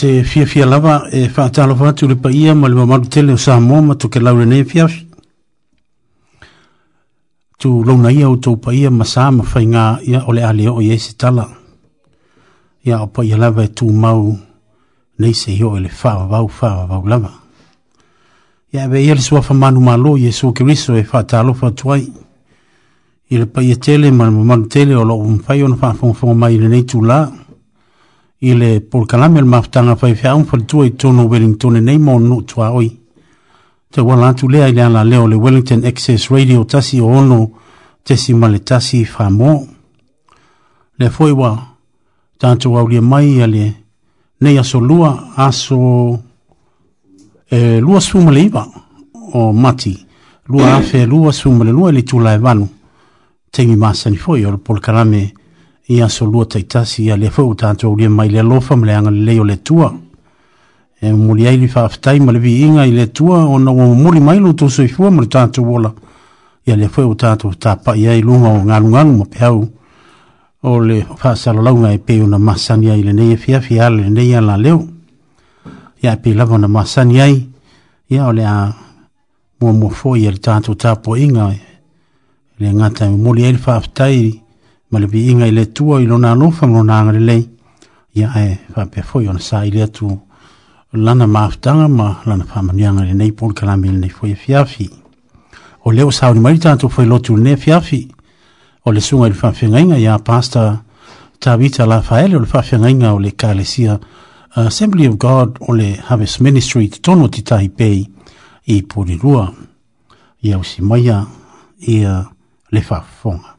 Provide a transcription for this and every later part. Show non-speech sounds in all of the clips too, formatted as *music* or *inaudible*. te fia fia lava e whaatalo fatu le paia ma le mamaru tele o sa moa ma toke laure ne fia tu launa ia o tau paia ma sa ma whai ngā ia o le ale o iese tala ia o paia lava e tu mau nei se hio e le whaa vau whaa vau lava ia ewe ia le suafa manu malo i e su kiriso e whaatalo fatu ai i le paia tele ma le mamaru tele o lo umfai o na whaafongfonga mai le nei tu laa i le polkalame le mafutaga faifeaʻu faletua i tonu wellington e nei ma ona nuutuā oi tauala atu lea i le alaleo le wellington access radio tasi o ono tesi ma le tasi famo lea foʻi ua tatou aulia mai ia le nei aso lua aso e lua suma le iva o mati lua afe lua suma e le lua i le itulae vanu taimi masani foʻi o le polkalame ia so lua taitasi ia lea fau tatou lia mai le alofa ma le agalelei le tua e muli ai li faafetai ma le viiga i le tua ona ua mamuli mai lo tusoi fua ma le tatou ola ia lea fau tatou tapaʻi ai luga o galugalu ma peau o le faasalolauga e pei ona masani ai lenei efiafi ala leo. alaleo ia e pei lava ona masani ai ia o le a muamua foʻi a le tatou tapuaʻiga le gata e mamuli ai le faafetai ma le viiga i le atua i lona alofa ma lona aga lelei ia ae faapea ona sa i atu lana mafutaga ma lana faamanuiaga lenei po le kalami nei foi e fiafi o lea ua saoni mai le tatou foi lotu lenei e fiafi o le suga i le faafiagaiga iā pasto tavita lafaele o le faafiagaiga o le kalesia assembly of god o le harvest ministry totonu o titahi pei i pulilua ia usi maia ia le faafofoga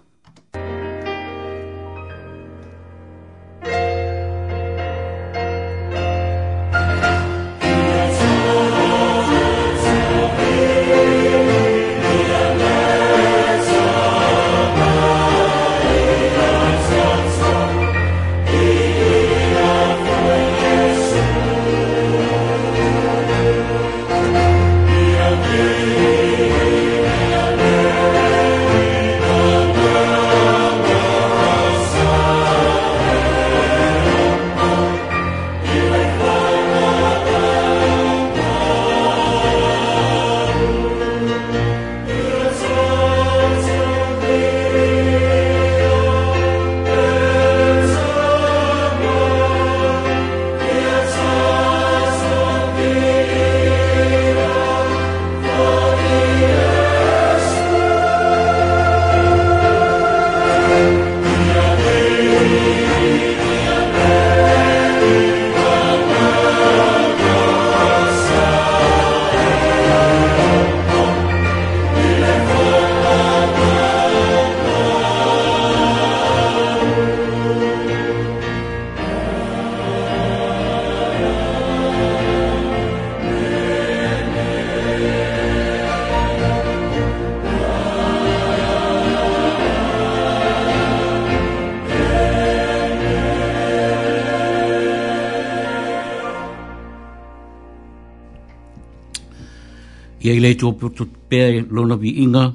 nei tō pūtō pēr lona vi inga,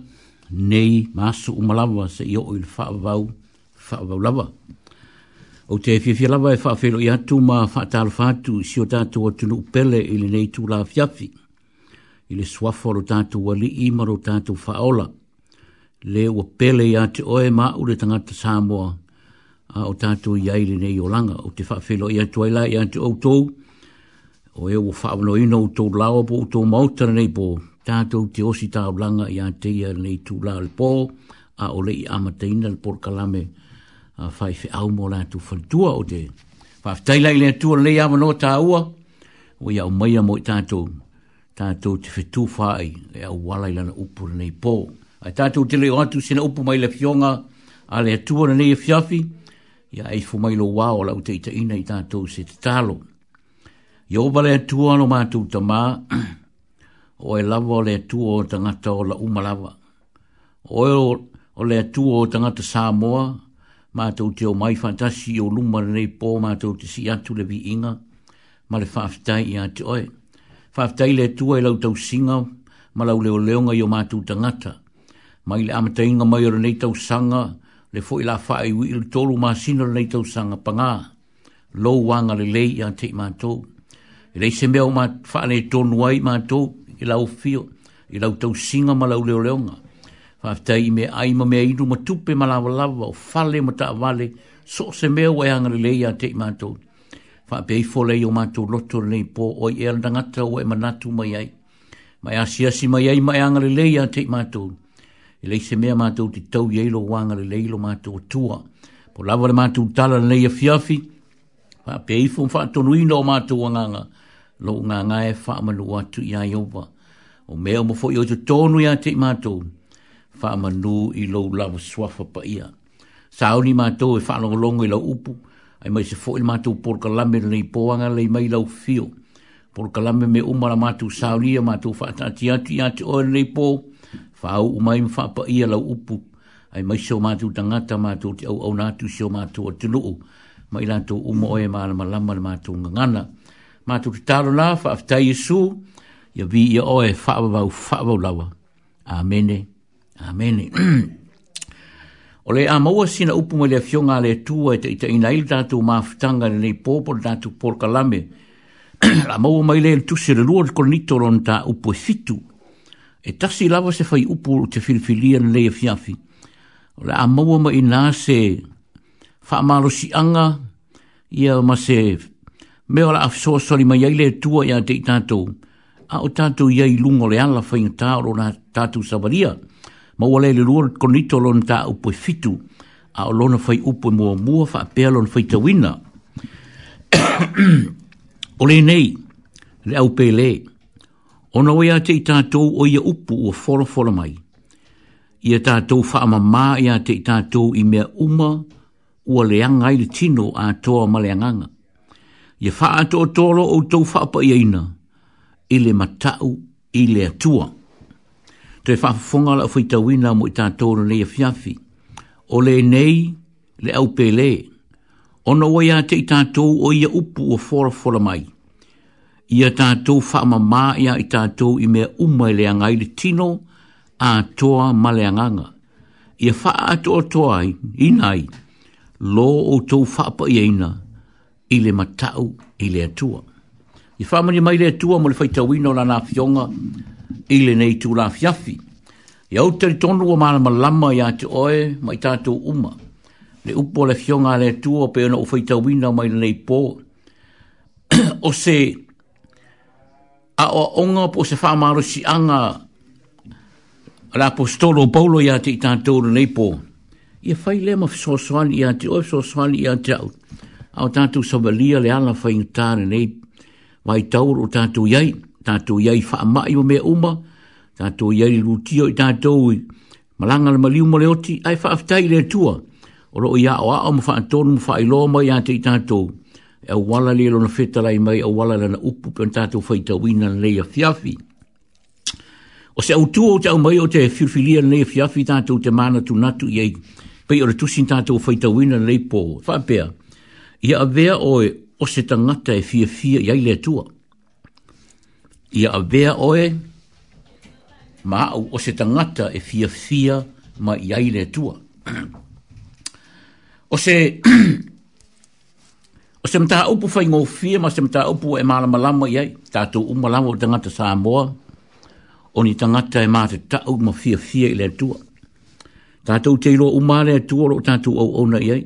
nei māsu umalawa sa i o il whaavau, whaavau lawa. O te whiawhia lawa e whaafelo i atu mā whaatāra whātu si o tātou atunu upele i le nei tū la fiafi. I le swafo ro tātou wali i maro tātou whaola. Le o pele i ate oe mā ure tangata Samoa a o tātou i aile nei o langa. O te whaafelo i atu aila i atu outou o e ua whaamano ino o tō lao po o tō mautara nei po tātou te osi tāu langa i ateia nei tū la le pō, a o le i amateina le pōr kalame, a whai whi au mō rātou whantua o te. Whai teilei le atua lei ama no tāua, o i au meia mo i tātou, tātou te whetū whai, e au walai lana upu nei pō. Ai tātou te leo atu sena upu mai le fionga, a le atua na nei e fiafi, ia e fumai lo wao la uteita ina i tātou se te tālo. Iova le atua no mātou tamā, *clears throat* o e lava o le atua o tangata o la umalawa. O e o le atua o tangata Samoa, mātou te o mai fantasi o luma nei pō mātou te si atu le vi inga, ma le whaftai i ate oe. Whaftai le atua e lau tau singa, ma lau leo leonga i o mātou tangata. Ma i le amatainga mai o le nei tau sanga, le fo i la wha i wiri tolu mā sino le nei tau sanga pangā. Lou wanga le lei i ate i mātou. E lei se mea o mā whaane tonu ai mātou, i lau fio, i lau tau singa ma lau leo leonga. Whaftai i me aima mea inu ma tupe ma lawa lawa o fale ma taa vale, so se mea wai e angare lei a te i mātou. Whaapei fole i o mātou loto nei pō oi e alangata o e manatu mai ai. Mai asi asi mai ai mai e angare lei a te i mātou. I lei se mea mātou te tau i eilo wangare lei lo mātou o tua. Po lawa le mātou tala nei a fiafi, whaapei fōn whaatonu ino o mātou wanganga. Whaapei lo nga nga e fa ma lua tu ia yova o me o o yo tonu ia te ma to fa ma nu i lo lava swafa pa ia sa oni ma to e fa lo longo i lo upu ai mai se fo i por ka lame nei po le mai lo fio por ka lame me uma la ma tu sa oni ma to fa ta ti ati ati o nei po fa u mai fa pa ia lo upu ai mai so ma tu tanga ta ma tu au au na tu so ma tu o tu lu mai la to u mo e ma la ma la ma tu ma tu talo la fa ta yesu ya vi ya o e fa ba fa ba lawa amen amen *clears throat* ole a mo sina upu mele fionga le tu e te te ina ilta tu ma ftanga le popo da tu por kalame la mo mai le tu se le lord kon nitoron ta upu e fitu e tasi lava se fai upu te filfilian le fiafi e ole a mo mai na se fa malo si anga ia ma se me ora a so so mai ai le tua ia te tato a o tato ia lungo le ala fai ta na tato savaria ma o le lu konito lon ta u fitu a o lona fai u po mo mo fa pe lon fai tawina. o le nei le au pe le ona o ia te tato o ia upu o folo folo mai ia tato fa ma ma ia te tato i me uma ua leanga i le tino a toa maleanganga ye faa to tolo o tau faa pa iaina, ile matau, ile atua. To e faa fonga la fai tawina mo i tātoro nei fiafi, ole nei, le au pele, ono wai a te i tātou o ye upu o fora fora mai. Ia tātou fa ma maa ia i tātou i mea umai le angai le tino, a toa ma le anganga. ye faa ato o toa inai, lo o tou faa pa iaina, i le matau i le atua. I whamani mai le atua mo le whaitawino la nafionga i le nei tū la fiafi. I au tari tonu o maana malama i ate oe mai tātou uma. Le upo le fionga le atua pe ona o whaitawino mai le nei pō. *clears throat* o se a o onga po se whamaro si anga la apostolo Paulo i ate i tātou le nei pō. I whai le ma fisoswani i ate oe fisoswani i ate au tātou sabalia le ala whai ngutāne nei, wai tauru o yai iai, yai fa ma o mea uma, tātou yai rutio i malanga le maliu mo le oti, ai whaafitai le tua, o roi ia o aam whaatonu mo whaailoa mai ate i tātou, e wala le lona whetalai mai, o e wala le na upu pion tātou whai tawina nei a fiafi. O se autua o te mai o te whiwhilia nei a fiafi tātou te mana tunatu yai pe o re tusin tātou whai tawina nei po, fa pe Ia a vea oe o se tangata e fia fia iai le tua. Ia a vea oe ma au o se tangata e fia fia ma iai le tua. *clears throat* o se... *clears throat* o se mta upu fai ngō fia ma se mta upu e mala malama iai, tātou umalama o tangata Samoa, o ni tangata e mate tau ma fia fia i le tua. Tātou teiloa umare e tua lo tātou au ona iai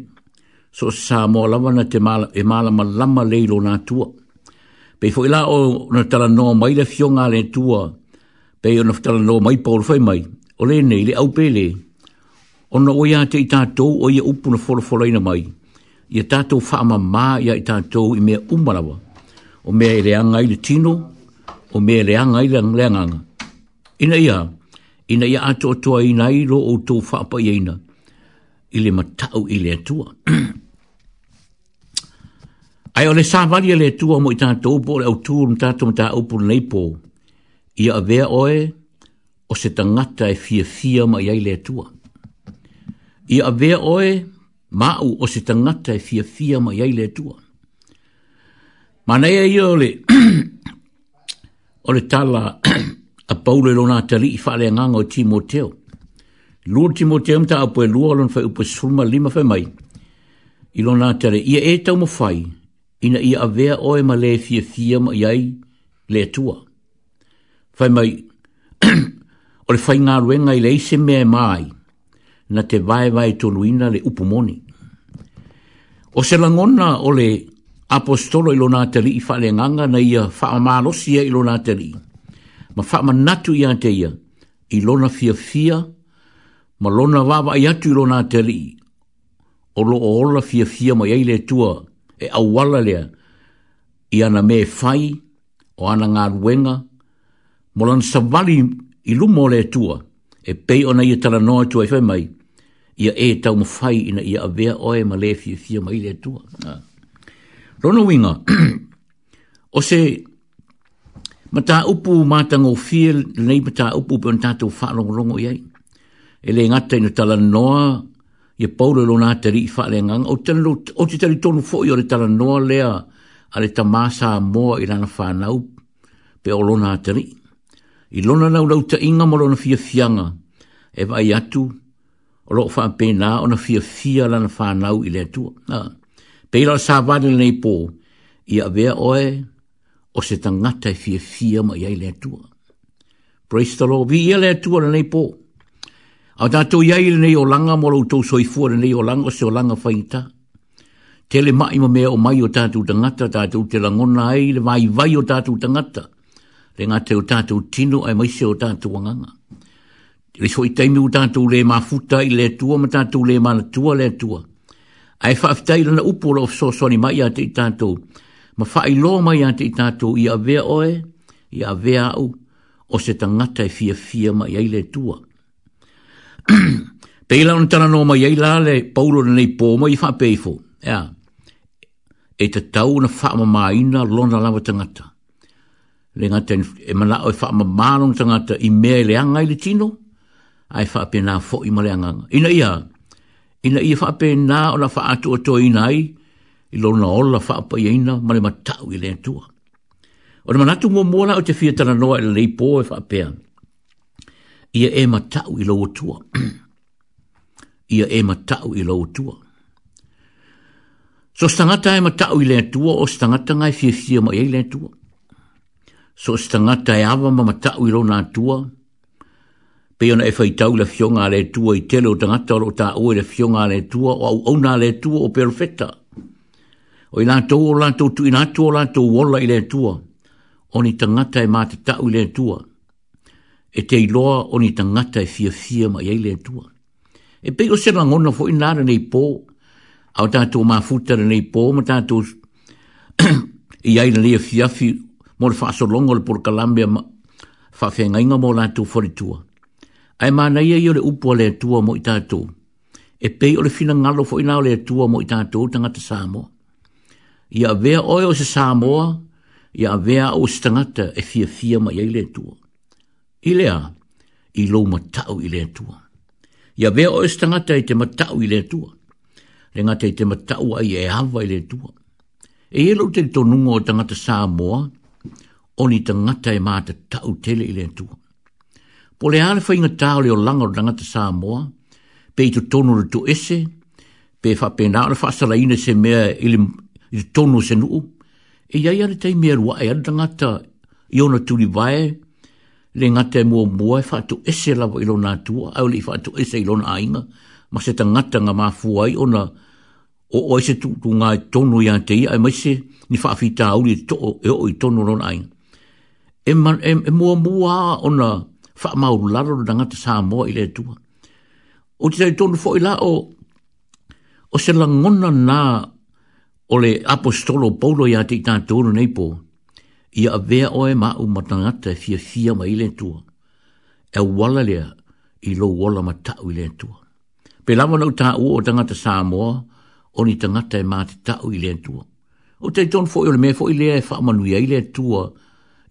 so sa mo lava na te mala e mala ma lama leilo na tua. Pe fo ila o no tala no mai le fionga le tua, pe o no tala no mai paul fai mai, o le nei le au le o na oia te i tātou o ye ia upuna fora fora ina mai, i a tātou whaama mā ia i tātou i mea umarawa, o me i reanga i le tino, o mea i reanga i lenga Ina ia, ina ia ato atoa i nai ro o tō fa i eina, ina ili matau ile atua. *clears throat* Ai ole sa vali ale atua mo i tātou upo le au tūr mta tō mta upo nei pō. Ia avea oe o se tangata e fia fia ma iai le atua. Ia avea oe mau o se tangata e fia fia ma iai le atua. Manaia ia ole ole *clears throat* tala *clears throat* a paule lona tali i whale nganga o Timoteo. L'ultimo tempo ta apo lu alon fai upo sulma lima fai mai. Ilo na tere ia e tau mo fai, ina ia avea oe ma le fia fia ma iai le tua. Fai mai, o le fai ngā ruenga i le ise mea mai, na te vai vai tonuina le upumoni. O se langona o le apostolo ilo nga tari i fale nganga na ia faa malosia ilo nga tari. Ma faa manatu ia te ia, ilo na fia, fia ma lona wawa i atu lona te li. O lo o ola fia fia mai eile tua e awala lea i ana me fai o ana ngā ruenga mo lan savali i lumo le tua e pei ona i tala noa tua i fai mai ia e tau ma fai ina ia avea oe ma le fia fia mai le tua. Rono ah. winga, *clears throat* o se mata upu mata ngō fia nei mata upu pe on tātou whaarongorongo iai e le ngata ina tala noa, ye paula lo nā te rii whaare nganga, o, tenu, o te tari tonu fo i o le tala noa lea, a le tamasa moa i rana whanau, pe o lo nā te rii. I lona nau lau ta inga mo lona fia fianga, e vai atu, o lo wha pe nā o na fia fia lana whanau i le atua. pe i lau sā wale nei pō, i a vea oe, o se tangata i e fia fia ma i le atua. Praise the Lord, vi i le atua lana nei pō. A tātou iai le nei o langa mo lau tau i le nei o langa se o langa whaita. Te le mai ma mea o mai o tātou tangata, tātou te langona ai le vai vai o tātou tangata. Le ngā te o tātou tino ai mai se o tātou anganga. Le so i teimi o tātou le futa i le tua, ma tātou le mana tua le tua. Ai whaafitai lana upola o fsosoni mai a te i tātou. Ma whai lo mai a te i tātou i a vea oe, i a vea au, o se tangata i e fia fia mai ai le tua pe ila un tana no mai ila le paulo nei po i fa pe fo ya e te tau na fa ma mai na lona lava tangata le ngata e mana o fa e ma ma lona tangata i me le anga i le tino ai fa pe na fo i ma le ina ia ina ia fa pe na o na fa atu o to i nai i lona o la fa pa ina ma le matau i le tua o na manatu mo mo la o te fia tana no e le lei e fa pe ia e tau i loo tua. *clears throat* ia e tau i loo tua. So stangata e tau i lea tua, o stangata ngai fia fia mai e lea tua. So stangata e awa ma tau i loo nā tua, pe ona e whaitau la fionga le tua i tele o tangata o ta oe la fionga le tua o au au nā le tua o perfecta. O i lātou o lātou tu i lātou o lātou wola i le tua, o ni tangata e mātatau i le tua e te iloa o ni tangata e fia fia ma iei lea tua. E pego se rangona fo i nara nei pō, au tātou mā futara nei pō, ma tātou *clears throat* i aina lea fia fi, mō le whaaso longo le pura kalambia ma whawhia ngainga mō lātou whare tua. Ai mā nei i le upua lea tua mō i tātou, e pei o le fina ngalo fo i nara lea tua mō i tātou tangata sāmoa. Ia vea oe o se sāmoa, ia vea o se tangata e fia fia ma iei lea tua i lea i lou matau i lea tua. Ia vea oes tangata i te matau i lea tua. Le ngata i te matau ai e hawa i lea tua. E e lo te tonungo o tangata sā moa, o ni tangata e māta tau tele i lea tua. Po le alefa inga tāo leo langa o tangata sā moa, pe i tu tonu le ese, pe fa pe nāle fasala ina se mea i tonu se nuu, e iai ane tei mea rua e tangata i ona tuli vae, e ona tuli vae, le ngate mua mua e whaatu ese lawa ilo nga tua, au le i whaatu ese ilo nga ainga, ma se ta ngata nga maa fuai o na o o ese tu, tu ngā tono i ante ia, ai maise ni whaafita auri to, e o i tono lo nga ainga. E, man, e, e mua mua o na wha mauru laro na ngata sā mua i le tua. O te tai tono fo i la o, o se la ngona nā o le apostolo polo i ate tātoro nei po, ia a vea oe ma u matangata fia fia ma ilen tua. E wala lea i lo wala ma tau ilen tua. Pe lama nau ta ua o tangata Samoa, o ni tangata e maa te tau ilen tua. O te ton fo ole mea fo i lea e wha manuia ilen tua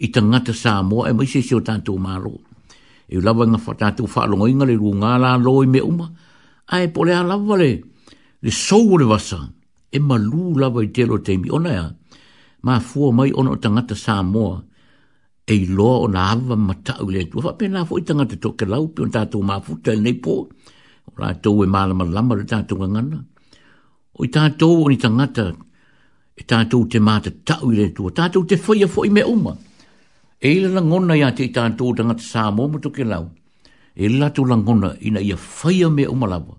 i tangata Samoa e maise si o tantou maro. E u lava nga wha tantou wha longa inga le rua ngā la loi me uma, a e pole a lava le, le sou le vasa, e malu lava i telo teimi. O nai a, ma fuo mai ona o tangata sa moa, e loa ona na hawa matau le tu, pe na fo i tangata toke lau, pe on tātou ma futa nei po, o rā tau e mālama lama le tātou ngana, o i tātou o ni tangata, e tātou te mata tau i le tu, tātou te foi fo i me uma, e le na ngona ia te i tātou tangata sa moa mo toke lau, e ila tu la ngona ina ia whaia me uma lawa,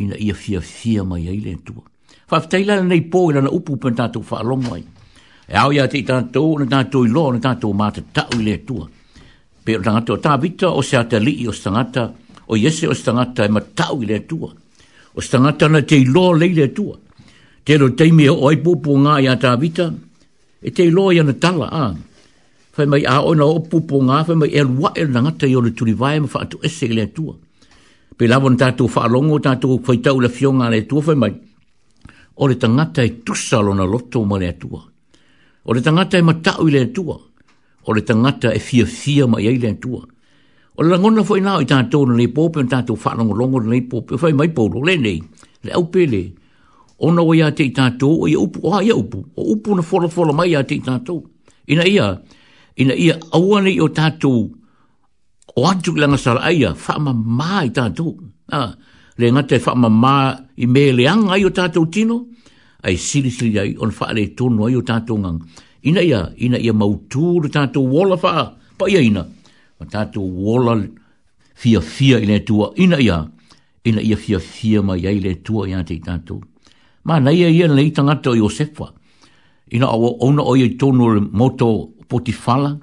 ina ia fia fia mai ai le tu, Fafteila nei po lana upu pentatu fa'alongwai. Fafteila nei e au ia te i tātou, na tātou i loa, na tātou māta tau i le tua. Pe o tātou, tā vita o se atali i o stangata, o iese o stangata e ma tau i le tua. O stangata na te i loa lei le tua. Te lo teimi o ai pupu ngā i a tā vita, e te i loa i ana tala a. Fai mai a oina o pupu ngā, fai mai e lua e na ngata i o le turivai ma whaatu ese i le tua. Pe lawa na tātou whaalongo, tātou whaitau le fionga le tua, fai mai, o le tangata e tusalo na loto ma le tua. O le tangata e matau i le tua. O le tangata e fia fia ma iei le tua. O le langona fwoi nao i tātou na leipope na tātou whaalongo longo na leipope. Fwoi mai pōro, le nei, le au pele. O na wai ate i tātou, o i upu, o hai upu. O upu na whola whola mai ate i tātou. Ina ia, ina ia awane i o tātou o atu ki langa sara aia, wha ma maa i tātou. Ah, le ngate wha ma maa i mele anga i o tātou tino ai sili sili ai on fa le tu no yuta tungang ina ia ina ia mau tu le tato wola fa pa ia ina ma tato wola fia fia ile tu ina ia ina ia fia fia ma ia ile tu ia te tato ma nei ia le tanga to yosefa ina o ona o ye tonu moto potifala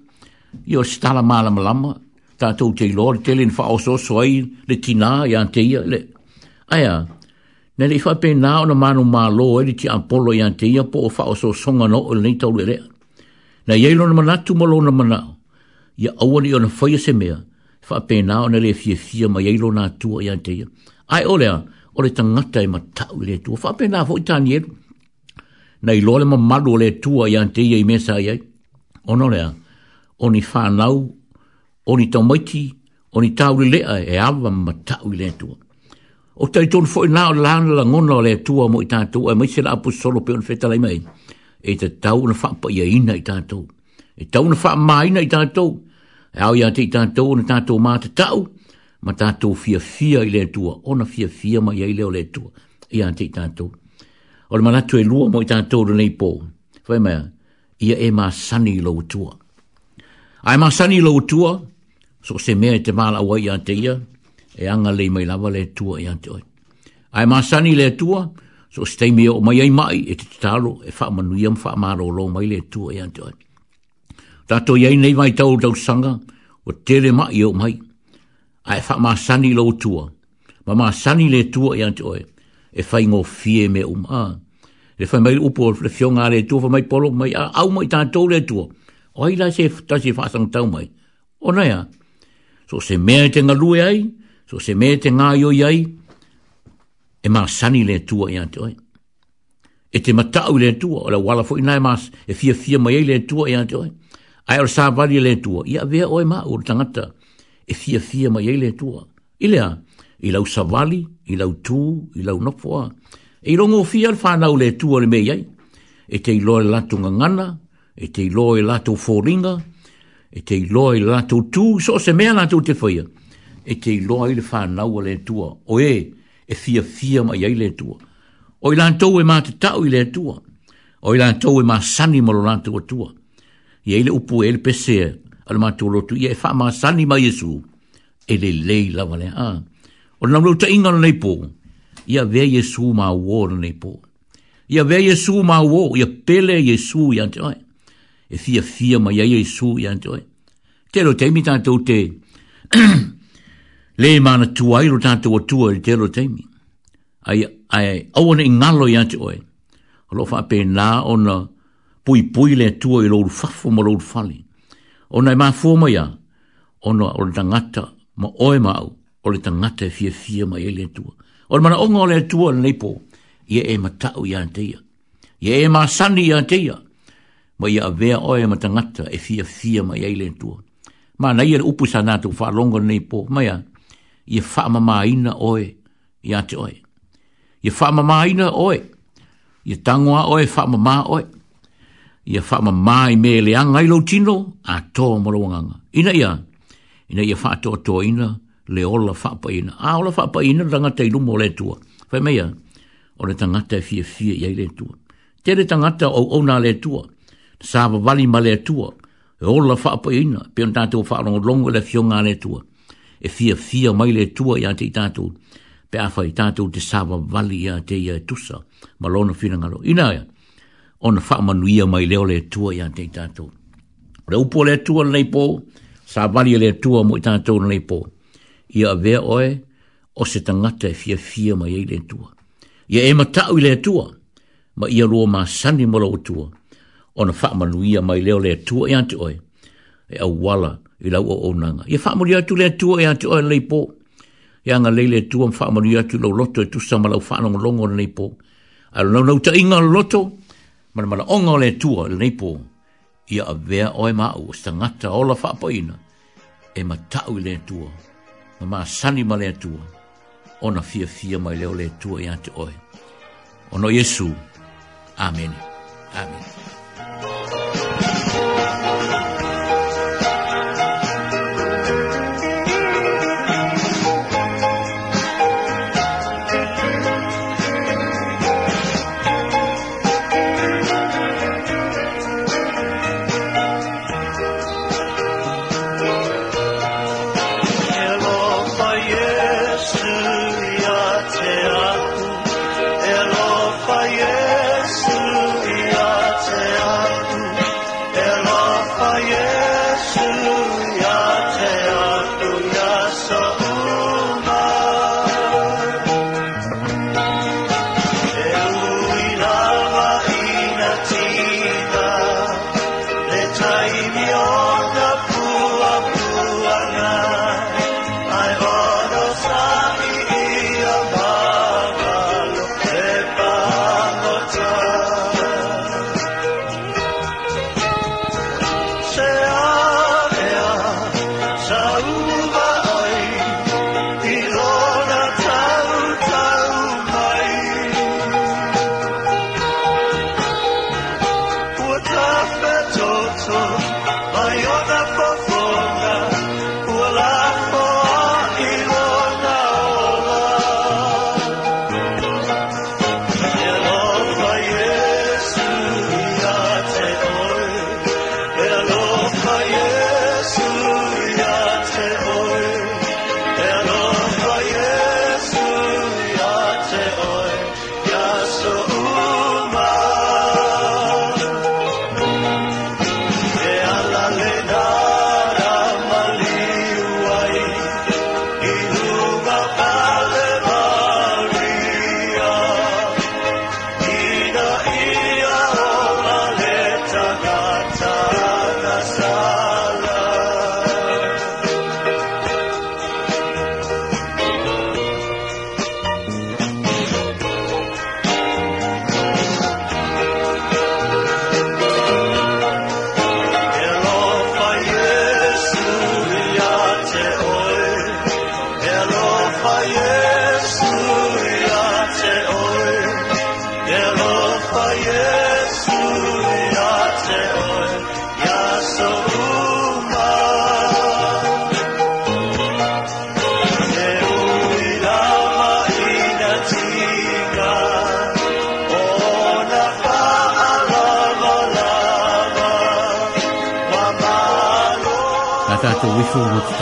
yo stala mala malama tato te te le fa oso soi le tina ia te ia le aya Nā le ifa nā o na mānu mā lō e eh, li ti apolo i ante ia po o fa o so songa no o nei tau rea. Nā yeilo na manatu mā lō na manau, ia awani o na whaia se mea, fa pe nā o na le fia fia ma yeilo nā tua i ante ia. Ai o lea, o le tangata i e ma tau le tua, fa pe nā fōi tāni eru. Nā i lō ma malu o le tua i ante ia i mesa i ai. O no lea, o ni whānau, o ni tau maiti, o ni tau lea e awa ma tau le tua o tai tonu fo'i na o lana la ngona o tu atua mo i tātou, e maise la apu solo pe on feta lai mai, e te tau na whaapa ia e ina i tātou, e tau na whaapa maina i tātou, e au ia te i tātou na tātou mā te tau, ma tātou fia fia i le atua, o na fia fia ma ia i leo le atua, ia te i tu O le manatu e lua mo i tātou rune i pō, fai mea, ia e mā sani lo atua. Ai mā sani lo atua, so se mea te mā la ia te ia, e anga le mai lava le tua i e ante oi. Ai masani le tua, so stai mea o mai ai mai e te talo e wha manui am wha maro lo mai le tua i e ante oi. Tato iei nei mai tau tau sanga, o tere mai o mai, ai wha masani lo tua, ma masani le tua i e ante oi, e wha ingo fie me um a. Le wha mai upo le fionga le tua, wha mai polo mai, au mai tato le tua, o hei se tasi wha sang tau mai, o nai a. So se mea te ngalue ai, So se me te ngā yo iai, e mā sani le tua i ante oi. E te matau le tua, o la wala fo inai mās, e fia fia mai le tua i ante oi. Ai ar sā vali le tua, ia vea oi mā ur tangata, e fia fia mai le tua. Ilea, i lau sa vali, i lau tū, i lau nopoa. E rongo fia al whanau le tua le mei ai, e te i loa lato ngangana, e te i loa lato fōringa, e te i loa lato tū, so se mea lato te whaia e te iloa i le whanau a le tua, o e, e fia fia mai ai le tua. O i lantou e mā te tau i le tua, o i lantou e mā sani malo lantou a tua. I eile upu e le pesea, ala mātou lotu, i e wha mā sani mai Jesu, e le lei lawa le a. Ah, o le namlou ta inga nei pō, i a vea Jesu mā uo na nei pō. I a vea Jesu mā uo, i a pele Jesu i ante oi. E fia fia mai ai Jesu i ante oi. Te lo teimi tātou te, *clears throat* le mana tuai ro tatu o tua i telo teimi. Ai, ai, au ane i ngalo i ati oe, alo wha pe nā o na pui pui le tua i lor fafo ma lor fali. O nai maa fuma ia, o na o le tangata ma oe ma au, o le tangata e fia fia ma e le tua. O le mana onga o le tua le nei ia e matau i anteia. Ia e maa sani i anteia, ma ia avea oe ma tangata e fia fia ma e le tua. Ma nai e le upu sanatu wha longa nei ma ia, ia ina oe i ate oe. Ia whaamamaina oe, ia tangoa oe, whaamamā oe. Ia whaamamā i mele angai lau tino, a tō marawanganga. Ina ia, ina ia whaatoa tō ina, le ola whaapa ina. A ola whaapa ina, rangata i lumo le tua. Whai meia, o le tangata e fie fia i ai le tua. Te le tangata au au nā le tua, sāwa wali ma le tua, e ola whaapa ina, pion tātou whaarongo longo le fionga le tua e fia fia mai le tua ia te tātou, pe awha i tātou te sawa wali ia te ia tusa, ma lona whina ngaro. Ina ia, ona wha manu ia mai leo le tua ia te tātou. Re upo le tua nei pō, sa wali le tua mo i tātou nei pō. Ia vea oe, o se tangata e fia fia mai ei le tua. Ia e matau i le tua, ma ia rua ma sani mola o tua, ona wha manu ia mai leo le tua ia te oe, e au wala, i lau o onanga. Ia wha mori atu lea tua e atu o lei po. Ia nga leile lea tua wha mori atu lau loto e tu sama lau wha nonga longo le nei po. A lau nau ta inga loto, mana mana onga lea tua le nei po. Ia a vea o e mau o stangata o la wha paina e ma tau i lea tua. Ma ma sani ma lea tua. Ona fia fia mai leo lea tua e atu o e. Ono Yesu. Amen. Amen.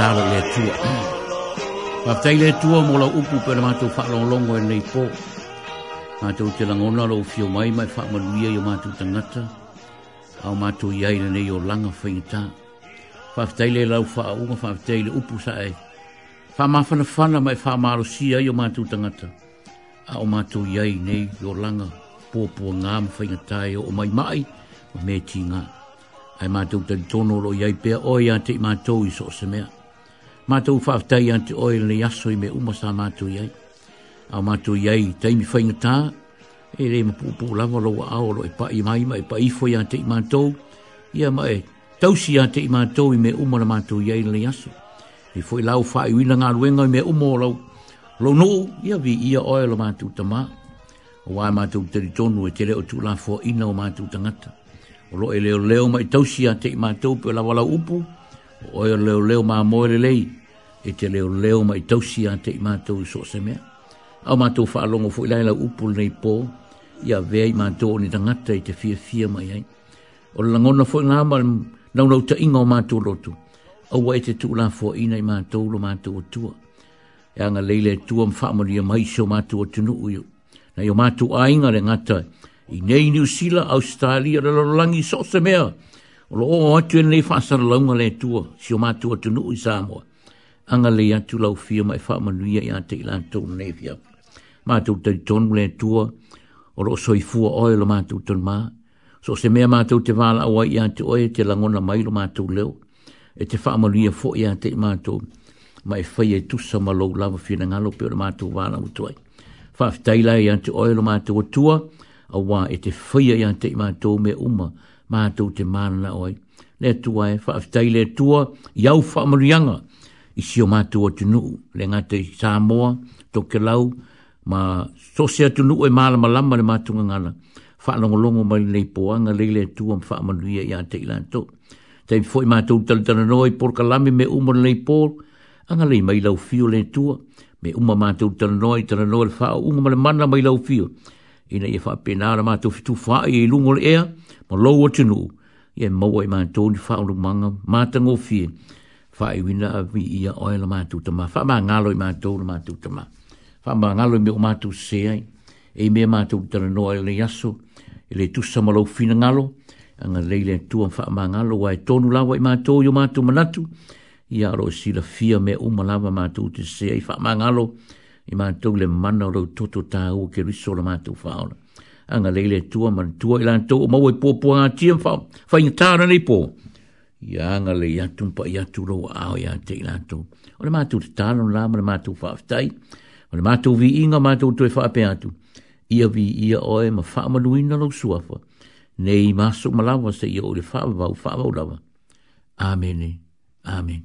malo le tua. Ma fai le tua mo la upu pe la matou fa longo e nei po. Ma tou te langona lo fio mai mai fa ma lui e o matou tangata. Au matou iai le nei o langa fai ta. Fa fai le lau fa unga fa fai le upu sa e. Fa ma fana fana mai fa ma lo si e o matou tangata. Au matou iai nei o langa po po ngā ma fai o mai mai o me ti ngā. Ai mātou tani tono lo iai pēr o i ate i mātou i so se Mātou whaftai anti oe le aso i me umasa mātou iai. Au mātou iai, taimi whainga tā, e re ma pūpū lawa loa aoro e pa i mai ma e pa i fwoi anti i mātou, ia ma e tausi anti i mātou i me umara mātou iai le aso. E fwoi lau i wina ngā ruenga i me umo lau, lo no, ia vi ia oe lo mātou ta mā. O wā mātou teri tonu e te reo tū la fwa ina o mātou tangata. O lo e leo leo mai tausi anti i mātou pe lawa lau upu, o e leo leo ma moere lei, e te leo leo mai tausi a te i mātou so se mea. Au mātou whaalongo fo ilaila upu nei pō, i a vea i mātou ni tangata i te fia fia mai ai. O le langona fo ngā ma nau nau ta inga o mātou lotu, au wa e te tūla fo ina i mātou lo mātou o tua. E anga leile tua mwhaamari a mai so mātou o tunu uyu, Na i o mātou a inga re ngata, i nei New Zealand, Australia, rilalangi so se mea, lo o atu e nei fa sa longa le tu si o matu tu no i samoa anga le atu lau fia mai fa manuia nuia i ante ilan tau nei fia ma tu te ton le olo o lo soi fua oe lo matu ton ma so se mea matu te wala awa i ante oe te langona mai lo matu leo e te fa ma nuia fo i ante i matu mai fai e tu sa ma lo lava fia na ngalo pe o lo matu wala utuai fa fitaila i ante oe lo matu o tua awa e te fia i ante i matu me uma mātou te mānana oi. Le tua e whaafitai le tua iau whaamurianga i sio mātou o tunu. Le ngātou i Samoa, Toke Lau, ma sosia tunu e māla malama le mātou ngana. Whaalongolongo mai nei poanga le le tua ma whaamurianga i ate ilanto. Te fo i mātou talitana noi porkalami me umana nei pōr, anga lei mai lau fio le tua, me uma mātou tana noi tana noi le whao unga male mana mai lau fio. Ina i e whaapena ara mātou fitu whaai i lungo le ea, mo lou o tunu ia e maua i mātou ni whaolumanga mātango fie whae wina a vi ia oe la mātou tama wha maa ngalo i mātou la mātou tama wha maa ngalo i mea o mātou seai e mea mātou tana noa i le yaso e le tusa malau fina ngalo anga leile tua wha maa ngalo wa e tonu lawa i mātou i o mātou manatu ia aro e sila fia mea o malawa mātou te seai wha maa ngalo i mātou le mana o lau toto tāua ke riso la mātou whaona anga lele tua man tua i lan tau o e mawai pō pō ngā tiam whao, whai ngā tāra nei pō. I anga le iatum pa iatu rau a ao ia te i O le mātou te tāra no lāma, le mātou whaafitai, o le mātou vi inga, mātou tue whaape atu. Ia vi ia oe ma wha amalu ina lau suafa, nei maso malawa se ia o le wha avau, wha avau lawa. Amene, amene.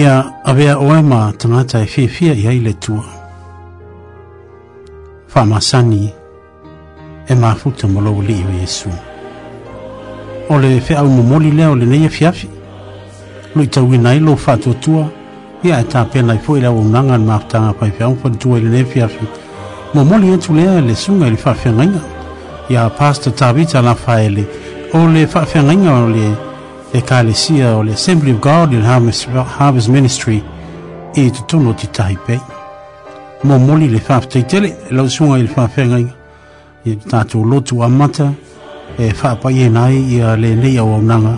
ia avea oe ma tangata e fiafia i aile tua. Whamasani e mafuta molo li o Yesu. O le fea au mumoli leo le neia fiafi. E lo i tau inai lo fatua tua, ia e tāpena i fwoi lau unanga ni mafutanga pai fea au fatua le neia fiafi. E mumoli etu lea e le sunga le fafia ngainga. Ia pasta tabita la faele. O le fafia ngainga o le fafia e kalesia o le Assembly of God in Harvest, Harvest Ministry i e tutono ti taipei. Mo moli le whaafteitele, lau sunga i le whaafenga i tātou lotu a mata e whaapai e nai i a le nei o aunanga.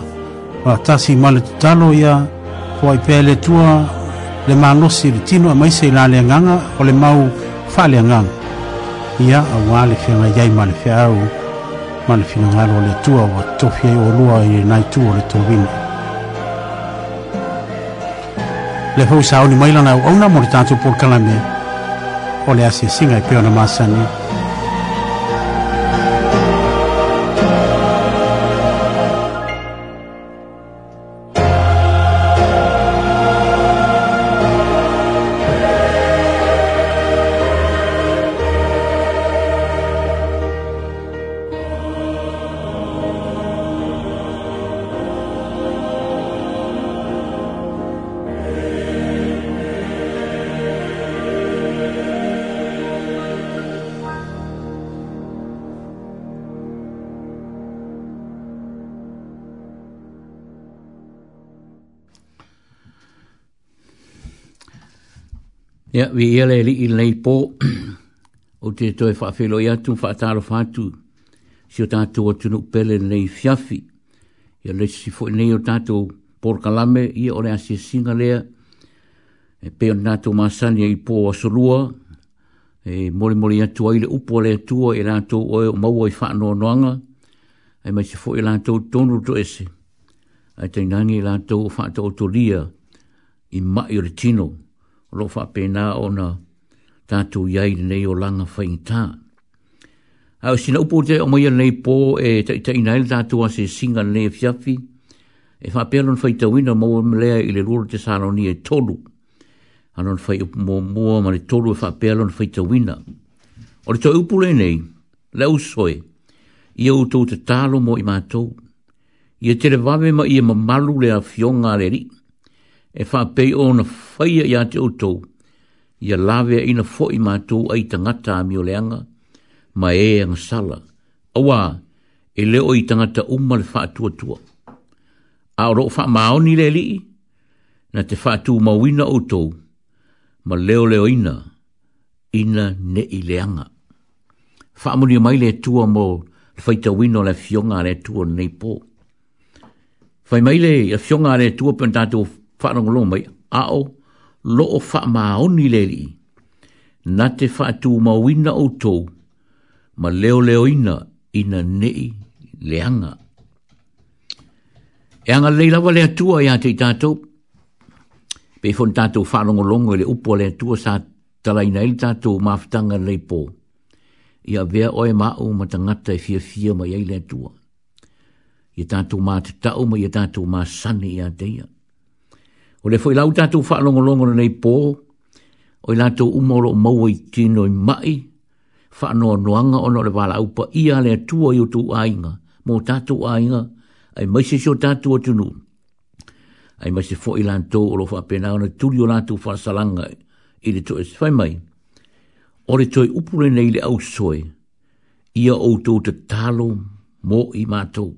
Wa tasi male tutalo i a whai pēle tua le mānosi le tino a maise i lale nganga o le mau whale nganga. Ia a wale whenga iai male whaau. Ia a wale mana finagalo o le atua ua tofia ai o alua i lenai tua o le tovini le hoi saoni mai au na mo le tatou polokalame o le asiasiga e pea ona masani Ia, vi ia le li i lei pō, *clears throat* o te toi whaafelo i atu, whaataro whaatu, si o tātou o tunu pele nei fiafi, ia le si fo nei o tātou porkalame, ia ole asi e singa lea, e peo nātou māsani i po a solua, e mori mori atu a ile upo le atua, e rātou oe o maua i whaanoa noanga, e mai si fo i tonu to ese, e te nangi rātou o whaata o to lia, i ma o le tino, lo fa pena ona tatu yai nei o langa fainta a si no pote o mai nei po e te te inai tatu se singa nei fiafi e fa pelo no faita wina mo e mele i le rule te sano ni e tolu anon fai mo mo ma le tolu fa e pelo no faita wina o le to upule nei le usoi ia utou te tālo mo i mātou. Ia te re mo ma ia malu le a e fa pe o na fai ya te o ia lave ina fo i ma tu ai tangata mi o leanga ma e ang sala awa e le o i tangata umma le fa tu tu a ro fa ma o ni le li na te fa tu ma wina o to ma leo leo ina ina ne i leanga fa mo ni mai le tu mo le fa te wino le fionga le tu nei po fa mai le fionga le tu pe tatu whaarongolo mai, ao, lo o wha maoni leri, na te wha tu mawina o tou, ma leo leo ina, ina nei leanga. E anga leila wale atua i atei tātou, pe fon tātou whaarongolongo le upo le atua sa talaina ili tātou maafitanga leipo, ia vea oe mao ma tangata e fia fia mai ei le atua. Ia tātou mātou tau, ma ia tātou mātou sani i ateia. Ia O le foi lau tatou wha longo na nei pō, o i lātou umoro maua i tino i mai, wha noa noanga ono le wala upa ia le atua i utu ainga, mō tatou ainga, ai maise si o tatou atunu. Ai maise fo i lātou o lo wha pēnā ona turi o lātou wha i le toes whai mai. O le toi upure nei le au soe, ia outou te talo mō i mātou.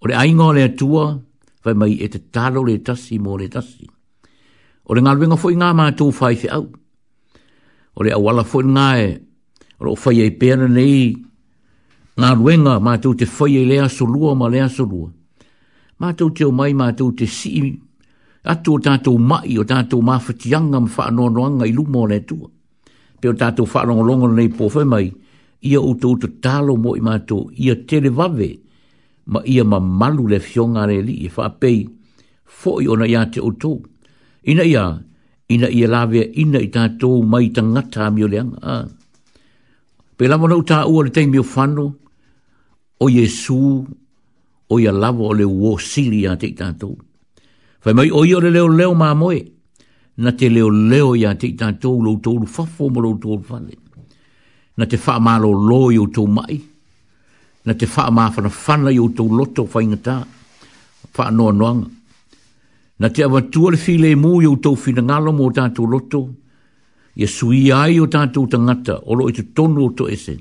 O le ainga o le atua, o le ainga o le atua, vai mai e te talo le tasi mō le tasi. O le ngalwenga fwoi ngā mā tō fai fi au. O le awala fwoi ngā e, o le fai e pēna nei, ngā ruenga mā tō te fai e lea solua ma lea solua. Mā tō te o mai mā tō te si, atu o tātou mai o tātou mawhatianga ma whaanoanoanga i lumo le tua. Pēo tātou whaarongolongo nei pōwhemai, ia o tō te talo mō i mā tō, ia tere wawe, ia tere wawe, ma ia ma malu le fionga re li, fa apei, fo i ona ia te oto. Ina ia, ina ia lawe, ina i tātou mai ta ngata a o leanga. Ah. Pe lama na uta ua le teimio whano, o Jesu, o ia lawa o le uo siri ia te i tātou. Fai mai o le leo leo mā moe, na te leo leo ia te i tātou lo utou lu mo lo utou lu fale. Na te wha mālo loi o tō mai, na te wha maa whana i o tau loto wha inga tā, wha noa noanga. Na te awa tuare while mō i o tau whina ngalo mō tātou loto, i a sui ai o tātou tangata, olo i te tonu o to ese.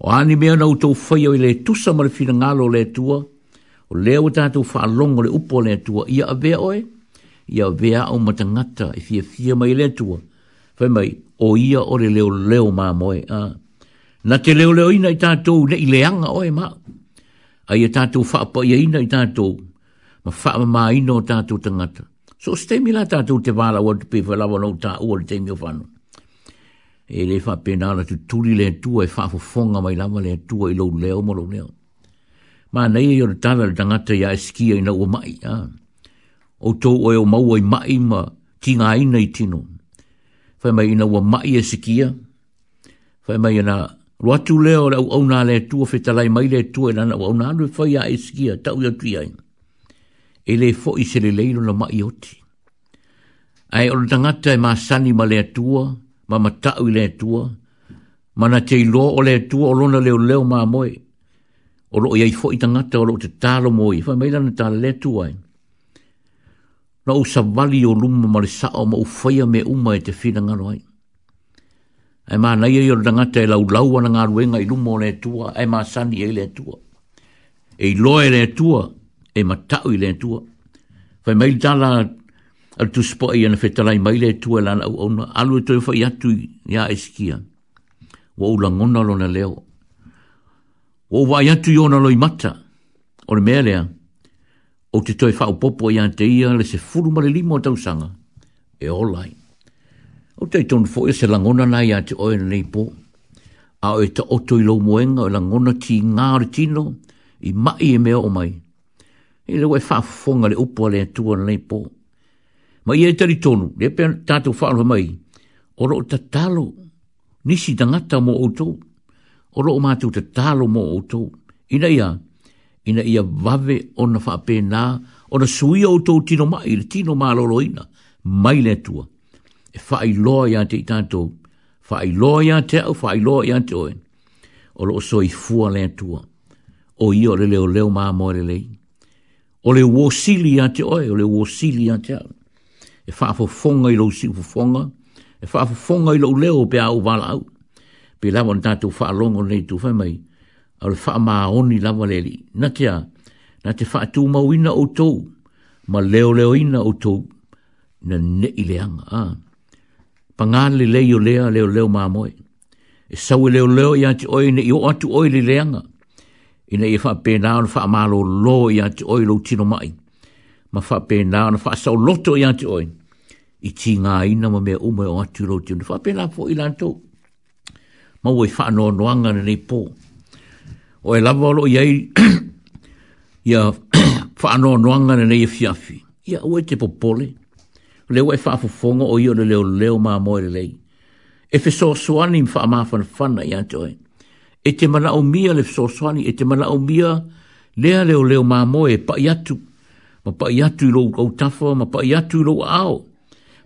O ani mea na o tau whai o i le tusa mara whina ngalo le tua, o leo o tātou wha alongo le upo le tua, ia a avea oe, i a avea o ngata i fia fia mai le tua, whai mai, o ia o le leo leo mā moe, aa na te leo leo ina i tātou ne i leanga oe ma. Ai e tātou whaapa i e ina i tātou, ma whaama mā ina o tātou tangata. So ste mi la tātou te wāla wā te pewha lawa nau tā ua le te mi o whanu. E le wha penala tu turi le tua e whaafu fonga mai lawa le tua i lau leo moro leo. Mā nei e o tāla le tangata i a eskia i na ua mai, O tou oe o maua i mai ma ki ngā ina i tino. Whai mai ina ua mai e sikia, whai mai ina... Lo atu leo le au au nā le tua whetalai mai le tua lana e au au nā le whai a eskia tau ya tui ai. E le fo i se le leilo na mai oti. Ai o tangata e māsani ma le tua, ma matau i le tua, ma na te ilo o le tua o lona leo leo mā moe. O lo iai fo i tangata o lo te tālo moe, fa mai lana tāle le tua ai. Na o sa wali o luma ma le sao ma u whaia me uma e te whina ngaro ai e ma nei o ranga te lau lau ana ngā ruenga i lumo le tua, e ma sani e le tua. E i loe le tua, e ma tau i le tua. Fai mail tala al tu spo i ana whetarai mai le tua lana au auna, alu e toi fai atu i a eskia. Wa u la ngona lona leo. Wa u vai atu i ona loi mata, o le melea, o te toi fai popo i te ia le se furu male limo tausanga, e olai. O te ton fo e se langona na ia te oe nei po. A oe ta oto i lau moenga o langona ti ngāre tino i mai e mea o mai. E le wai whafonga le upo ale atua nei po. Ma i e tari tonu, le pe tātou whaaro mai, oro o ta talo, nisi tangata mo oto, oro o mātou ta talo mo oto, ina ia, ina ia wave o na whaapena, o na sui o tino mai, le tino mālolo ina, mai le atua. Mai le atua e whai loa ia te i tātou, whai loa ia te au, whai loa ia te oe, o lo so i fua le atua, o i o le leo leo maa moere lei, o le wosili ia te oe, o le wosili ia te au, e wha afo fonga i lo si fonga, e wha afo fonga i lo leo pe au wala au, pe lawa na tātou wha alongo nei tu whai mai, a le wha maa oni lawa le li, na kia, na te wha atu mauina o tou, ma leo leo ina o tou, na ne ileanga, ah pangali leo lea leo leo mamoe. E sau e leo leo i ati oi ne i o atu oi li leanga. I ne i wha pēnao na wha malo lo i ati oi lo tino mai. Ma wha pēnao na wha sau loto i ati oi. I ti ngā ina ma mea umo i o atu lo tino. Wha pēnao po i lantou. Ma ua i wha anō noanga na nei pō. O e lava lo i ai i a wha anō noanga na nei i e fiafi. I a ua e te popole le wa fa fongo o yo le leo leo ma mo le le e fe so swani fa ma fa fa na ya to e te mala o mia le so swani e te mala o mia le leo leo ma mo e pa ya tu ma pa ya tu lo go tafa ma pa ya tu lo ao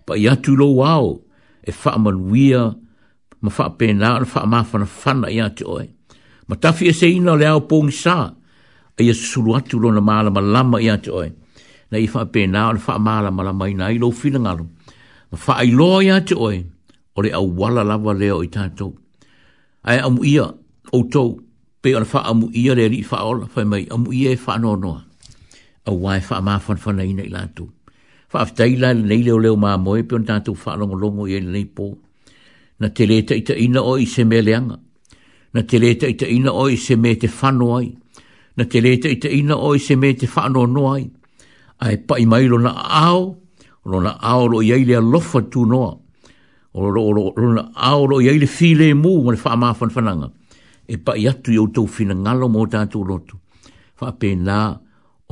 pa ya tu lo ao e fa ma wea ma fa pe na fa ma fa fa na ya to e ma tafi e se ina le ao pong sa e ye sulu atu lo na mala ma lama ya to e na i fa pe na o fa mala mala mai na i lo fina ngalo ma fa i lo ya te oi o le au wala lava le o i ai amu ia o to pe o fa amu ia le ri fa ola fa mai amu ia fa e no no a wai fa ma fa fa na i nei lato fa aftai la le le o le ma moe pe o tato fa longo longo i le nei po na te le ta ita ina o se me leanga na te le ta ita ina o se me te fa no ai na te le ta ita ina o se me te fa no no ai ai pai mai lo na ao lo na ao lo ia ile lo fa tu no lo lo lo na ao lo ia ile file mu mo fa ma fa fa nga e pa ia tu yo tu fina nga lo mo ta tu lo tu fa pe na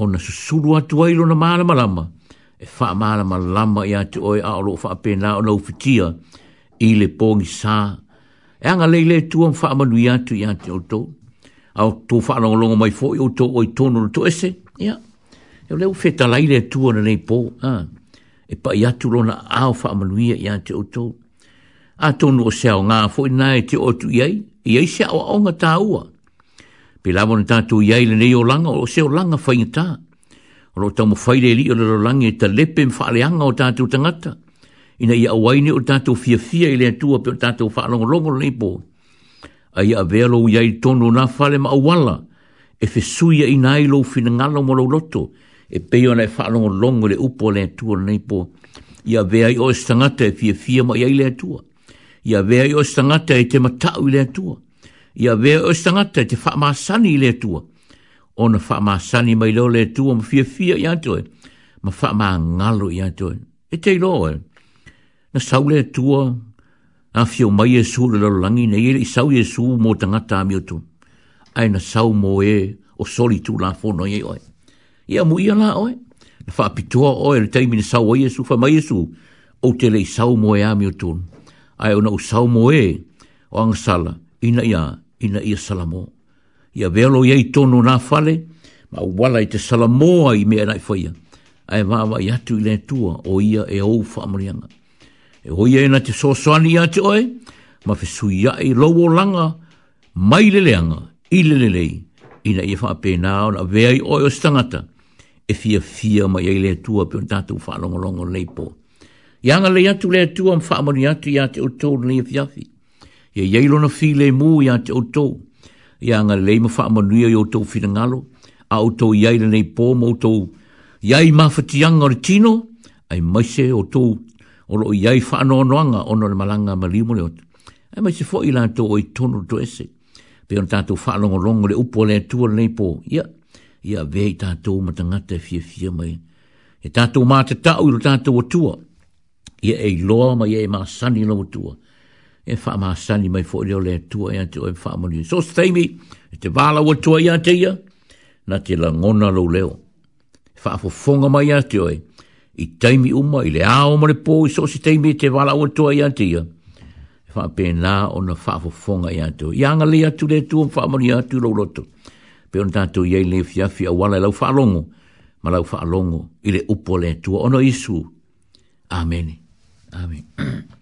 ona su su lo tu ai lo na ma la ma ma e fa ma la ma la ma ia tu oi ao lo fa pe na lo fu tia ile pongi sa e anga le le tu am fa ma lu ia tu ia tu au tu fa lo lo mai fo yo tu oi tu no tu ese ya yeah. Eo leo feta laile e tua na nei pō. Ah, e pa i atu lona au wha amanuia i ante o A tonu o seo ngā fo i nai te otu i ai. se au aonga tā ua. Pe lavo na tātou i ai le nei o langa o seo langa fai ngatā. O lo tamo faile li o lero langi e ta lepe mwhaareanga o tātou tangata. Ina i awaine o tātou fia fia i le atua pe o tātou wha longo le nei pō. A velo i tonu na fale ma awala. E fesuia i fina ngalo mo loto e pei ona e whaalongo longo le upo le atua nei po. Ia vea i o e stangata e fia fia ma iai le atua. Ia vea i o e stangata e te matau le atua. Ia vea i o e stangata e te whaamasani le atua. Ona whaamasani mai leo le atua ma fia fia i atua. Ma whaamangalo i atua. E te ilo e. Na sau le atua a fio mai e sula lo langi nei i e sau e su mo tangata amiotu. Aina sau mo e o soli tu la fono i e oe ia mu ia la oe. Na wha apitua oe le taimi na sau a Iesu, wha mai Iesu, o te lei sau moe a mi o tun. Ai ona u sau moe o ang sala, ina ia, ina ia salamo. Ia velo ia i tonu na fale, ma wala i te salamo ai mea nai whaia. Ai vawa i atu i le tua o ia e ou wha amarianga. E hoia ina te sosoani ia te oe, ma fesui ia i lowo langa, mai leleanga, i lelelei, ina ia wha apena o na vea i oe o stangata e fia fia mai ai lea tua pe o tatou whaalongolongo nei po. Ia anga lei atu lea tua mwha amari atu e ia te otou ni e fiafi. Ia yeilo na fi le mu ia te otou. Ia anga lei mwha amanuia i otou fina ngalo. A otou iai le nei po mo otou. Ia i mawhati anga le tino. Ai maise otou. Olo iai whaanoanoanga ono le malanga malimu le Ai maise fo i lato o tono to ese. Pe on tatou whaalongolongo le upo lea tua le nei po. Ia. Yeah ia vea i tātou matangata fia fia mai. E tātou māta tau ilo tātou atua, ia e loa mai e māsani lo atua. E wha māsani mai fo leo le atua e ante o wha mani. So steimi, e te wālau atua i ante ia, na te la ngona lo leo. E wha fonga mai ante oi, i teimi uma, i le ao mare pō, i so si teimi te wālau atua i ante ia. E wha pēnā o na wha fonga i ante oi. Ia ngalea tu le tu, wha mani atu lo loto. pe ona tatou iai le fiafi auala wala lau whaalongo, ma lau faalogo i le o le tua ono isu. Amen. Amen. *clears throat*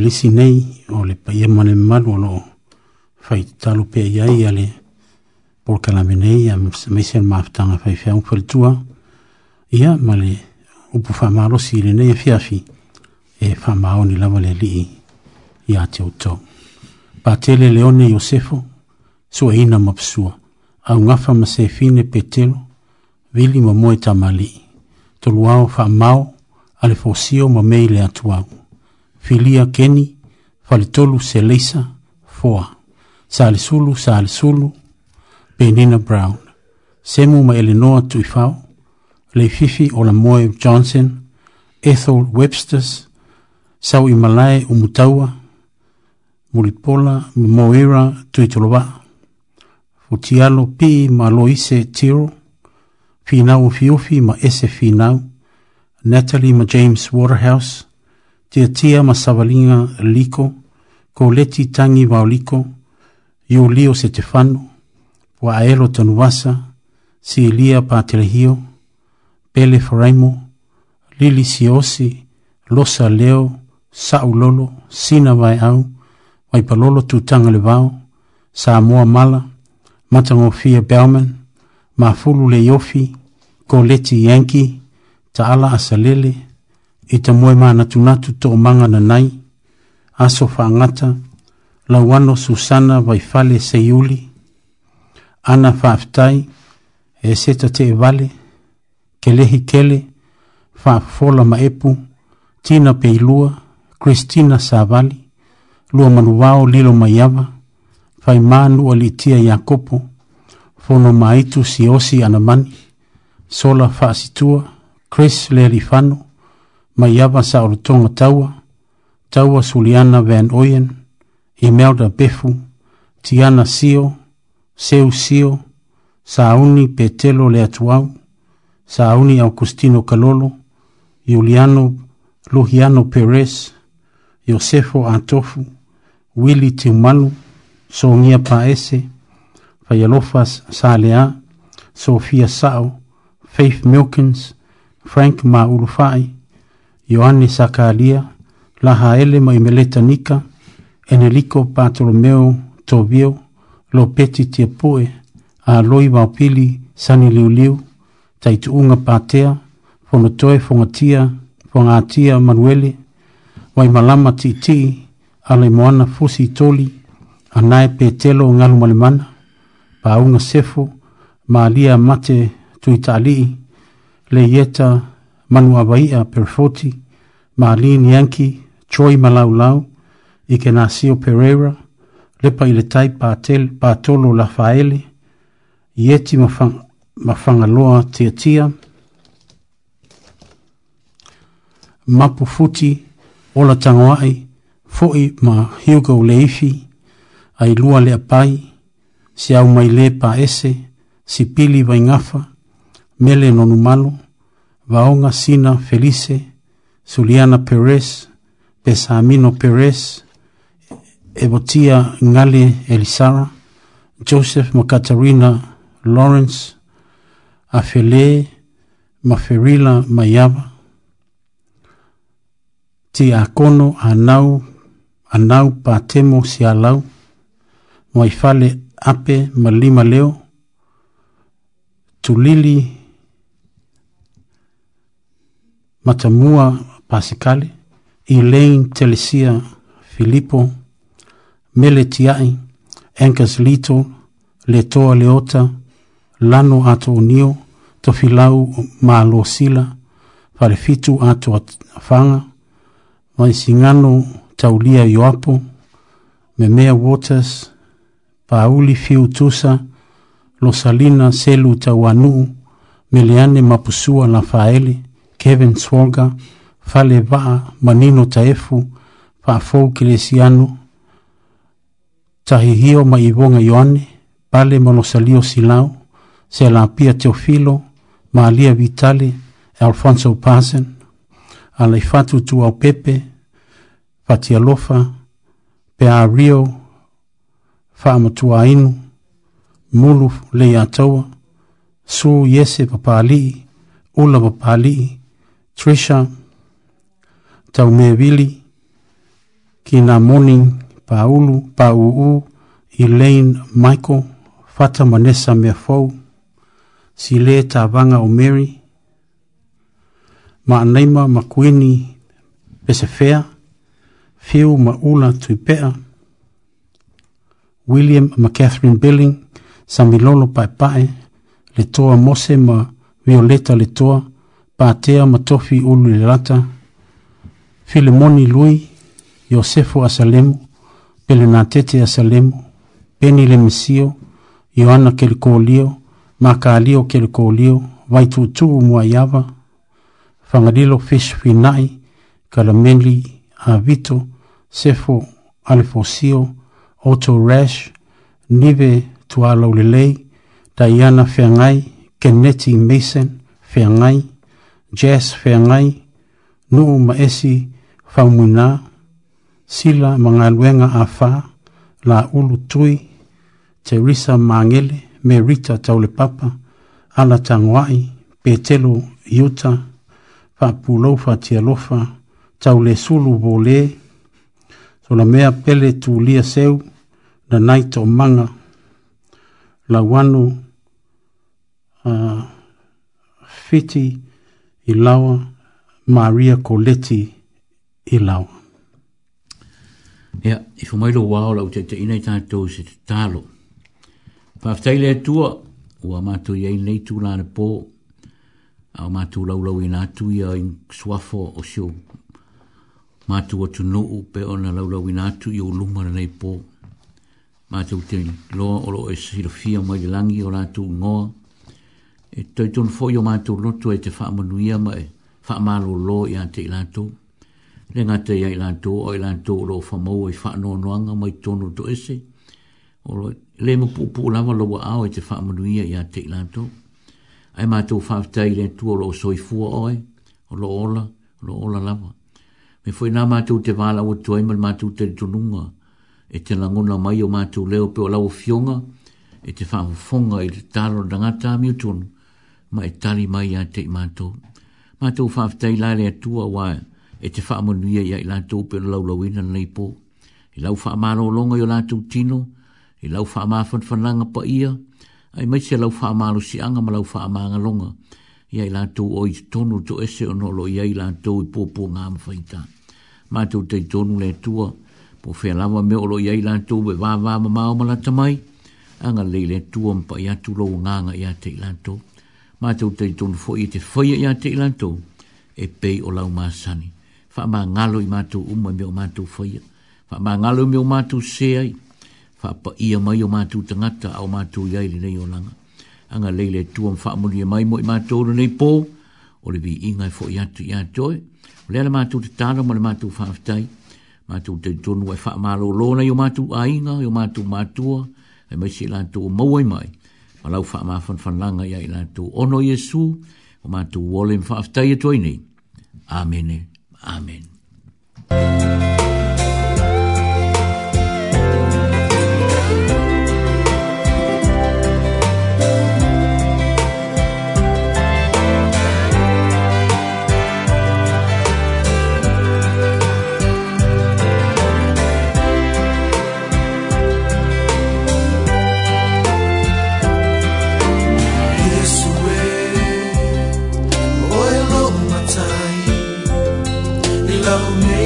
lisi nei o le paia mane malu alo fai talo pe ia ia le por kalame nei a mese le maafitanga fai fia un falitua ia ma le upu fa maalo si le nei e e a fiafi e fa maao ni lava le lii ia te uto patele leone yosefo sua ina mapsua au ngafa ma sefine petelo vili ma moe tamali toluao fa maao ale fosio ma mei le atuau filia keni faletolu seleisa foa salesulu salesulu penina brown semu ma elenoa tuifao leififi o la moe johnson ethel websters sau i malae umutaua mulipola mamoira tuitolovaa futialo pi ma loise tiro finau fiufi ma ese finau natalie ma james waterhouse te tia ma savalinga liko, leti tangi mauliko, Yulio Setefano, Waelo Tanuwasa, Silia Patelehio, Pele Faraimo, Lili Siosi, Losa Leo, Saulolo, Sina Vaiau, Waipalolo Tutanga Levao, Samoa Mala, Matangofia Bellman, Mafulu Leyofi, Koleti Yanki, Taala Asalele, i te moe mānatunatu tō mangana nei, aso whāngata, lawano susana vai fale se iuli, ana whāftai, e seta te e vale, ke lehi kele, whāfola ma epu, tina pe ilua, Kristina Savali, lua manuwao lilo maiawa, fai manu o litia Iakopo, fono maitu si osi anamani, sola faasitua, Chris Lerifano, Chris Lerifano, mai ava sa orotonga taua, taua Suliana Van Oyen, Imelda Befu, Tiana Sio, Seu Sio, Sauni Petelo Leatuau, Sauni Augustino Calolo, Juliano Lujiano Perez, Josefo Antofu, Willi Timalu, Sonia Paese, Fayalofas Salea, Sofia Sao, Faith Milkins, Frank Maulufai, Ioane Sakaalia, Laha Ele Maimeleta Nika, Eneliko Patolomeo Tobio, Lopeti Tiepoe, a Loi Vaupili Sani Liuliu, Taituunga Patea, Fonotoe Fongatia, Fongatia Manuele, Waimalama Titi, Alemoana Fusi Toli, Anae Petelo Ngalu Malemana, Paunga Sefo, Maalia Mate Tuitalii, Leieta Manuabaia Perfoti, Marlene Yanki, Choi Malaulau, Ikenasio Pereira, Lepa Iletai Patel, Patolo Lafaele, Yeti Mafang, Mafangaloa Tia Tia, Mapu Futi, Ola Tangwai, Foi Ma Hugo Leifi, Ailua Lea Pai, Siau Maile Paese, Sipili Vaingafa, Mele Nonumalo, Vaonga Sina Felice, Suliana Perez, Pesamino Perez, Evotia Ngale Elisara, Joseph Makatarina Lawrence, Afele Maferila Mayaba, Tiakono Anau, Anau Patemo Sialau, Waifale Ape Malima Leo, Tulili Matamua Pasikali, Elaine Telesia Filipo, Meletiai, enkeslito Lito, Letoa Leota, Lano Ato Unio, Tofilau Malosila, Farefitu Ato Fanga, Maisingano Taulia Yoapo, Memea Waters, Pauli fiu tusa Losalina Selu Tawanu, Meliane Mapusua lafaele Kevin Swolga, fale vaa manino taefu faafou kelesiano tahihio ma ivoga ioane pale ma losalio silau selapia teofilo ma alia vitale alfonso pasen alaifatu tuau pepe fatialofa peario faamatuāinu mulu lei atoa su iese papalii ula papalii trisha tau mea wili, ki ngā moni paulu, pauu, Elaine, Michael, Fata Manessa mea fau, si le tā vanga o Mary, ma anaima ma kuini pesefea, Phil ma ula tui pea, William ma Catherine Billing, Samilolo pae pae, le toa mose ma Violeta le toa, Pātea ma tofi ulu le rata, Filimoni lui, Yosefu a Salemu, Pelenatete a Salemu, Peni le Mesio, Ioana Kelikolio, Makaalio Kelikolio, Vaitutu Muayava, Fangadilo Fish Finai, Kalameli Avito, Sefo Alifosio, Oto Rash, Nive Tuala Ulelei, Diana Fengai, Kenneti Mason Fengai, Jess Fengai, Nuu Maesi, Fengai, faumuina sila magaluega afā la ulu tui terisa magele me rita taule papa ala tagoaʻi petelo iuta faapulou faatialofa taule sulu volē mea pele tulia seu lanai toʻomaga lauano uh, fiti ilawa maria koleti i lau. Ia, i fumailo wao lau te teina i tātou se te talo. Whaftaile atua, ua mātou iei nei tū lana pō, a mātou laulau i nātu ia i swafo o sio mātou atu nuu pe ona lau i nātu i o lumara nei pō. Mātou te loa o lo e sirafia mai langi o nātu ngoa, e toi tonu fo i o mātou lotu e te whaamanuia ma e whaamalo lo i ante i nātou. le ngate ia i lantou, o i lantou lo fa mau i whaano noanga mai tono to ese. lo, le mo pu pu lawa loa au e i te wha manu a i ate i lantou. Ai mātou whaftai le tua lo soi fua oi, o lo ola, lo ola lawa. Me fwoi nā mātou te wāla o tuai mal mātou te tununga, e te langona mai o mātou leo pe o lau fionga, e te whaafonga i te tālo rangata miu tonu, ma e tali mai te ate i mātou. Mātou whaftai lai le tua wāia e te wha amonuia ia i lātou pe lau lau ina nei pō. I lau wha amaro longa i lātou tino, i lau wha amafan whananga pa ia, ai mai se lau wha amaro si anga ma lau wha amanga longa, ia i lātou o i tonu to ese o nolo ia i lātou i pō pō ngā mawhaita. Mātou tei tonu le tua, po whea lawa me o lo ia i lātou we wā ma māo ma lata mai, anga lei le tua mpa ia tu lau nganga ia te i lātou. Mātou tei tonu fo i te whaia ia te i lātou, e pei o lau māsani fa ma ngalo i mato umu me o mato foi fa ma ngalo me o mato sei fa pa ia mai o mato tangata o mato ia ile nei langa. anga leile tu on fa mo ni e mai mo i mato ro nei po o le vi ingai fo ia tu i toi le le mato te tano mo le mato fa ftai mato te tonu e fa ma lo lo nei o mato ainga o mato mato e mai si lan tu mo i mai Malau fa ma fon fon langa i ina tu ono yesu o ma tu wolim fa ftai toi ni amene Amen. ao meu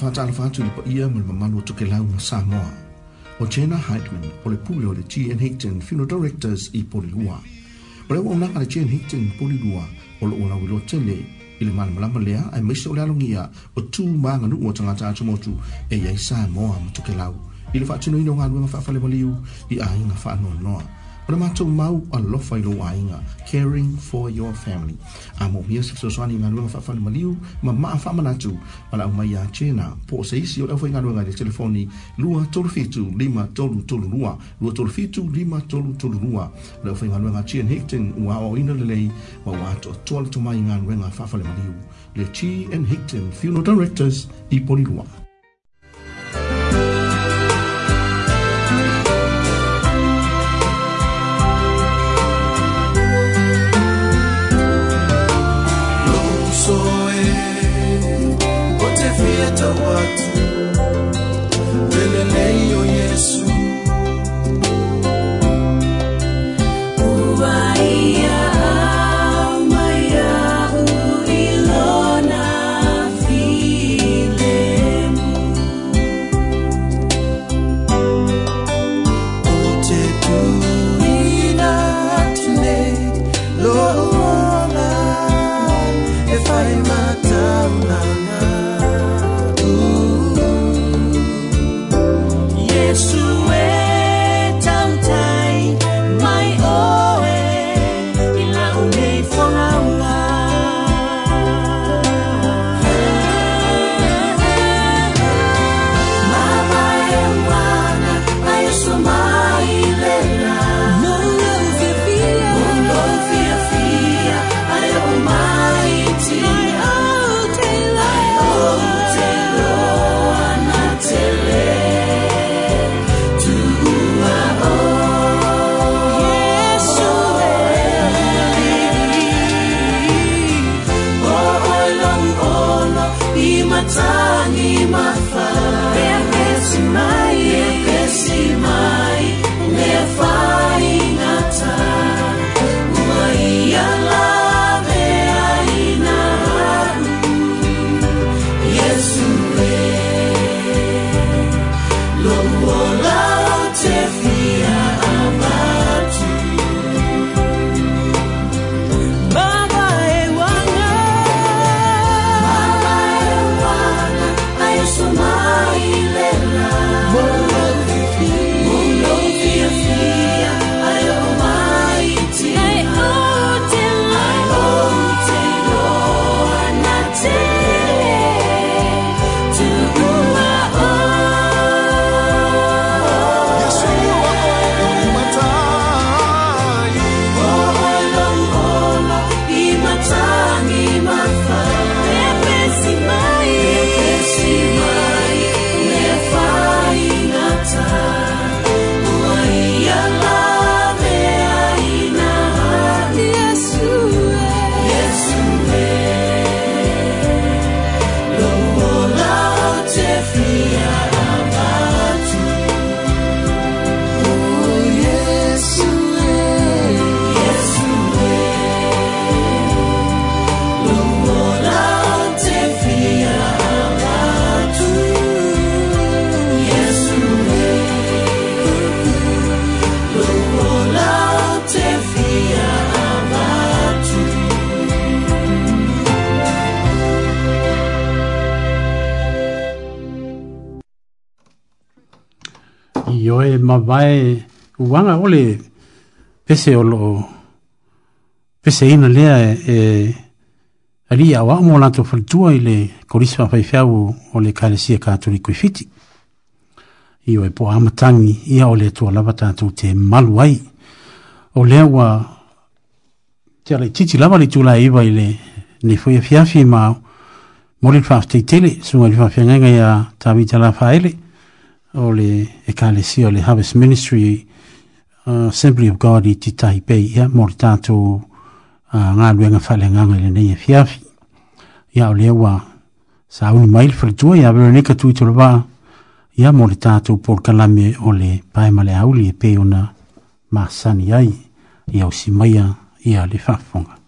faatalofa atu i le paia ma le mamalu o tokelauga samoa o jena hidman o le pule o le gn higton funeral directors i polilua o le auaunaga le gn higton polilua o lo'u lauiloa tele i le malamalama lea ae maise o le alogia o tumaganuu o tagata atumotu e iai samoa ma tokelau i le faatinoina o galuega faafale maliu i aiga faanoanoa Ora mātou mau a lofa i loa inga, caring for your family. A mō mia se fesoswani ngā nuanga whaafani maliu, ma maa whaaman atu, pala au mai a tēnā. Pō se isi o lewha i ngā nuanga de telefoni, lua tolu fitu lima tolu tolu lua, lua tolu fitu lima tolu tolu lua. Lewha i ngā nuanga tēn hekten ua o ina lelei, ma wātou a tuala tumai ngā nuanga whaafani maliu. Le tī and hekten funeral directors i poni lua. did what? vai uanga ole pese o lo pese ina lea e ali e, a wa mo lanto fol tua ile korisma fai fiau o le kalesia katoliko i fiti io e po amatangi ia ole tua lava tatu te maluai o lea ua te ala titi lava li tula iwa ile ne foi a fiafi ma mo li fafteitele sunga li fafiangenga ya tabi tala faele ia o le ekalesia o le Harvest Ministry uh, Assembly of God i te Taipei ia mo le tātou uh, ngā luenga whale nganga i le neia fiafi e ia o lewa sa uni maile whalitua ia vero neka tui tolo wā ia mo le tātou por kalame o le paemale auli e peona maasani ai ia o simaia ia le whafonga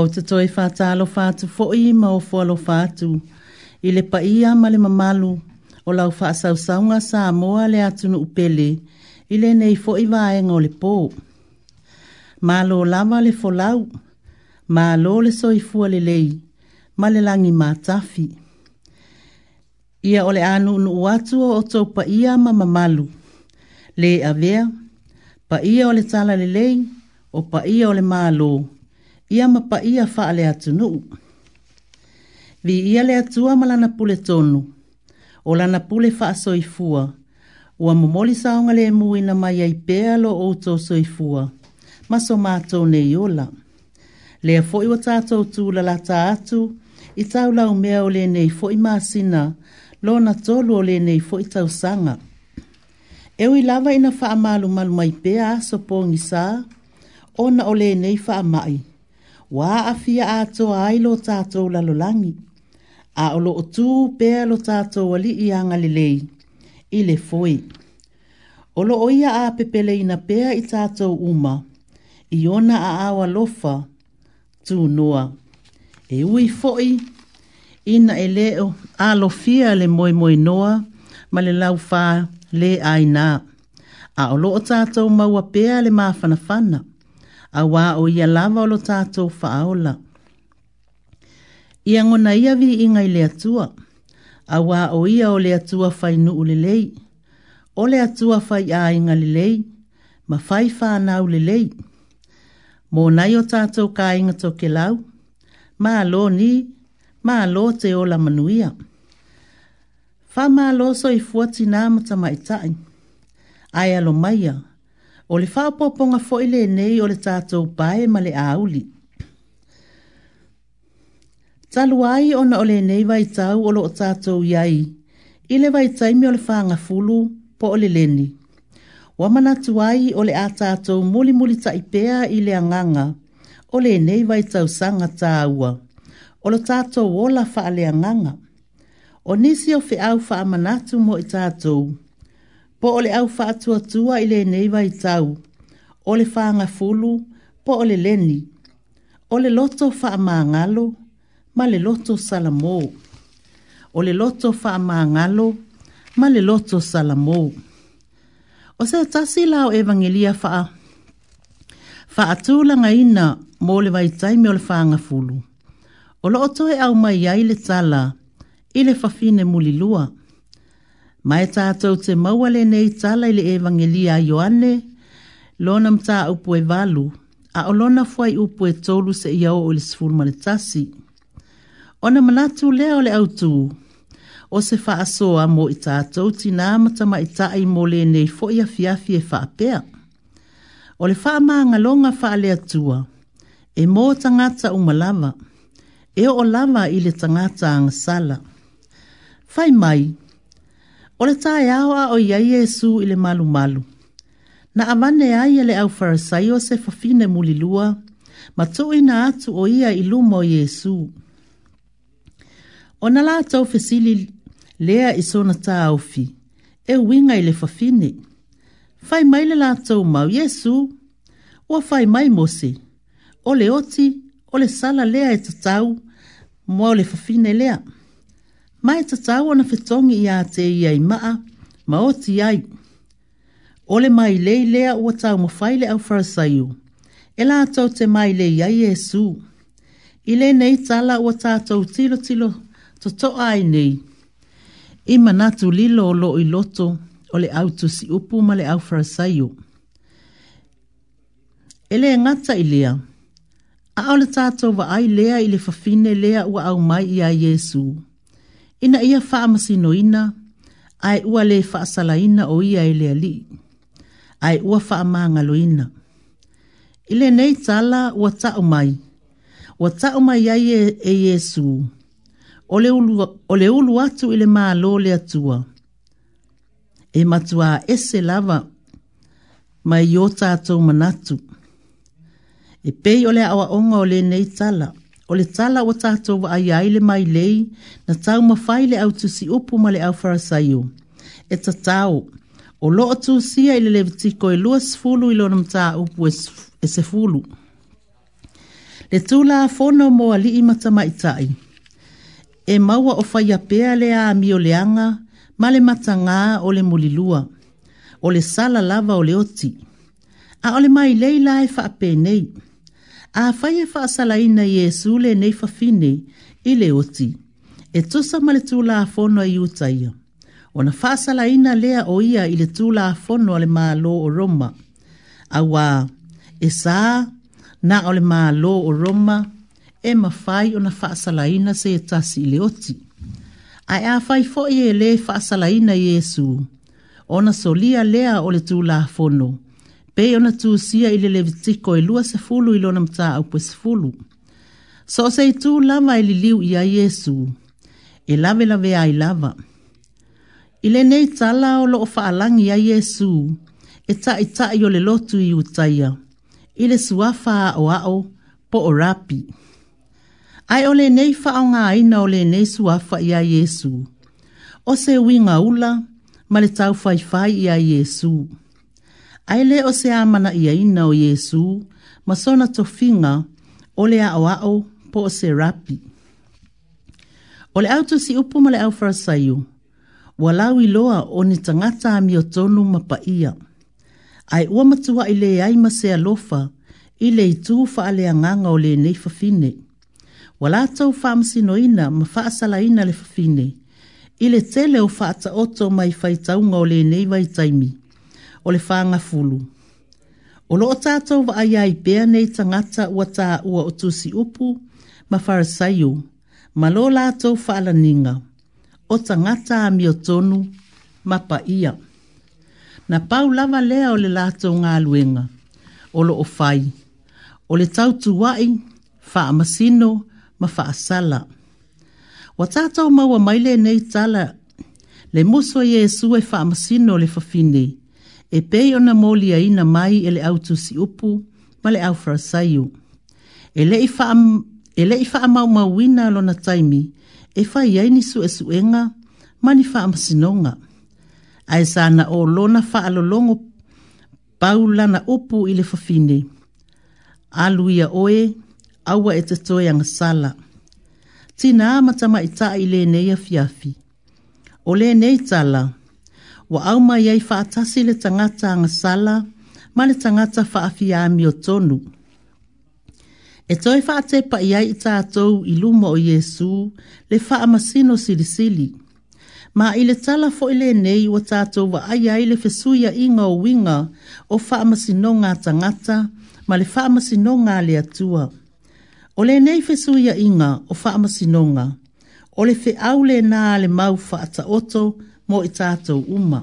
o te toi whata alo whatu fo i ma o fo whatu. I le pa ia ma le mamalu o lau wha sau saunga sa moa le atunu upele i le nei fo i waenga o le pō. Ma lo lama le fo lau, ma lo le soi fua le lei, ma le langi ma tafi. Ia ole anu unu uatu o tau pa ia ma mamalu. Le avea, pa ia o le tala le lei, o pa ia o le maa loo ia mapa ia faa le atu nuu. Vi ia le atua ma lana pule tonu, o lana pule faa soifua, ua momoli nga le mui na mai ai pea lo outo soifua, maso mātou ne iola. Lea foi wa tātou tū la lata atu, i tau lau mea o le nei foi māsina, lo na tolu o le nei foi tau sanga. Eu i lava ina faa malu malu mai pea aso pōngi sā, ona ole nei faa mai wa afia a ai lo tato la lo langi. A o lo tu pe lo tato wali i anga lelei. I le foi. O lo oia a pepele ina pea i tato uma. I ona a awa lofa tu noa. E ui foi ina e leo a lo fia le moi moi noa ma le lau faa le aina. A o lo o tato maua pea le mafana fana a wā o ia lava o lo tātou whaaola. Ia ngona ia vi inga i lea tua, a wā o ia o lea tua whai nu ule lei, o lea tua whai a inga le ma whai whāna ule lei. Mō nai o tātou ka inga tō ke lau, mā lō ni, mā lō te ola manuia. Whā mā lō so i fuatina mata mai tai, ai alo maia, o le whaapoponga fo nei o le tātou pae ma le auli. Talu ai ona o le nei vai tau o lo o tātou iai, i le vai taimi o le whaanga fulu po o le leni. Wa manatu ai o le a tātou muli muli ta i pea i le anganga, o le nei vai tau sanga tāua, o lo tātou wola wha a le anganga. O nisi o fe au wha manatu mo i tātou, po o le au faatuatua i lenei vai tau, o le whaanga fulu, po o le leni, o le loto faamangalo, ma le loto salamo. O le loto faamangalo, ma le loto salamo. O se tasi lao evangelia faa, faa tūlanga ina mō le vai taimi o le whaanga fulu. O loto e au mai ai le tala, i le fafine mulilua. lua. Mai tātou te mawale nei tala le evangelia a Ioane, lona mta upo e valu, a olona fuai upo e tolu se iau o le sifuru manetasi. Ona manatu lea o le autu, o se faa soa mo i tātou ti nā matama i tāi mo le nei fo ia fiafi e faa pea. O le faa maa ngalonga faa lea tua, e mō tangata umalava, e o lava i le tangata angasala. Fai mai, O le tā ea o ia Iesu i le malu malu. Na amane ia ele au farasaio se fafine mulilua, lua, ma tui na atu o ia i lumo o Iesu. O na la tau fesili lea i sona tā aufi, e winga i le fafine. Fai mai le la tau mau Iesu, ua fai mai mose, o le oti, o le sala lea e tatau, mua o le fafine Lea mai ta tawa na fetongi ia te ia i maa, ma o ti ai. Ole mai lei lea ua tau mawhaile au farasaiu, e la tau te mai lei ia Jesu. I le nei tala ua tātou tilo tilo, to to ai nei. I manatu lilo o lo i loto, o le autu si upu ma le au farasaiu. E le ngata i lea, a ole tātou wa ai lea i le fafine lea ua au mai ia Jesu. Jesu ina ia faamasinoina ae ua lē faasalaina o ia e le alii ae ua faamagaloina i lenei tala ua taʻu mai ua taʻu mai ai e, e iesu o le, ulu, le atu i le mālō le atua e matuā ese lava mai i o tatou manatu e pei o le aʻoaʻoga o nei tala o le tala o tātou wa aia le mai lei na tau mawhai le au tusi upu ma le au farasaio. E ta tau, o tu tūsia i le tiko e lua sifulu i lona mta upu e sifulu. E le tūla a fono mo a li imata mai tai. E maua o whaia pea le a mi o leanga, ma le mata ngā o le mulilua, o le sala lava o le oti. A le mai leila e wha nei. nei a fai e wha asala ina i e sule nei wha fine i le oti. E tusa ma le tūla a fono i uta ia. O na wha asala ina lea o ia i le tūla a fono le maa o Roma. A wā, e sā, na o le maa o Roma, e ma fai o na wha asala ina se e tasi i le oti. A e a fai fo i e le wha asala ina i e su. O na solia lea o le tūla a fono. O pe ona tu sia ile le vitiko e lua sefulu ilo na mta au pe sefulu. So se tu lava ili e liu ia Yesu, e lave lave ai lava. Ile nei tala o loo faalangi ia Yesu, e ta i ta i le lotu i utaia, ile suafa a o ao po o rapi. Ai ole nei faonga aina ole nei suafa ia Yesu, o se winga ula, ma le tau fai fai ia Yesu. Yesu ai le o se amana ia ina o Yesu, ma sona to finga o le ao ao po o se rapi. O le auto si upo ma le au farasayu, walawi loa o ni tangata ami o tonu ma pa ia. Ai ua matua i le ai ma se alofa, i le i tu fa ale anganga o le nei fafine. Wala tau fa amsino ina ma fa asala ina le fafine, i le tele o fa ata oto mai faitaunga o le nei vai taimi. Ile o le nei vai taimi o le whanga fulu. O loo tātou wa aia i pēr nei tangata ua tā ua o tusi upu, ma farasaiu, ma lo lātou whaala ninga, o tangata a mi o tonu, ma pa ia. Na pau lava lea o le lātou ngā luenga, o loo fai, o le tautu wai, wha masino, ma wha sala. Wa tātou maua maile nei tala, le muso i e sue wha masino le fafinei, e pei ona moli ina mai e le autu si upu ma le au frasaiu. E le i faa e mau mau wina lo na taimi, e fai ai ni su e suenga, ma ni faa masinonga. Ae sana o lona faa lolongo paula na upu i le fafine. Alu ia oe, awa e te toe anga sala. Tina amatama i taa i le neia fiafi. O le neitala, tala, wa au mai ai whaatasi le tangata ang sala, ma le tangata afia mi o tonu. E toi whaate pa iai i tātou i luma o Yesu, le wha amasino sili Ma i le tala fo le nei wa tātou wa ai ai le fesuia inga o winga o wha amasino ngā tangata, ma le wha amasino ngā le atua. O le nei fesuia inga o wha amasino ngā. O le fe au le nā le mau wha ata oto, mo i tātou uma.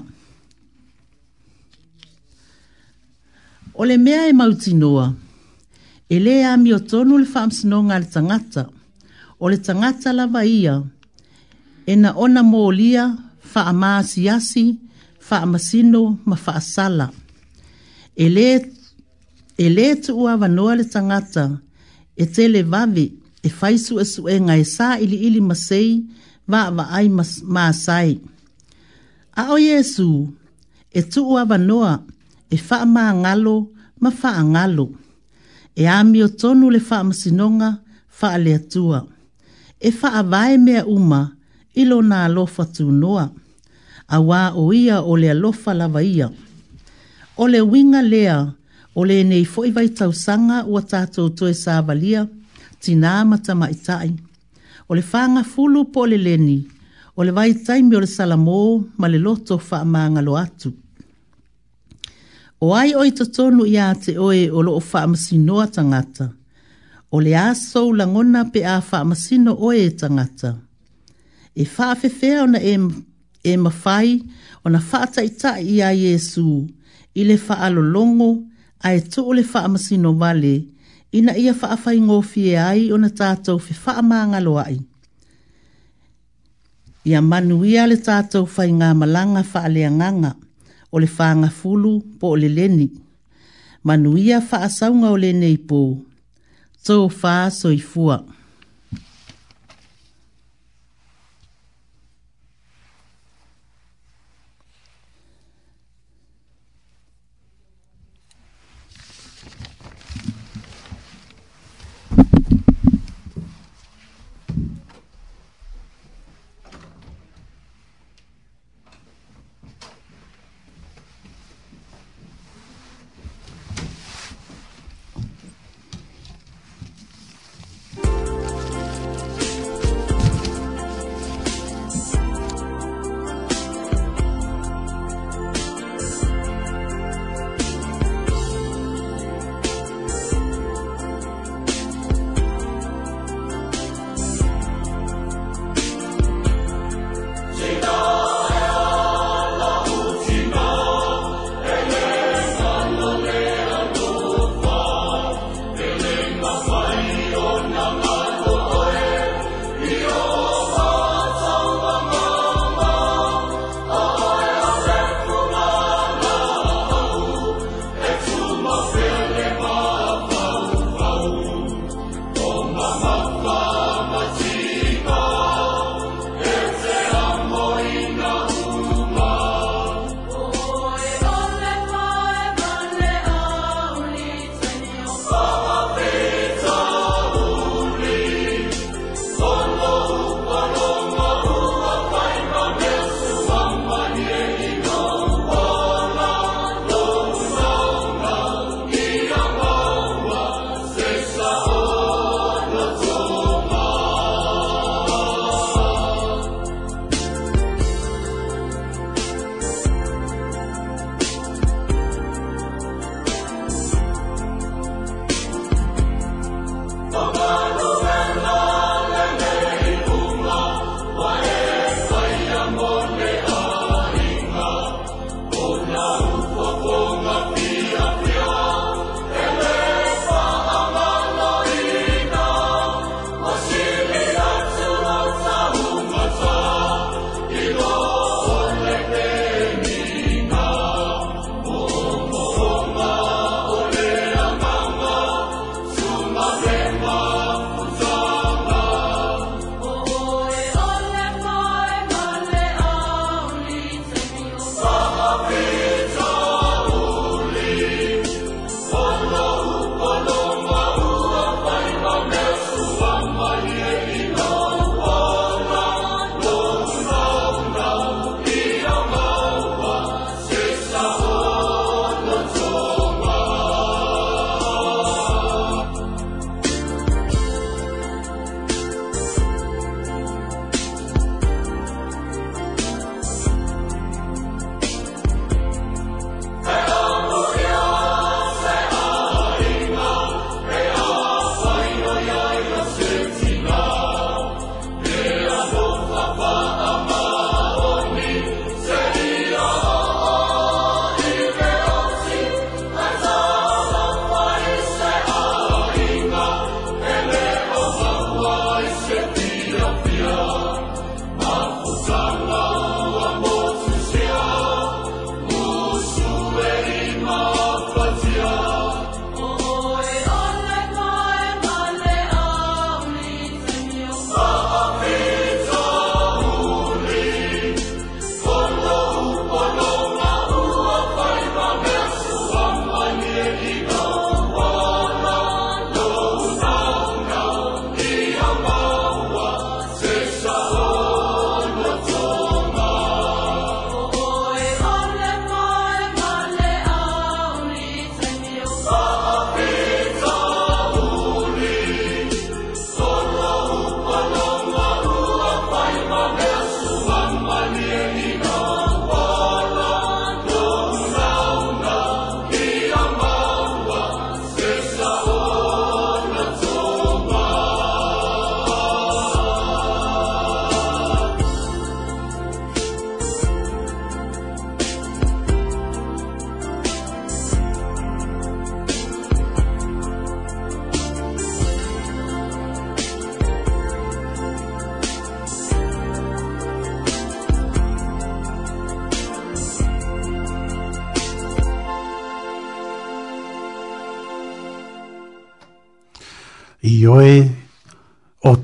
O le mea e mauti noa, e le a mi o tonu le whams nonga le tangata, o le tangata lava ia, e na ona mō lia, wha a asi, wha a masino, ma wha a sala. E le, tu ua wanoa le tangata, e te le vavi, e whaisu e su ngai sā ili ili masei, wa wa ai mas, maa sai. A o Yesu, e tuu awa e faa maa ngalo, ma faa ngalo. E ami o tonu le faa masinonga, faa le atua. E faa vae mea uma, ilo na alofa tu noa. A wā o ia o le alofa lava ia. O le winga lea, o le nei foi vai tau sanga ua tātou toe valia, tina amata maitai. O le whanga fulu po le leni, o le vai taimi o le salamō ma le loto faamāgalo atu o ai o i totonu iā te oe o loo faamasinoa tagata o le a sou lagona pe a masino oe e tagata e faafefea ona e, e mafai ona faataʻitaʻi iā iesu i le faalologo ae tuu le faamasino vale ina ia faafaigofie ai ona tatou ai ia manuia le tatou fainga malanga faaleaganga o le fulu po o le leni manuia faasauga o le neipo, tō fā soifua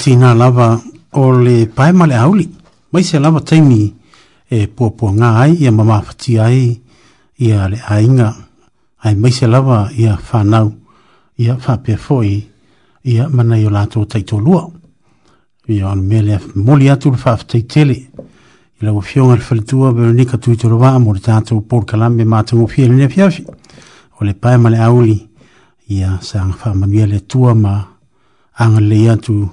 tina lava o le pae male auli. Mai se lava taimi e pua pua ngā ai, ia mama fati ai, ia le ainga. Ai mai se lava ia whanau, ia whapea foi, ia mana i o lato taito lua. Ia on mele moli atu le whaafatai tele. Ila o fionga le falitua, bero nika tuito lua, amore tato por kalambe mātango fia le nefiafi. O le pae male auli, ia sa anga whamanuia le tua ma anga tu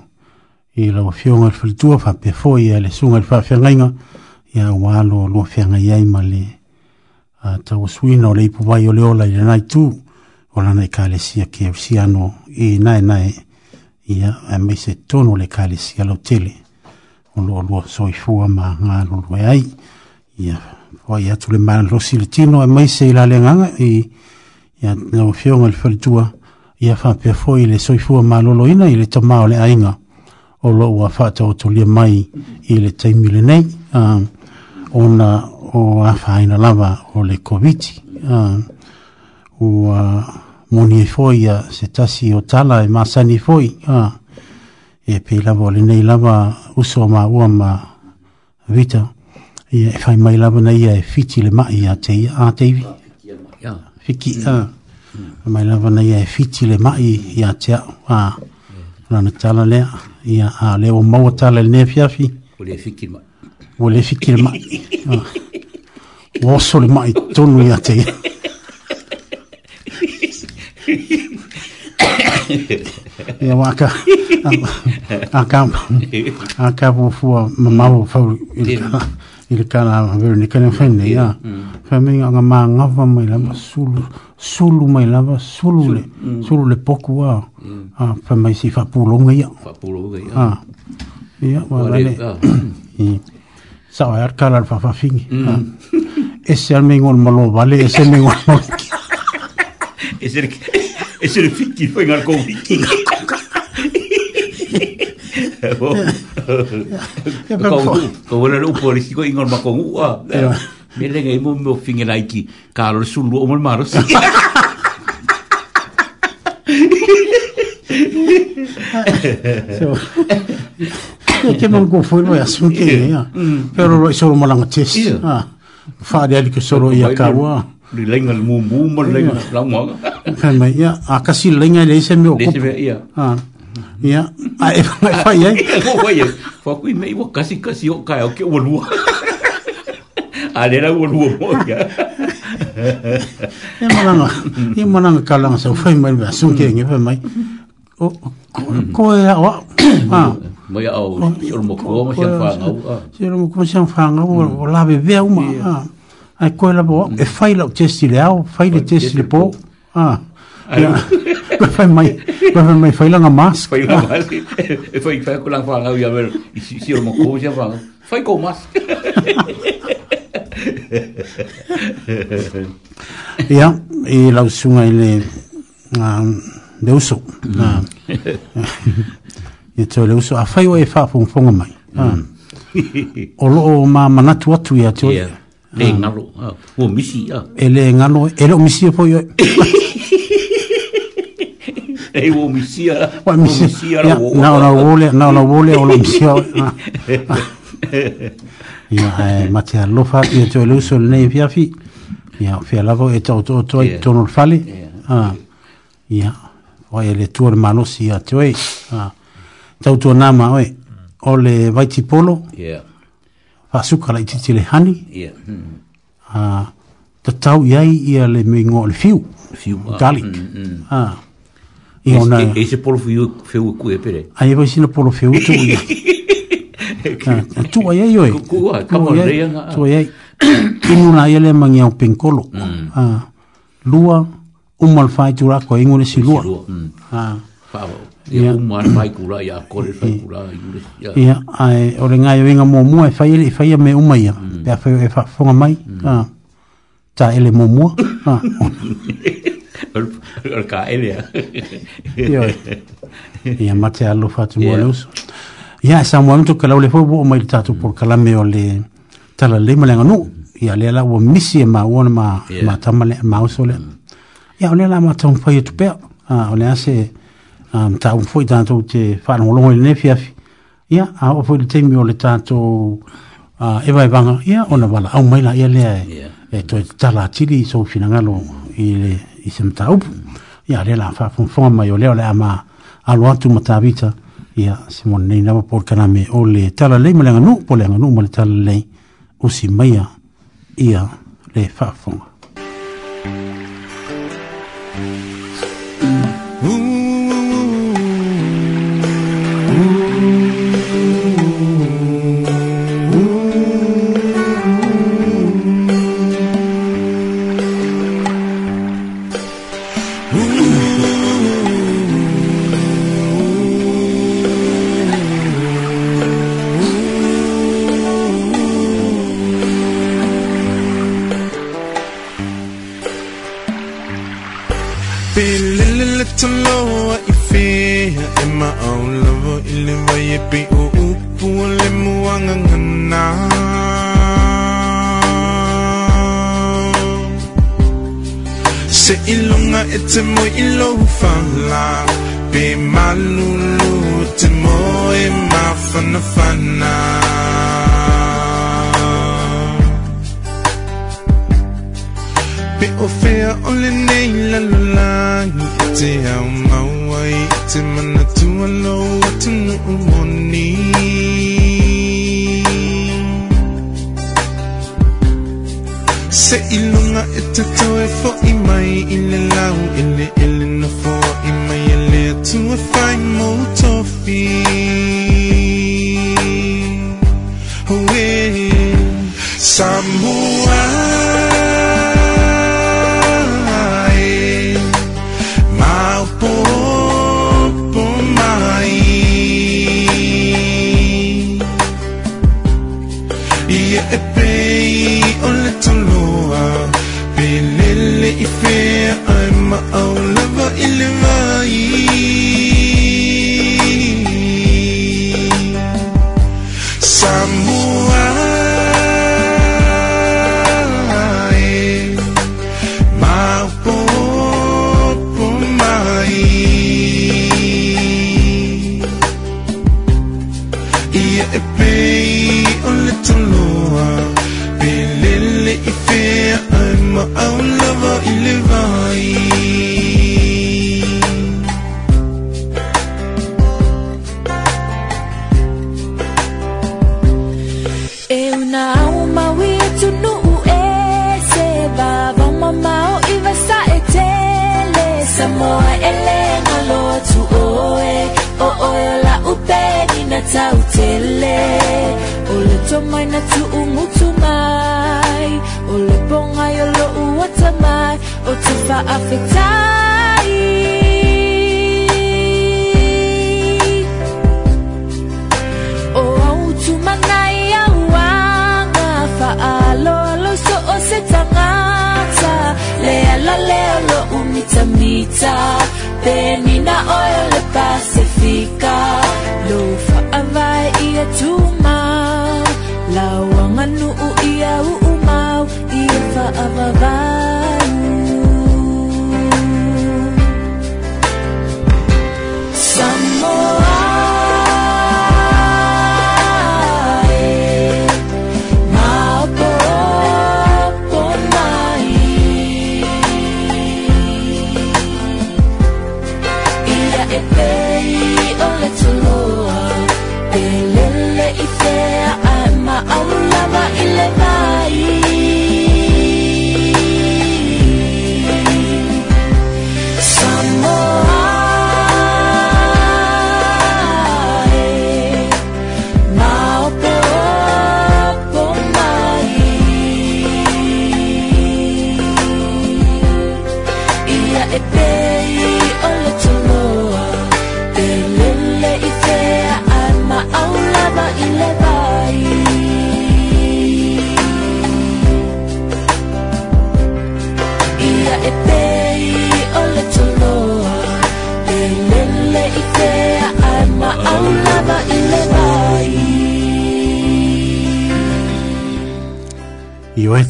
i lau fionga le fritua fa pe foi a le sunga le fa fenga ia walo lo fenga ia i male a tau suina o le ipu vai o le ola i le nai tu o lana i kalesia ke usiano i nai nai ia a meise tono le kalesia lo tele o lo lo soifua ma ngā lo lo e ai ia foi atu le mana losi le tino a meise i la le nganga i ia lau fionga le fritua ia fa pe foi le soifua ma lo lo ina i le tamao le ainga ia o lo ua whata o tulia mai i le teimile nei uh, o na o awhaina lava o le COVID uh, o uh, moni e foi a se tasi o tala e masani foi uh, e pei lava o le nei lava uso ma ua ma vita e whai mai lava nei e fiti le mai a te a teivi fiki a mai lava nei e fiti le mai i te a uh, rana tala lea ia a le o mau tala le nefiafi o le fiki ma o le fiki ma *laughs* ah. o so le mai tonu ia te *coughs* ia waka a ka a ka fua ma mau fau i le tala veronika na whenei a whamei mm. anga māngava mai lava sulu sulu mai lava sulu le mm. sulu le poku a a whamei si ya. ia ya, ah. Ya ia wale el ar kala fa fa fingi el al mengol malo vale ese mengol malo el ese, el *laughs* ngal *laughs* *laughs* *laughs* Kau wala le upo le siko ingol mako ngua. Mele ngai mo mo finge naiki. Ka sulu o mo maros. So, ke ke ya. Pero lo mo lang tes. Fa de ali ke solo ya Li lenga mo lenga la mo. Kan ya, lenga le se ya. Ia, a e whai whai e. E ho whai e. Whaku i mei wa kasi kasi o kai au ke ua lua. A rera ua lua mo ia. E mananga, e mananga ka langa sa whai mai mea sunke e ngipa mai. O, ko e a wa. Mai a au, si oromo kua ma e si oromo kua ma si oromo kua ma si o lawe vea uma. E a e koe la po, e whai lau testi le au, whai le testi le po. Ah. Ah fai mai fai fai mai fai langa mask fai langa mask e fai fai kulang fai langa yamer i si si omo kou siya fai fai kou mask ya *laughs* e lau sunga ele deuso e to leuso a fai o e fai fong fonga mai ah. mm. o lo o ma manatu atu ya to e ngalo ah. ah. e e o misi ya ele ngalo ele o misi e fai e wo misia wa misia ra wo na na wole na na wole o misia ya e matia lo fa ye to lu fi fi la vo et to to ah ya o ele tu hermano si a to e ah nama oi o le polo ya fa suka la titi hani ya ah tau yai ia le mingo le fiu fiu garlic mm, mm. ah ona e se polo fiu feu ku e pere ai vai sino polo feu tu e. *laughs* ah, tu ai e ai oi ku ku ka ah, mo rei tu e ai ah. *coughs* inu na ele mangi au pinkolo mm. ah, lua umal mm. fai tu ra ko ingune si lua Ah. pa e yeah. umal fai ku ra ya ko re fai ku ra ingune ya ya ai ore nga ai venga mo mo e fai ele fai me uma ya pe mm. fa fa fa mai mm. Ah. ta ele mo mo *laughs* Ah. *laughs* ar ka elea. Ia, ia mate alo fatu mua leus. Ia, sa mua nuntu ka laule fobo o mai tatu por kalame o le tala lima le nganu. Ia, lea la ua misi e ma uona ma, yeah. ma tamale e ma uso le. Ia, o lea la ma taun fai e tupea. Uh, o lea se um, taun fai tatu te whaan holongo le nefiafi. Ia, a o fai le teimi o le tatu uh, e vai vanga. Ia, ona wala au maila ia lea e. Yeah. E toi tala atili i sou finangalo i le... Yeah i se mta upu. Ia re la fa fun fun mai o leo le ama alo atu mata vita. Ia se mon nei nama por kaname o le tala lei ma le nganu po le nganu ma le tala lei o si maia ia le fa fun.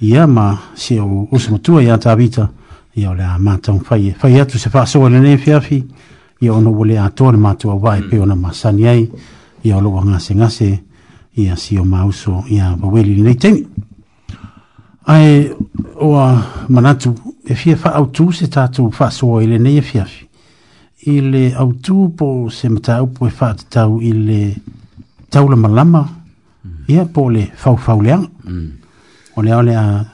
ia ma se o usu matua ia tabita ia ole a matang fai e fai atu se faa soa lene fiafi ia ono wole a toa le matua wae mm. pe ona masani ai ia olo wa ngase ngase ia si o ma uso ia waweli lene teimi ai oa manatu e fia faa autu se tatu faa soa lene fiafi ile autu po se mata upo e faa tau ile taula malama mm. ia po le fau fau leanga mm o le ole a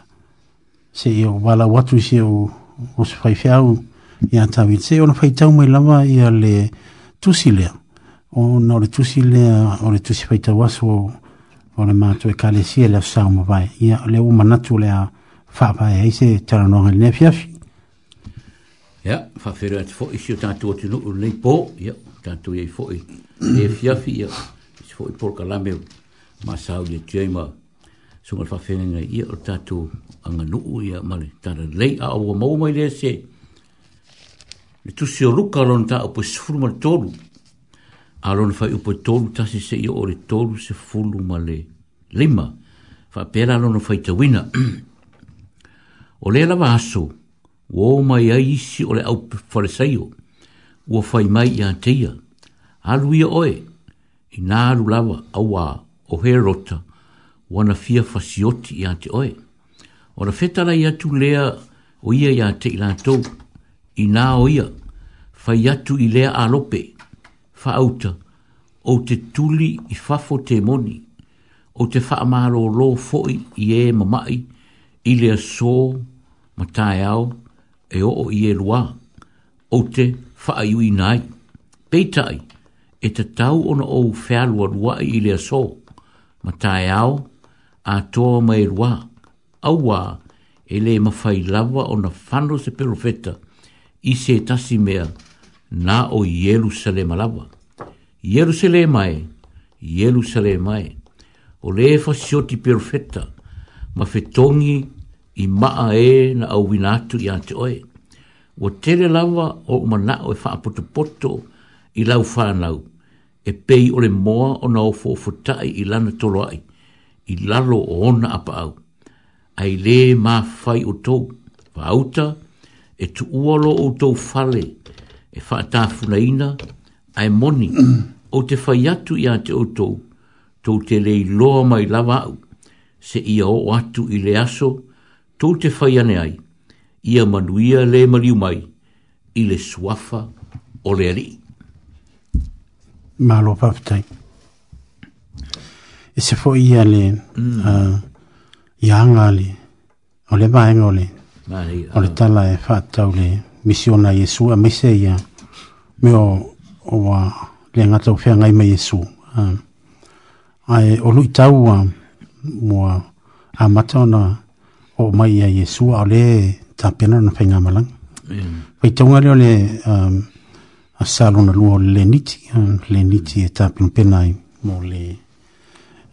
se i o wala watu se o o se fai fiau i a tawi se o na fai tau mai lawa i a le tusi lea o na o le tusi lea o le tusi fai tau aso o le mātu e kāle si e le asau ma vai i a le umanatu le a whapai e se tāra noa ngai nea fiafi Ia, whawhere atu fo isi o tātou atu nuku nei pō Ia, tātou i fo i e fiafi Ia, isi fo i pōrka lame o masau le tiaima Ia, so ngal fa fenga i o tatu anga no u mali tara lei a o mo mo le se le tu si ru kalon ta o se fulu mal tolu a lon fa u tolu ta si se o le tolu se fulu male lima fa pera lon fa te wina *clears throat* o le la vaso o ma ya isi o le au fa le sai o o fa mai ya te alu ye oe i nā lava awa o herota rota wana fia fasioti ia te oe. O na fetara ia tu lea o ia ia te ilantou, i nā o ia, fai atu i lea a fa auta, o te tuli i fafo te moni, o te fa amaro lo foi i e mamai, i lea so, ma tae au, e o o i e lua, o te fa ayu i nai, peitai, e te tau ona o fealua lua i lea so, ma tae au, a toa mai rua, aua e le mawhai lawa o na whano se perofeta i se tasi mea na o Jerusalem lawa. Jerusalem mai, Jerusalem mai, o le fasioti perofeta ma whetongi i maa e na au winatu i ante oe. O tere lawa o umana o e whaapotopoto i lau whanau, e pei o le moa o na o fōfotai i lana toloai. ai i lalo o ona apa au. Ai le ma fai o tou, wa auta, e tu uolo o tou fale, e whaata funaina, ai moni, o te fai atu i ate o tou, tou te lei loa mai lava au, se ia o atu i le aso, tou te fai ane ai, ia manuia le maliu mai, i le suafa o le ali. Malo paftai e se fo ia le mm. ianga le o le maenga o o le tala e whātau le misiona Iesu a mese ia me o o a le ngatau whea ngai me Iesu ai o lui tau a mua a matona o mai a Iesu a le tapena na whainga malang pai taunga le o le a saluna lua o le niti le niti e tapena pena mo le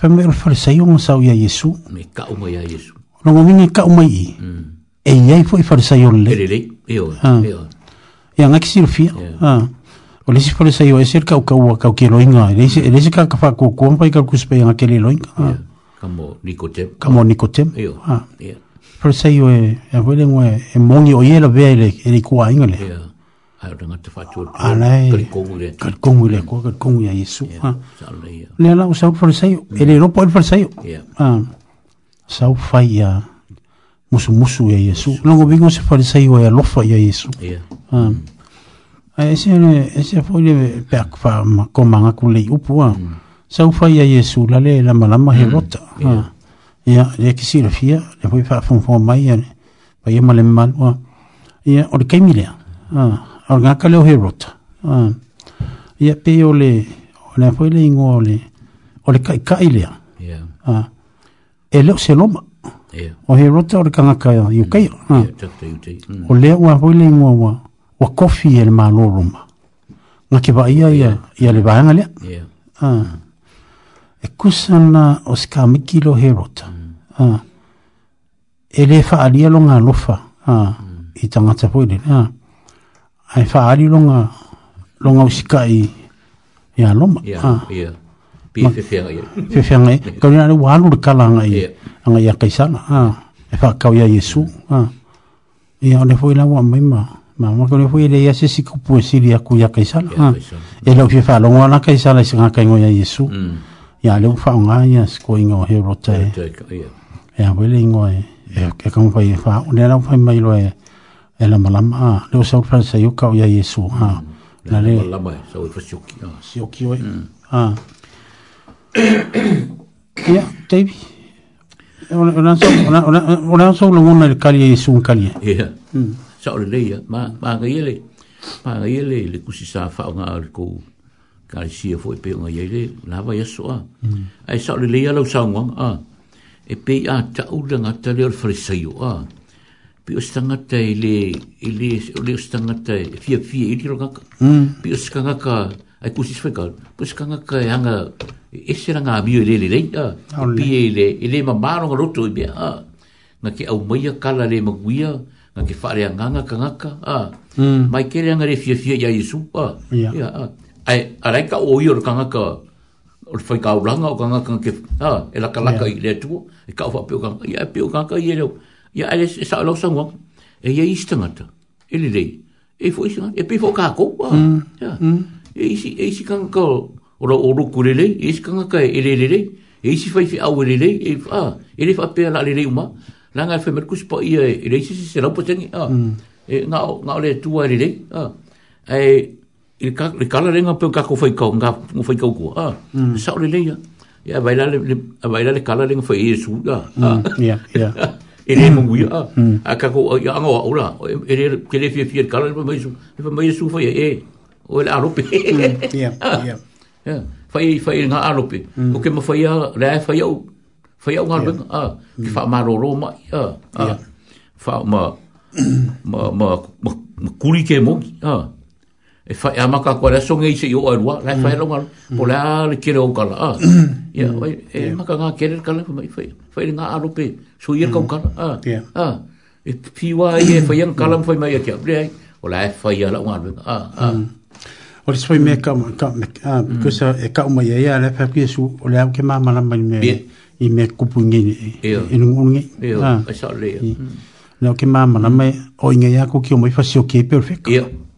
Fai mai rafale sa iyo ngasa uya Yesu. Me ka uma ya Yesu. Nongo mingi ka uma i. Mm. E iyai fo i fale sa iyo le. Ere le. Eo. Ia ngaki siro fia. O lesi fale sa iyo e ser ka uka ua ka uke loinga. E e lesi ka kafa kua kua mpai ka kuspe ya ngake le loinga. Kamo nikotem. Kamo nikotem. Eo. Fale sa iyo e, e mongi o iela vea ele kua ingale. Eo ranga te whatua tō. Anei. Kari kongu rea. Kari kongu rea koa, kari kongu ia Iesu. Ia, salei. Lea lau sau farisaio. E le ropa il e farisaio. Ia. Sau fai ia musu e musu ia Iesu. Nongo bingo se farisaio e ia lofa ia Iesu. Ia. Ai, ese ane, ese a fōi lewe peak wha komanga ku lei upu mm. a. Sau fai ia Iesu lale lama lama he mm. rota. Ia. Ia, lea kisi le fia, le fōi wha fōn fōn mai ane. Pai ema le malua. Ia, o le keimilea. Ia. Or nga ka leo he rota. Uh, ia pe o le, o le apoi le ingoa o le, o le kai kai lea. Yeah. Uh, e leo se loma. Yeah. O he rota o le ka ngaka i o kai. Uh, yeah, mm. O leo a apoi le ingoa wa, wa kofi e le maa roma. Nga ke ba ia ia, ia le vaanga lea. Yeah. Uh, e kusana o se ka miki lo he rota. Mm. Uh, e le faa lia lo ngā lofa. Uh, mm. I tangata poile. Uh, ai whaari longa, longa usika ah. i, i aloma. Ia, yeah, ia. Yeah. Pia whewhianga ia. Whewhianga ia. Kau ni anu wālu le kala anga i, yeah. anga i a kaisana. Ha. Ah. E wha kau ia Iesu. Ha. Ah. Ia, o le fwoi la wama ima. Ma, ma kau le fwoi le ia se si kupu e siri aku i a kaisana. Ha. E lau whewha longa na kaisana i se ngaka ingo ia Iesu. Mm. Ia, leu wha unga ia se koi ingo he rotai. Ia, wele ingo e. Ia, e, ke kama pai e wha. Unera wha ima ilo e. Ia, e lamalama a leo saulufala saioka o ia yesu a na le sioki oe a ia tavi o le asaulagona i le kali e iesu makali e saʻolelei a magaia ma, magaia le le kusi sa faaaoga o le kou kalesia foʻi pe o gaiai le a ia soa ae saʻolelei a lau saugaga a e pei a taʻu le gata lea o le falesaio a pi o stanga tai le ele o le stanga tai e fia fia ele roka mm. pi o stanga ka ai kusi sfe ka pi stanga ka yanga e, e sera e nga bi ele ele a pi ele ele ma maro nga roto be a na ke au mai ka le ma guia na ke fare nga nga ka nga ka a hmm. mai ke yanga re fia fia ya isu a ya a ai ara ka o yor ka nga ka o fai ka o ranga o ka nga ka ke a e la ka la ka ile tu e ka o fa pe o ka ya pe o ka ka ile ya ale e sa lo sa ngok e ye istanga to ele dei e fo isa e pe fo ka ko ya mm. mm. e isi e isi kan ko ora oro kurele e isi kan ka ele ele e isi fa fi au ele e fa ele fa pe la ele ele uma la nga fe merkus po ye ele isi se lo po tangi a e nga nga le tu ele ele a e il e ka le kala renga pe ka ko fa ko nga mo fa ko ko a mm. e sa ele ya ya vai la le vai la le kala renga fa yesu ya ya e le mo wi a a ka ko ya ngo ola e le ke le fie fie kala mo mais mo mais sou fai e o le arope ya ya fai fai nga arope mm. o ke mo fai la fai o fai o ngal a ki fa ah. mm. ah. ah. ma ro ro ma ya fa ma ma ma kuri ke mo a e fa ya maka ko la songe se yo alwa la fa lo mal po la le kire o kala ya mm-hmm. mm-hmm. e maka nga kire kala fa fa fa nga arupe so ye ko mm-hmm. kala ah ah e pi wa ye fa yang kala fa mai ya bre ai o e la fa ya la mal ah ah o le soi me ka ka me ah because e ka o mai ya la fa pi su o la ke ma ma la mai me i me kupu ngi e no ngi ah e sa le ya no mm. ke ma ma la mai o ngi ya ko ki o mai fa si o ke perfect ya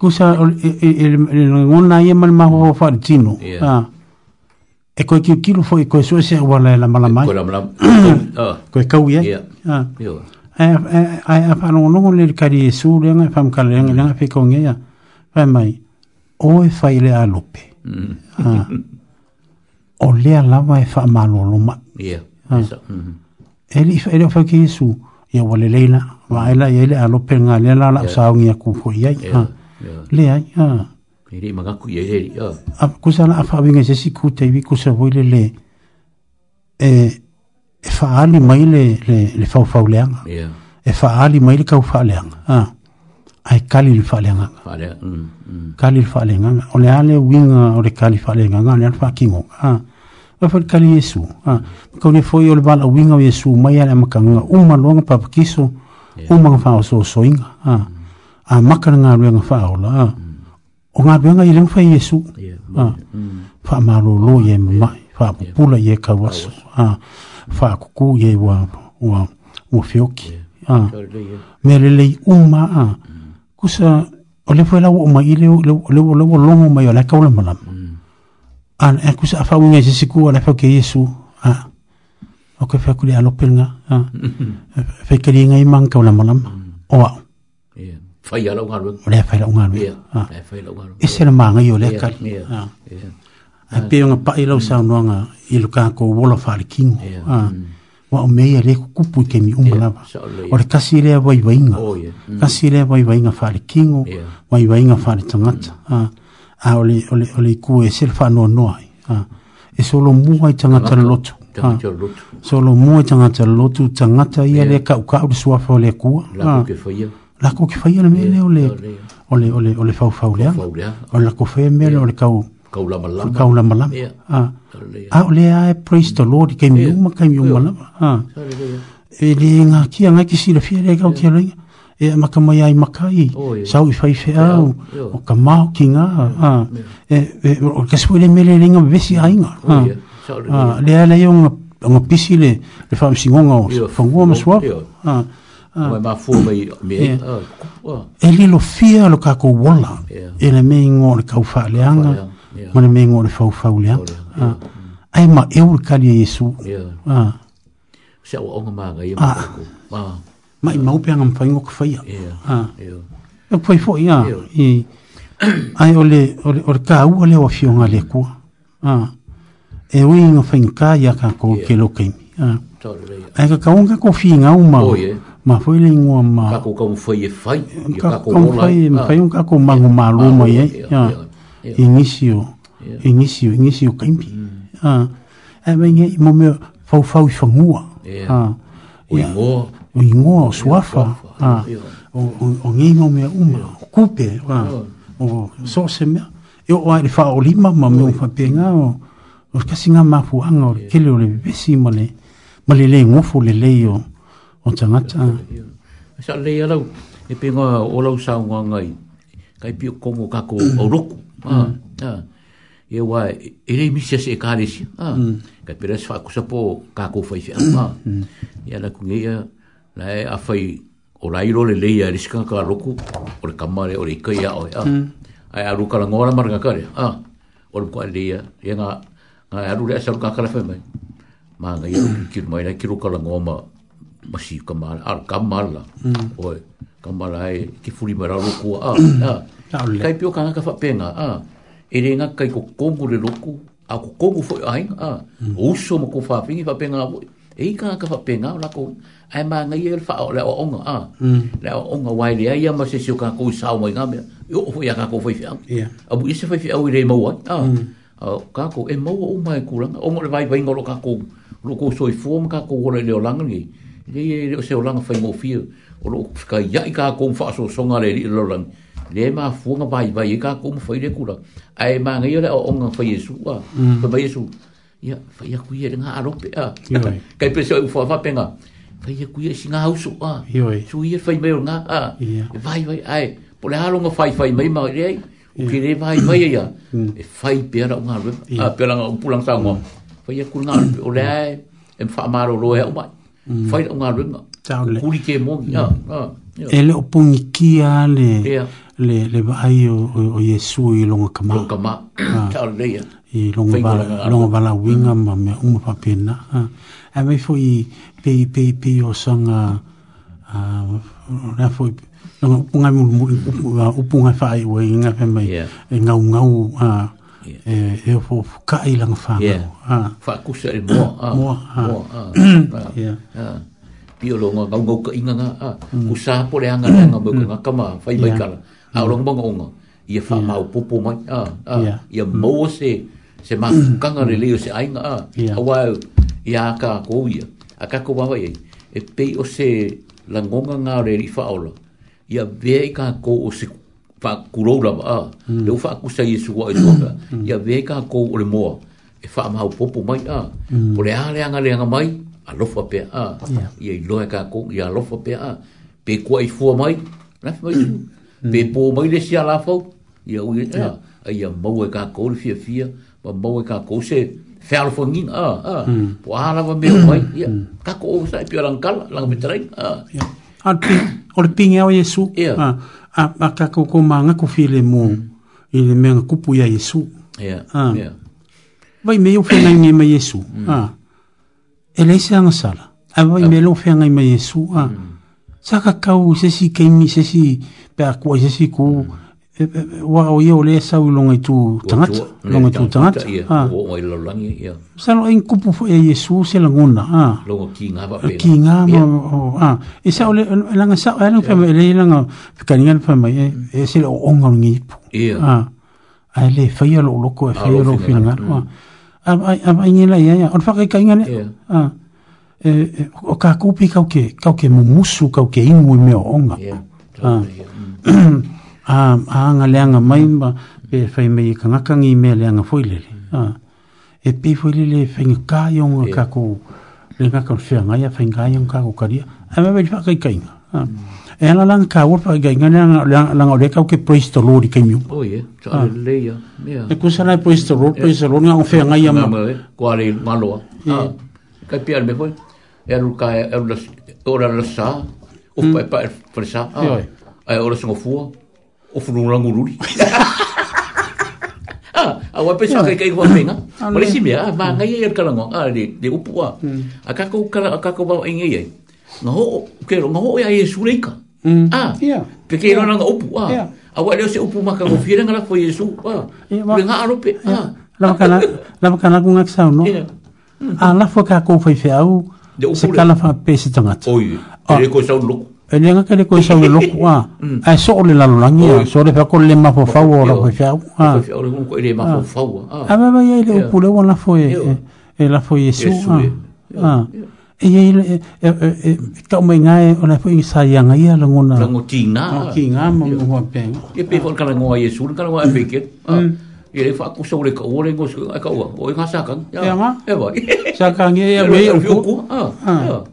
kusa e, e, e, ngona ia mani maho o whare tino. Ah. E koe kiu kilu fo i koe sua se ua la malamai. Koe la malamai. *coughs* Ah. Ah. Koe kau ia. Ai a whare ngonongo le kari e su leanga, e whamka leanga, leanga pe konge ia. Whai mai, o e whai le a lope. Mm. O lea lava e wha malo loma. Ia. Ia. Ele o whai ki e su, ia wale leila, waela, ia ele a lope ngā lea lala, sāungi a kūpo iai. Ia. Ia le ai a ere maga ku ye ere a ku sa na fa winga se siku te wi ku sa le e e fa ali mai le le le fa fa le anga e fa ali mai le ka fa le anga a ai kali le fa le anga fa le kali le fa le anga o le ale winga o le kali fa le anga ne fa kingo a o fa kali yesu a ko ne foi o le bala winga yesu mai ale makanga uma longa pa kiso uma fa so so inga a mm a makana ngā ruenga wha o la. Mm. O ngā ruenga i rengwha mm. i Yesu. Wha yeah, maro lo ye yeah, mai, wha yeah, pula ye e ka waso. Wha yeah. kuku ye wa, wa, wa fioki. Yeah. Ah. Me le le uma. Mm. Kusa, o le fwela wa uma i le le le le longo mai o la ka ula malam. Mm. An, an e kusa a fwa wunga i sisi ku a la fwa ke Yesu. Ah. O ke fwa kuli alopenga. Ah. *laughs* Fwa ke ringa i manka ula malam. Mm. O wa. Wow fai ala unga rung. Lea fai ala unga rung. Ah. Lea fai ala unga rung. Ese na maanga iyo leka. Lea. Ah. Ai ah. peo nga pae lau sa unua nga ilu kako wolo fari kingo. Mm. Lea. Wa umeia leko kupu ike mi unga lava. Lea. Ole kasi lea wai wainga. Oh yeah. Mm. Kasi lea wai wainga fari kingo. Lea. Wai wainga fari tangata. Lea. Mm. A ole ole ole iku e sel fa noa noa. Lea. E solo mua i tangata na lotu. Tangata na lotu. Solo mua i tangata na lotu. Tangata ia le ka uka au le suafa o le kua. Lea. Lea la ko ki fai ana mele ole ole ole ole fau fau le ole la ko fai mele ole kau kau la malam kau la malam ah ah ole ai e praise the lord ke mi uma ke mi uma la ah e le nga ki nga ki si le fi le kau ki le e maka mai ai makai sau i fai fe au o ka mau ki nga ah e-, e o ke sui le mele le nga vesi ai nga ah le ai le yo nga Ang pisi le, le fam singong ngos, fangwa maswa. Ah, Ah. Mai mafu mai me. Yeah. Ah. E le lo fia lo ka ko E le me ngo le ka fa leanga Ma le me ngo le fa fa leanga anga. Ai ma e ur ka le Yesu. Ah. Se o ngama ga ye. ma Mai mau pe anga mpa ngo ka fa ya. Ah. E pui fo ya. E ai ole ole ole ah. e ka u ole o fiona E wi ngo fa ngka ya ka ko ke lo ke. Ah. Ai ka ka unga ko fi ngau ma foi lingua ma ka ko kom foi e fai ka ko kom foi e ah. fai un ka ko mangu ma lu mo ye ya inicio inicio inicio kaimpi mm. ah e eh, menge mo me fau fau fangua ah o ingo ingo suafa ah o o ngimo me um kupe ah o so se me e o ai fa o lima ma me un fa penga o o kasinga ma fuanga o kilo le vesimo le ma le le ngofo le le yo o tangata. Sa lei alau, e pinga o lau saunga ngai, kai pio kongo kako au roku. Mm. Ah, ah. E wā, e rei misi ase e kāre ah, mm. Kai pira sa whakusa po kako fai fia. Mm. E ala kungeia, la e a fai o lairo le leia e risikanga ka roku, o le kamare, o le ikai a oe. Ai aru kala ngora maranga kare. O le kua leia, e ngā aru le asa rukakara fai mai. Mā ngai aru kiru mai, kiru kala ngoma, masi kamala ar kamala mm. oi kamala e ke furi mara roku a mm. kai pio kanga ka fapenga a ere nga kai ko kongu le roku a ko kongu fo ai a mm. uso mo ko fa pingi fa penga oi e ka ka fa penga la ko ai ma nga yel fa le o nga a mm. le onga wai le ai ma se si ka ko sa mo nga me o fo ya ka ko fo fi a abu ise fo fi a ire mo wa a ka ko e mo o mai ku ranga o mo le vai vai ngoro ka ko ro ko so i fo ka ko ro le o langa ni le o se o langa fai mofia o lo kai yai ka kom fa so songa le lo lang le ma fuanga vai vai ka kom fai le kula ai ma ngai le o onga fai yesu a fa vai yesu ia fai aku ia nga aro pe a kai pe so fa fa penga fai aku ia singa hausu a so ia fai mai nga à? a à? vai vai ai po le halo nga fai fai mai ma le o ke le vai vai ia e fai pe ra nga a pe la nga pulang sa ngo fai aku nga o le em fa maro lo e o mai fai o ngā runga. Kuri ke mōngi, ā, ā. Ele o kia le, le, le o, Yesu i longa kama. Longa kama, ah. *clears throat* tāule ia. I longa bala, longa bala mm. winga ma mea unga papena. Ah. E mei fo i pei, pei, pei o sanga, rea ah, fo i pei, Nga upunga whae ua i ngā whemai, ngau ngau, e eh, e eh, fo ka i lang fa ha fa ku se mo mo *coughs* ha pio lo nga ngau ka inga nga mm. ku sa po le anga nga ba mm. nga kama fai bai kala a rong ba nga ia fa mau popo mai a ia mm. mo se se ma kanga re leo se ainga a awa ia ka ko ia a ka ko wa ia e pe o se langonga nga re ri fa ola ia ve ka ko o se fa ừ. kuro ừ. à, à. dạ. à. ừ. la ba le fa ku sai su wa tu ba ya ve ka ko le mo e fa ma po po mai a po le ale anga le anga mai a lo fa pe a ye lo ka ko ya lo fa pe a pe ko i fu mai na fa pe po mai le sia la fo ya u ya ya mo ka ko le fia fia ba mo ka ko se fel fo ngin a a po ala va me mai ya ka ko sa pe lang kal lang me trai a a o le pinga yesu yeah. a a ka ko ko manga ko file mo mm. i le menga kupu ia Yesu yeah ah. yeah vai me o fenga ngi ma Yesu mm. ah ele se anga sala a vai me lo fenga ma Yesu ah mm. saka kau se si kemi se si pe a se si mm. Eh, eh, eh, wa o ye o le sa ulo ngai tu tangat lo ngai tu tangat ha o ile lo langi ya sa no en kupu fo e yesu se la ngona ha lo kinga nga ba pe ki mo ha e sa ole la nga sa ala e fa e le la nga ka ni fa mai e, e se lo o ngai ngi pu ha ai le fa ye lo lo ko e fa ye lo fi nga ha am am ngi la ya ya on fa ka ngi ne ha e o ka kupi ka ke ka ke mo musu ka ke imu me o nga ha *clears throat* a anga leanga maimba pe fai mei ka ngakangi me leanga foilele. Mm. Ah. E pe foilele fai nga ka yong yeah. ka ko le nga ka fia ngaya fai nga yong ka ko karia. A me mei whakai kainga. Ah. Mm. E ala lang ka wafa ga nga nga nga nga reka ke praise the lord kai mi. Oh yeah. Ah. E ku sana praise the lord praise the lord nga fia ngai ma. Ko ale malo. Ah. Ka pia me foi. E ru ka e ru la e ora la sa. pa pa fresa. Ah. Ai ora sngofua. Mm o furu rangu ruri. *laughs* Ah, a pesa kai kai kwang pinga. *laughs* Ole si mea, ma ngai er kala ngong, ah, de, de upu a. Hmm. A kako kala, a kako bau e ngai ei. Nga ho, kero, nga ho e ae sureika. Hmm. Ah, pe kei rana nga upu, ah. A wale se upu maka ngo fire ngala kwa Yesu, ah. Le nga arope, ah. Lama kana, lama *laughs* kana kung aksao, no? Ah, lafo kako fai fai au, se kala fai pesi tangata. Oye, kere ko sao loko. e le nga kele koe sau le loko a ai so o le lalolangi a ah. mm. so le fako le mafofau o la koe fiau a a baba iai le upu leua lafo e e lafo iesu a e iai le e kau mai ngae eh, o lafo i saianga ia ah, langona lango tina ah, ki ngā ma mua penga e pe fon kala ngoa iesu kala ngoa e feke ia le fako sau le kau o le ngosu a kau a o e ngā sakang ia ngā e wai sakang ia ia mei upu a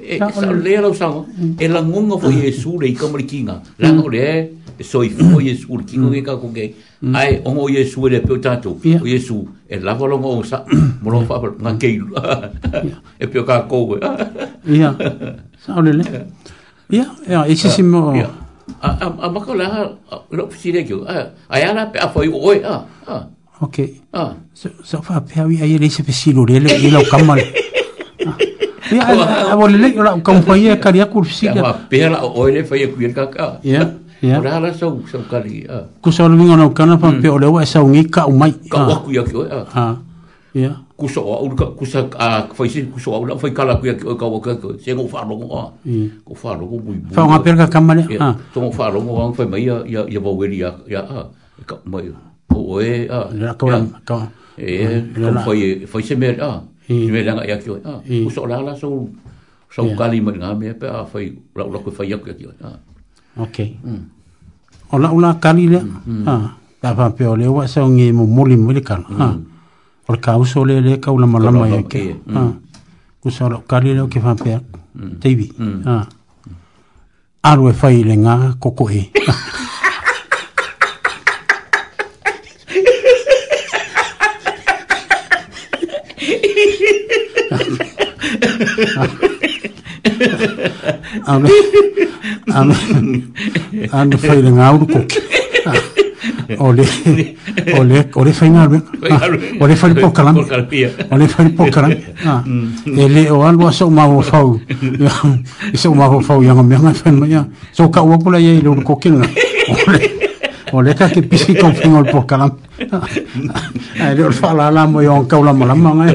e sa le la sa mm. e mm. eh, la ngonga fo mm. Yesu le ka mari kinga la no le so i fo Yesu le kinga ke ka ko ke ai o mo Yesu le pe tato o Yesu e la volo mo sa mo lo fa nga ke e pe ka ko ia sa le le ia ya e si mo a a ma ko la lo psi le ke a a ya la pe a fo i o a ok ah so so fa pe ai ai le se pe si lo le le la kamal *laughs* Ya, awo lele ora kam fa ye kali akur fisi. Ya, pela oile fa ye kuyen kaka. Ya. Ya. Ora ala sau sau kali. Ku sau lingo na kana pa mm. pe ole wa e sau ngi ka umai. Ka wa ku ya ki oya. Ha. Ya. Ku sau au ka ku sa a fa isin ku sau la fa kala ku ya ki ka wa ka ko. Se ngo fa rogo. Ya. Ko fa rogo bu. Fa nga pel ka kamale. Ha. To ngo fa rogo wa fa mai ya ya ya ba weli ya ya. E ka mai. Oe. Ya. Ka. Eh, ka fa ye fa isin me ah. Mm. Me langa yakio. Ah, uso la so so kali mo nga me pe a fai la la ko fai yakio. Ah. Okay. Mm. Ola ola kali le. Mm, mm. Ah. Ta pa pe ole wa so ngi mo moli mo le kan. Ah. Por mm. causa le ah. e le ka ula malama ya ke. Ah. Uso la kali le ke fa pe. Mm. Tevi. Ah. Arwe fai le nga koko e. *laughs* ano ano ano foi de ngau ko ah. ole ole ole foi ngau eh? ah. ole foi po kalan ole foi po kalan ah. mm. ele o algo so mau fau e so mau fau yang me ngau fen manya so ka o pula ye lo ko kin ole ole ka ke pisi ko fin ol po kalan ele o fala la mo eh? yo ka ola mo la mo *laughs* ngai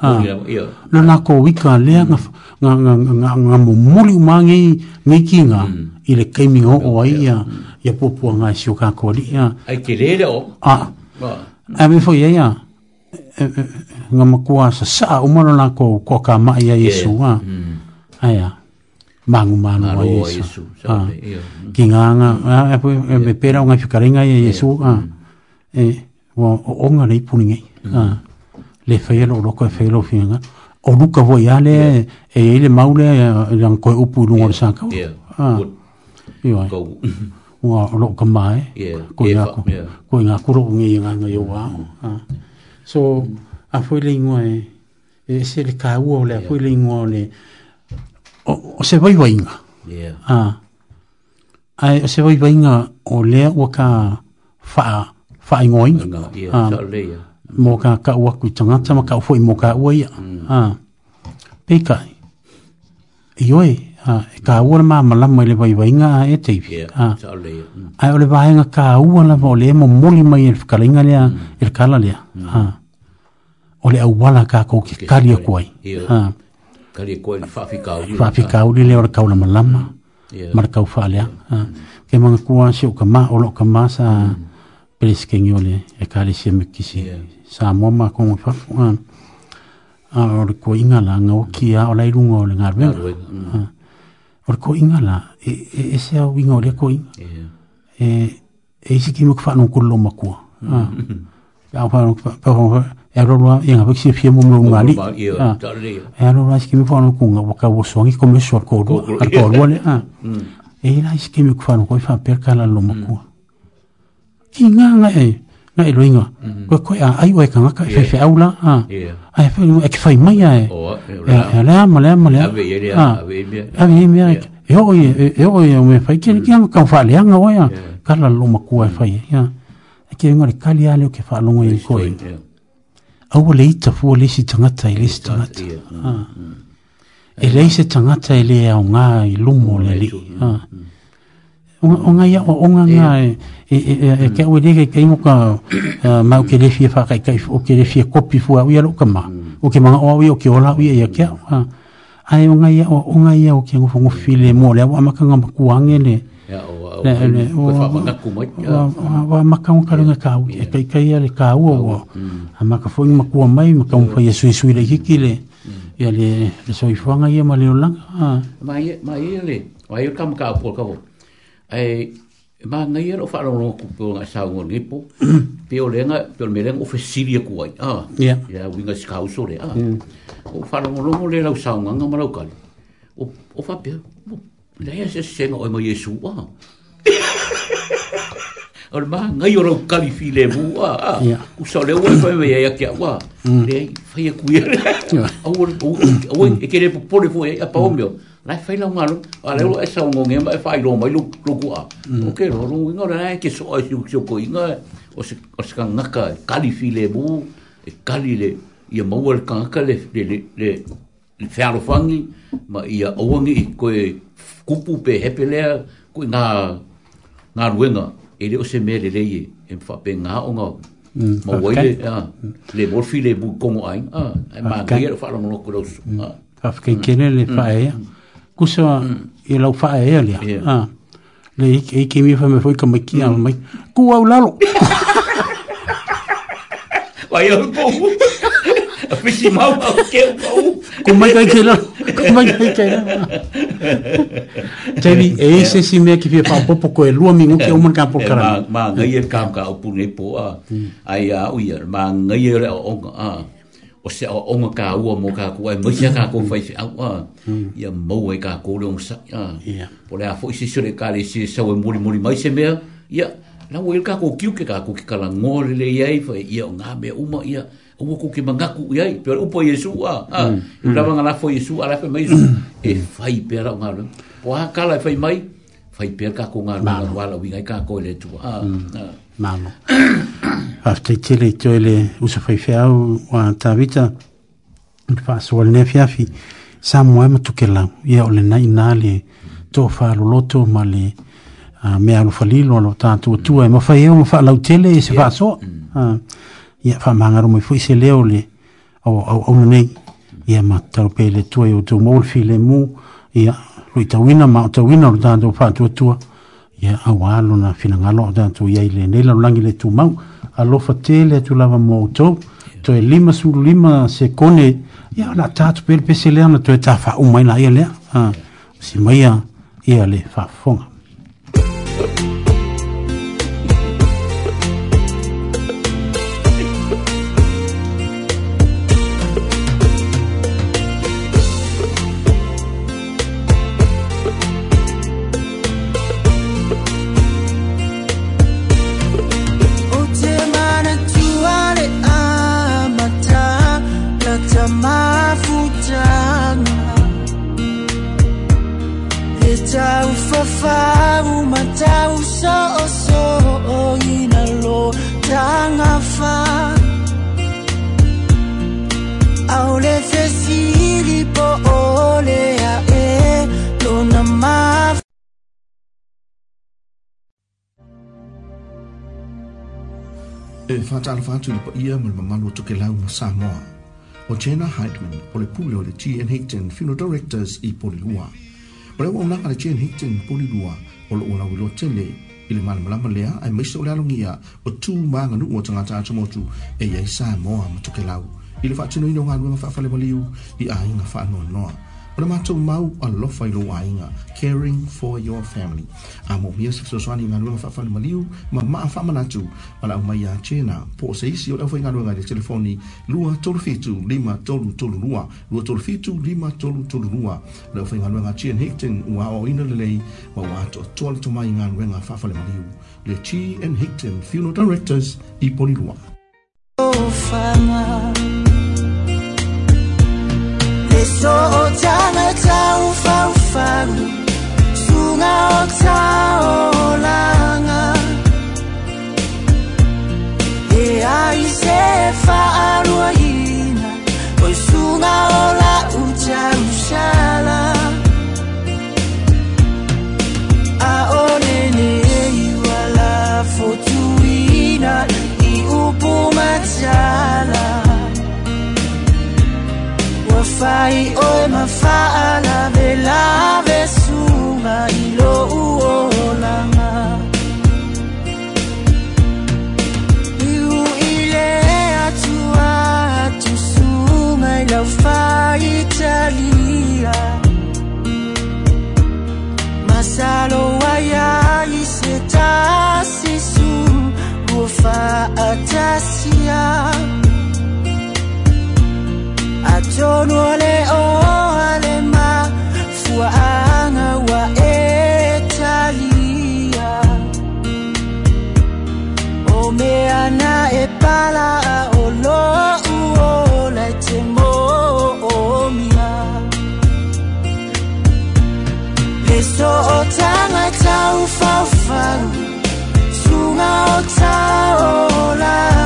Ah. na nako wika lea mm. nga nga nga nga mo muli mangi ngi kinga mm. ile kemi o o ai ya ya mm. popo nga sio ka ko li ya ai kirele o a a me fo ya ya e, e, nga mo kwa sa sa umaro mo na ko ko ka ma ya yesu a ya mm. mangu manu o yesu a mm. kinga nga a me e pera nga fikarenga ya yesu a o nga ni puni ngai a le fai lo lo ka fai lo finga o luka vo ya e ile maule ya ko upu lu ngor sa ka ah yo wa ka mai ko ya ko ko ya ko inga ngi nga nga yo wa so a foi le ngo e e se le ka u le a foi le ngo le o se vai vai nga A ai se vai vai nga o le o ka faa, fa ngo nga ah mō kā ka ua kui tangata, ma ka ua fōi mō kā ua ia. Mm. Ah. Pekai, i oi, ah, e, e kā ua mā malama i le vai vai ngā e teipi. Yeah, ah. Tale, mm. Ai o le vāenga kā ua la vā o le emo moli mai e whikala inga lea, mm. e le kala lea. Mm. Ah. O le au wala kā kou ki kari a kuai. Yeah. Ah. Kari a kuai ni whawhika uri. Whawhika uri lea o le kaula malama. Yeah. Mara kau wha lea. Yeah. Ah. Mm. Kei mga kua se o ka mā, o lo ka mā sa mm. pereskengi o le, e kā le si me kisi. Yeah sa mo ma ko fa a or ko inga la ngo ki a ola iru ngo le ngar ben or ko inga la e, e e se a winga le ko in e e si ki mo fa no ko lo ma ko a ya fa no pa ho e ro lo inga fa ki fie mo mo ma li a e ro lo si ki mo fa no ko ngo ba ka bo so ngi ko me so ko do a ko lo le a mm. e la si ki mo fa no ko fa e per ka la lo ma ko mm. ki nga nga e na e loinga. Ko ko a ai o e ka ngaka fe fe aula. Ha. Ai fe mo e ke fai mai ai. O. Ya la ma la ma la. Ha. Ha ve mi ai. Yo o ye yo o ye me fai ke ni mm. ka ka fa le anga o ya. Ka la lo ma ku ai fai. Ya. E ke ngore ka li ale o ke fa lo ngoi ko. Au le ita fu mm, mm. e le si tanga tai le si tanga. Ha. E le se tanga tai le au nga i lumo le li. Ha. Ha o ngai o o ngai e e e, e ke we mm. dige ke ngoka ma o ke lefi fa kai kai o ke lefi kopi fu a wi alo kama mm. o ke manga o wi o ke ola wi ya e ke a ai o ngai o o ngai o ke ngofu ngofu file mo le ama ka ngam ku ange le ya o le o wa wa ma ka ngaka ngaka ka wi kai kai ya le ka u o mm. ama ka fo ngam ku mai ma ka fo yesu yesu le ki le ya le le so i fo ngai ma le ola ma ma ye le Wah, yuk kamu kau pol kau ai ma ngai ro fa ro ku ko na sa ngor ngi po mm. pe o lenga pe o meleng o fe siri ku ai ah ya ya wi ngai ska u so ah mm. o fa ro ro le la sa ngor ngam ro ka o fa pe le ya se se ngo mo yesu wa o ma ngai ro ka li fi le bu ah, ah. ku so le wo fa ve ya ya wa le fa ye ku ye o o o e kere po po le fo ya pa o mm. meo Nai fai la ngalo, a leo e sa ngong e mai fai loma i e loku a. Mm. Ok, lo rungu ingore, nai ke so ai siu siu ko inga, o se ka ngaka e kali fi le mu, e kali le, i a maua le ka ngaka le, le, le, le, fearofangi, ma i a awangi i koe kupu pe hepe lea, koe ngā, ngā ruenga, e le o se me le leie, e mfa pe ngā o ngā, mm, ma waile, le morfi le bu kongo ainga, e maa ngai e lo fa'a lo mo loko lo su. Fa'a fa'a kene le fa'a mm. e, kusa e lau faa e alia. Yeah. Le i ke mi fa me foi ka kia mm. ala mai. Ku au lalo. *laughs* Wai au pou. *laughs* A fisi mau au ke au pou. Ku mai kai ke lalo. Ku mai kai ke lalo. Tavi *laughs* e se si mea ki fia pa popo ko e lua mingu ke uman ka po karami. Ma ngai e kam ka au pune po a. Mm. Ai a uia. Ma ngai e rea onga a. o se o nga ka ua mo ka ku ai mai ka mm. mm. e ko fai a a ya mo we ka ko lo sa ya pole a fo isi sore ka le si sa we muri muri mai se me ya na we ka ko kiu ke ka ko ki ka la ngol le ya i fai ia nga me mo ia u ko ke manga ku ia pe o po yesu a u la manga la fo yesu a la fe mai e fai pe ra ma o ka la fai mai fai pe ka ko nga wa la wi ka ko le tu a malo. Afta i tele i toile usa fai fea au wa tawita, i faa soa le nefi afi, sa mua ema tuke lau, ia o le na i nale, tō faa loloto ma le mea alu falilo alo tātu o tua, ma fai eo ma faa lau tele i se faa soa. Ia faa maangaro mai fuise leo le, au au nei, ia ma tau pele tua i o tō mōlfi le mū, ia lo i tawina ma o tawina o tātu o faa tua tua. Ia, ia auālo na finagaloa tatou iai lenei lalolagi le tumau alofa tele atu lava mo outou toe lima sululima sekone ia o latatu pelepese lea na toe tafaauma i laia lea simaia ia le faafofoga lava atu i le paia ma le mamalu tokelau ma samoa o jena hydman o le pule o le gn higton funeral directors i polilua o le auaunaga le gn higton polilua o loo lauilo tele i le malamalama lea ae maisa o le alogia o tumaganuu o tagata atomotu e iai samoa ma tokelau i le faatinoina o galue ma faafale maliu i aiga faanoanoa o le matou mau alofa i lou aiga caring for your family a maumia se fesoasoani galuega faafalemaliu ma maa faamanatu ma laʻu mai iā tena po o se isi o le ʻaufaigaluega i le telefoni 23753322 23753322 le ʻaufaigaluega chian higton ua aʻoaʻoina lelei ma ua atoatoa le tomai galuega faafalemaliu le chi and higton funeral directors i polilua Oh, fama. 所家的在放烦送要草啦 fai oe oh, ma fa la vela vesuma oh, ilo uolama Iu ile atua tu suma ilau fa Italia Masalo waya isetasi su Ufa atasia Ufa atasia Chonua leo alema wa Italia e pala la o tanga tau fau Sunga o tau la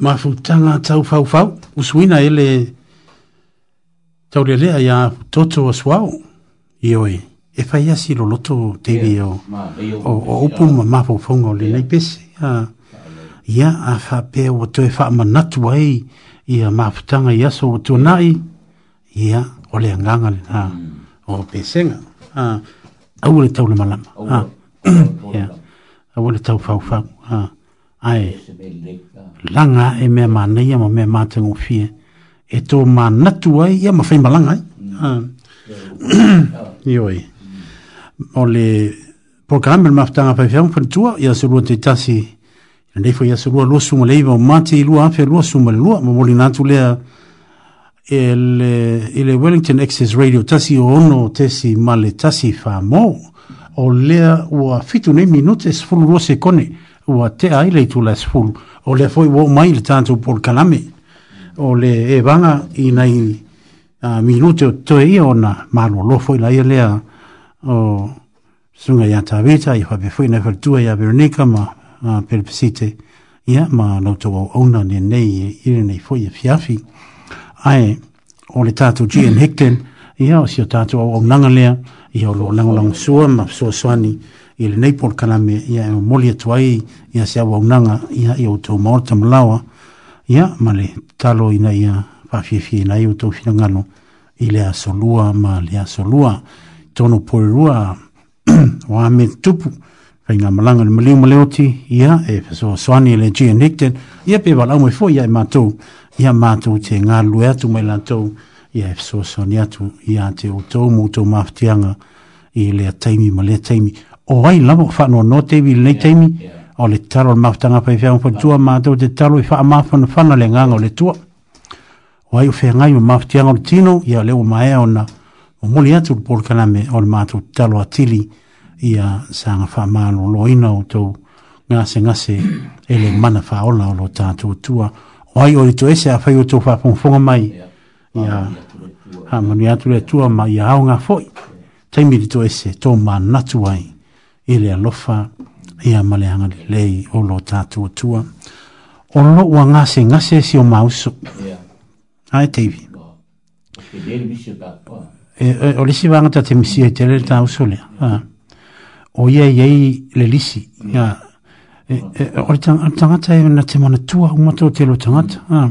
mafu tanga tau fau fau. Usuina ele taurelea ia toto asuao. i e e fai asi lo loto te o, o, upu ma mafu fonga o le yeah. nei pese. Ia ia a fa o to fa ma natu ai ia ma futanga ia so to nai ia ole nganga le ha o pesenga ha au le tau le malama ha *coughs* ia au le tau fa fa ha ai langa e mea mānei ama mea mātango fie e tō mā natu ai ia ma whaima langa ai. Mm. Ah. *coughs* Ioi. O le programma le maftanga pa fiamu pan tua ia se lua te tasi na nefo ia se lua lua suma le iwa o mate i lua afe lua suma le lua ma moli nātu lea i e e le Wellington Access Radio tasi o ono tesi ma le tasi whamau o lea ua fitu nei minute sfulu lua se kone. Ia ua te ai le tu la sful o le foi wo mai le tanto por kalame o le e vanga i nei a uh, to e ona malo lo foi la ia lea o sunga ya tavita i ho be foi na fer tu ia vernika ma uh, per ia ma no to o ona ne nei i nei foi e fiafi ai o le tato ji en hicken ia o si tato o nanga le ia lo lang lang sua ma so swani so, i le nei pol kalame ia e moli atu ai ia se awa unanga ia ia o tau maora tamalawa ia male le talo ina ia pafiefie ina i o tau finangano i asolua ma le asolua tono porirua *clears throat* wa ame tupu fai ngā malanga le maliu maleoti ia e so swani e le Gian Hickton ia pe wala umwe fo ia e mātou ia mātou te ngā lue atu mai lātou ia e so swani atu ia te o tau mō tau mafutianga i le taimi ma le taimi o ai lama o whanua no te wili nei teimi, o le taro le mawhitanga pa i whaung pa tua mātou te taro i wha mawhana whana le nganga o le tua. O ai o whea ngai o mawhitanga o le tino, ia le o mae o na o muli atu le polkana me o le mātou talo atili i a sanga wha mālo loina o tau ngase ngase e le mana whaola o lo tātou tua. O ai o le to ese a whai o tau whapungfunga mai, i a hamanu atu le tua ma i a foi fhoi. Taimiri to ese, to mā natu i le alofa ia maleaga lelei o lo tatuatua o lo ua gasegase si o mauso ae teivi o lisi vagata te misia i tele le tauso lea o ia iai le lisi a e, e, o le tagata e na te manatua umata o te lo tagata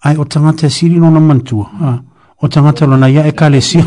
ae o tagata e sili lona manatua o tagata lona ia e kalesio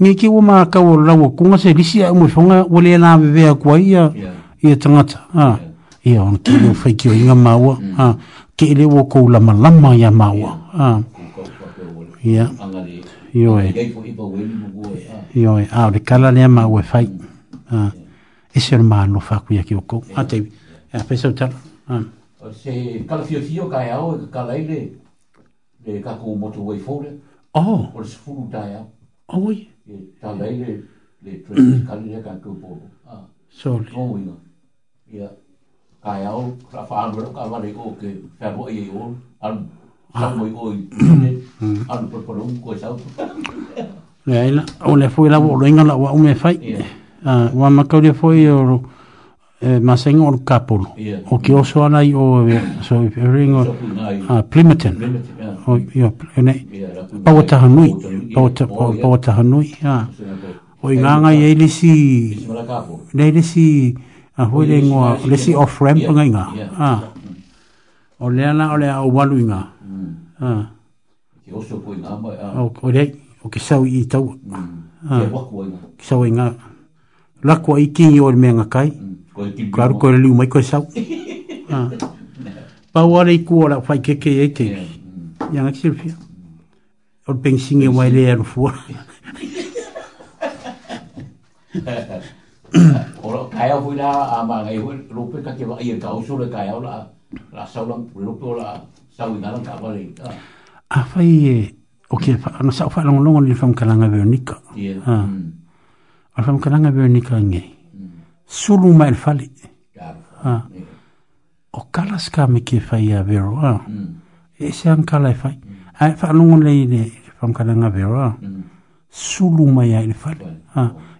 ngi ki uma ma ka wo la ku nga se lisi a mo songa wo na be be a kwa ia ia tangata ha ia on ki lo fai ki o ma wo mm. ha ke le wo ko la ma la ma ia ma wo ha ia yo e yo e a de kala ne ma e wo fai mm. ha e se ma no fa ku ia ki o ko ha te a pe se ta ha se kala fio fio e ka ia o kala ile de ka ku mo tu wo fo oh o se fu ta ia oh oui tā lei le le tuesis kari rea kai kua pōro. Sōli. Tō winga. Ia, kai au, kua whāngaro, kā wale o ke e o, anu, anu i o ah. i tūne, anu pāpāro un koe sau. Ngāina, o le fōi la wōro la wā ume whai. Ia. Ah, wā makau le foi o e eh, masenga o kapulu o ki oso ana i o eh, so eh, ring ah, o a plimeton o yo ene pawata hanui pawata pawata hanui ha o inganga ye lisi ne lisi a hoile ngo lisi of ramp nga nga ha o le ana o le a walu nga mm. ah. ha ki oso ko nga ba o le o ki sau i tau mm. ha ah. ki sau nga lakua i ki yo me nga kai mm. Claro que ele uma coisa. Ah. Pa e mm. *coughs* o ali cura, vai que que é que. Já na Silvia. O pensinho vai ler fora. Ora, caia foi lá a mangai, rupe que que vai ir causa le caia lá. La saula, rupe lá, saula na capa ali. Ah, foi o que na saula longa longa ni fam kalanga veonica. Ah. Ah, fam kalanga veonica ngai sulu mai le fale ah. o kala ska me ke fai a vero a ah. mm. e se an kala e fai a mm. e fai lungo le i le fam kala nga vero a ah. mm. sulu mai a le fale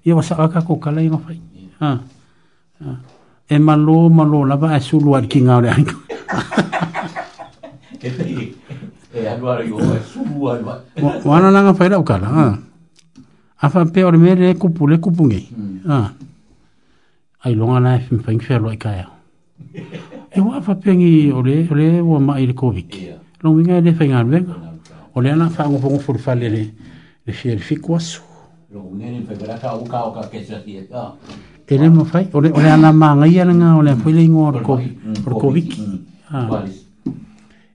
ia wasa kaka ko kala i ma fai e malo malo la ba *laughs* e, e sulu ar ki nga ore ainko e tei e anuara yo e sulu anuara wana langa fai rau kala a fai pe ore me le kupu le kupu ngei a ai longa na fim pa ngi fer loi ya e wa fa pengi ole ole wa ma ile covid long winga le fa ngal ben ole na fa ngo pongo fur fa le le le fer fi ko su lo ngene pe gra ka u ka e e o ka ke sa ti e ta tele fa ole ole na ma ya nga ole fu le ngor ko por covid ha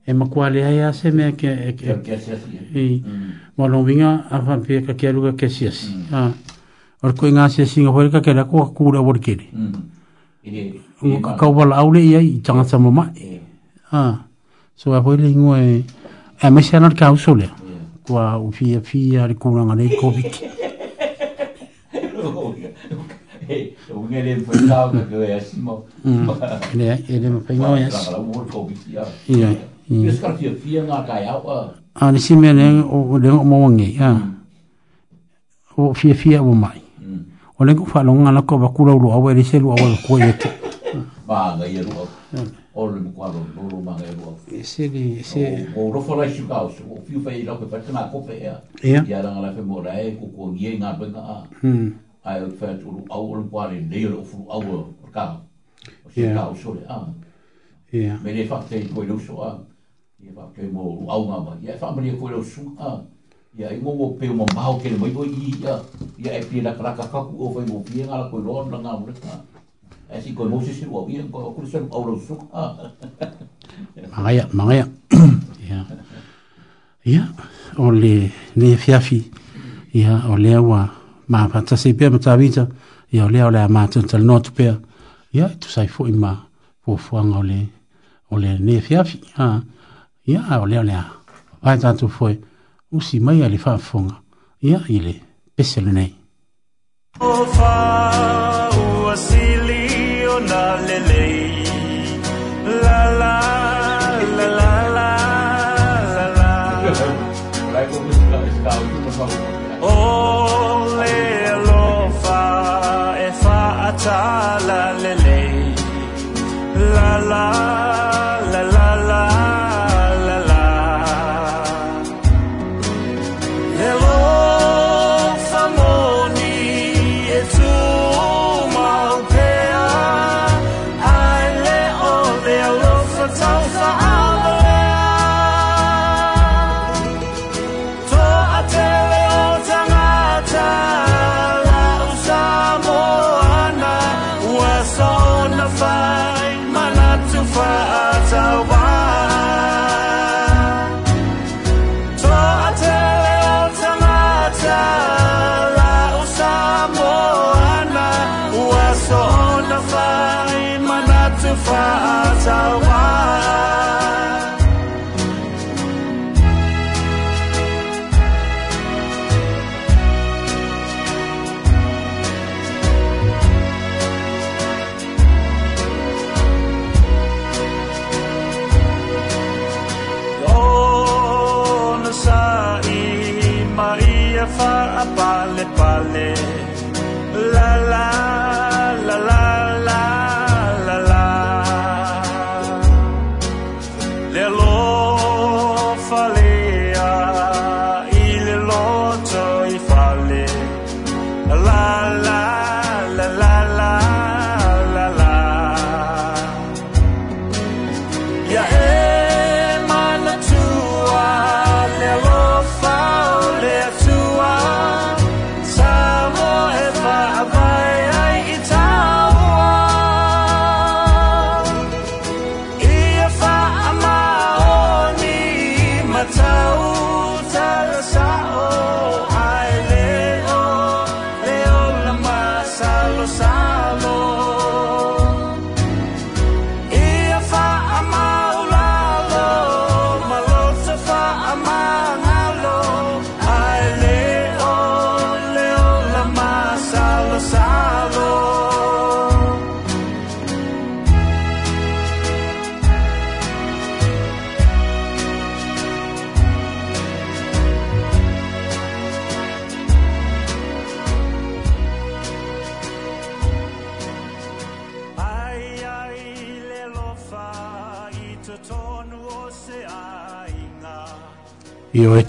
e ma kwa le ai ase me ke ke ke sa ti e mm. ma a fa pe ka ke lu ka mm. Ah. or ko nga se singa hoi ka kera ko kura wor kere ngo ka ka wala aule ia i changa sama ma iya. ah so a hoi lingo e a me sana ka usole ko a covid *laughs* Unge le mpenau ka kwe asimo. Ele ele mpenau ya. Iya. iya. Ia skar o le ku fa longa na ko ba kula ulo awe le selu awe ko ye to ba ga ye ro o le ku ba ro ro ma ga ro e se di se o ro fo la shi e hmm. ka o so fi fa ilo ke patima ko pe ya ya la la fe mo e ku ko ye na ba ga a ai fa tu ro awe le ku ari ne ro fu awe ka ka o so le a ya me le fa te ko lo so a ye ba ke mo au ma ba ye fa me le ko lo so a ya i ngongo pe mo ba ke mo bo i ya ya e pi na kra ka ka ku o fa mo pi nga la ko lo na nga mo le ta e si ko mo si si wa bi en ko ku se mo lo su ka *laughs* manga ya manga ya ya *coughs* ya o le ne fia fi ya o le wa ma fa ta se pe mo ta vita ya o le o le ma ta ta no tu pe ya tu sai fo i ma fo fo nga le o le ne fia fi ya ya o le o le ya Vai tanto foi. usi mai a le faafofoga ia i le pese lenei o fauasili ona lelei lala Oh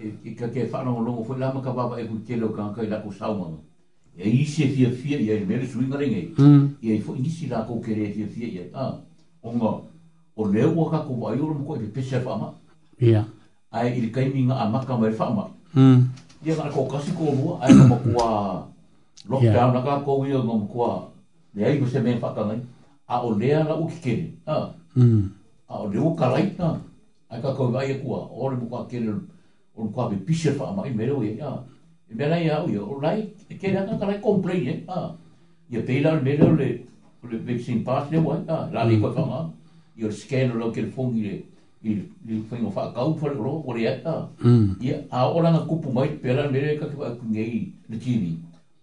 Eh, i ka ke fa no longo foi la ma ka baba e ku kelo ka ka la ku sa ma e i se fia fia e me le suinga ringe e i hmm. foi ngisi la ko kere e fia fia ah, e a o ngo o le wa ka ku wa yo ko e pe se fa ma ia ai il ka ninga a ma ka ma fa ma ia ka ko ka si ko mo ai ma ku a lockdown la ka ko wi o ngom ku a le ai ku se me fa ka ngai a o le ala u ki ke a a o le u ka lai ta ah. ai ka ko wa ye ku a o le mo ka o le kuawe pise fa amai mele o ia. E, e mele ia o ia, o lai, e kere anga kare komplei, e a. Ia peila le mele o le, o le vaccine pass le wai, a, lani mm. kwa fa amai. Ia le scan o lo ke le fungi le, i le fungo fa akau fa le ro, o le ia, mm. Ia, a o langa kupu mai, peila le mele e kake wa akungei le tini.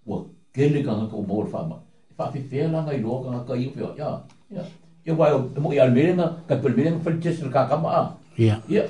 Ua, kele kanga ka o mawar fa amai. Fa e fe fe langa i loa kanga ka iu fe, ia, ia. Ia wai o, e mo i almerenga, ka pelmerenga fa le tesele kakama, a. Ia. Ia. Ia.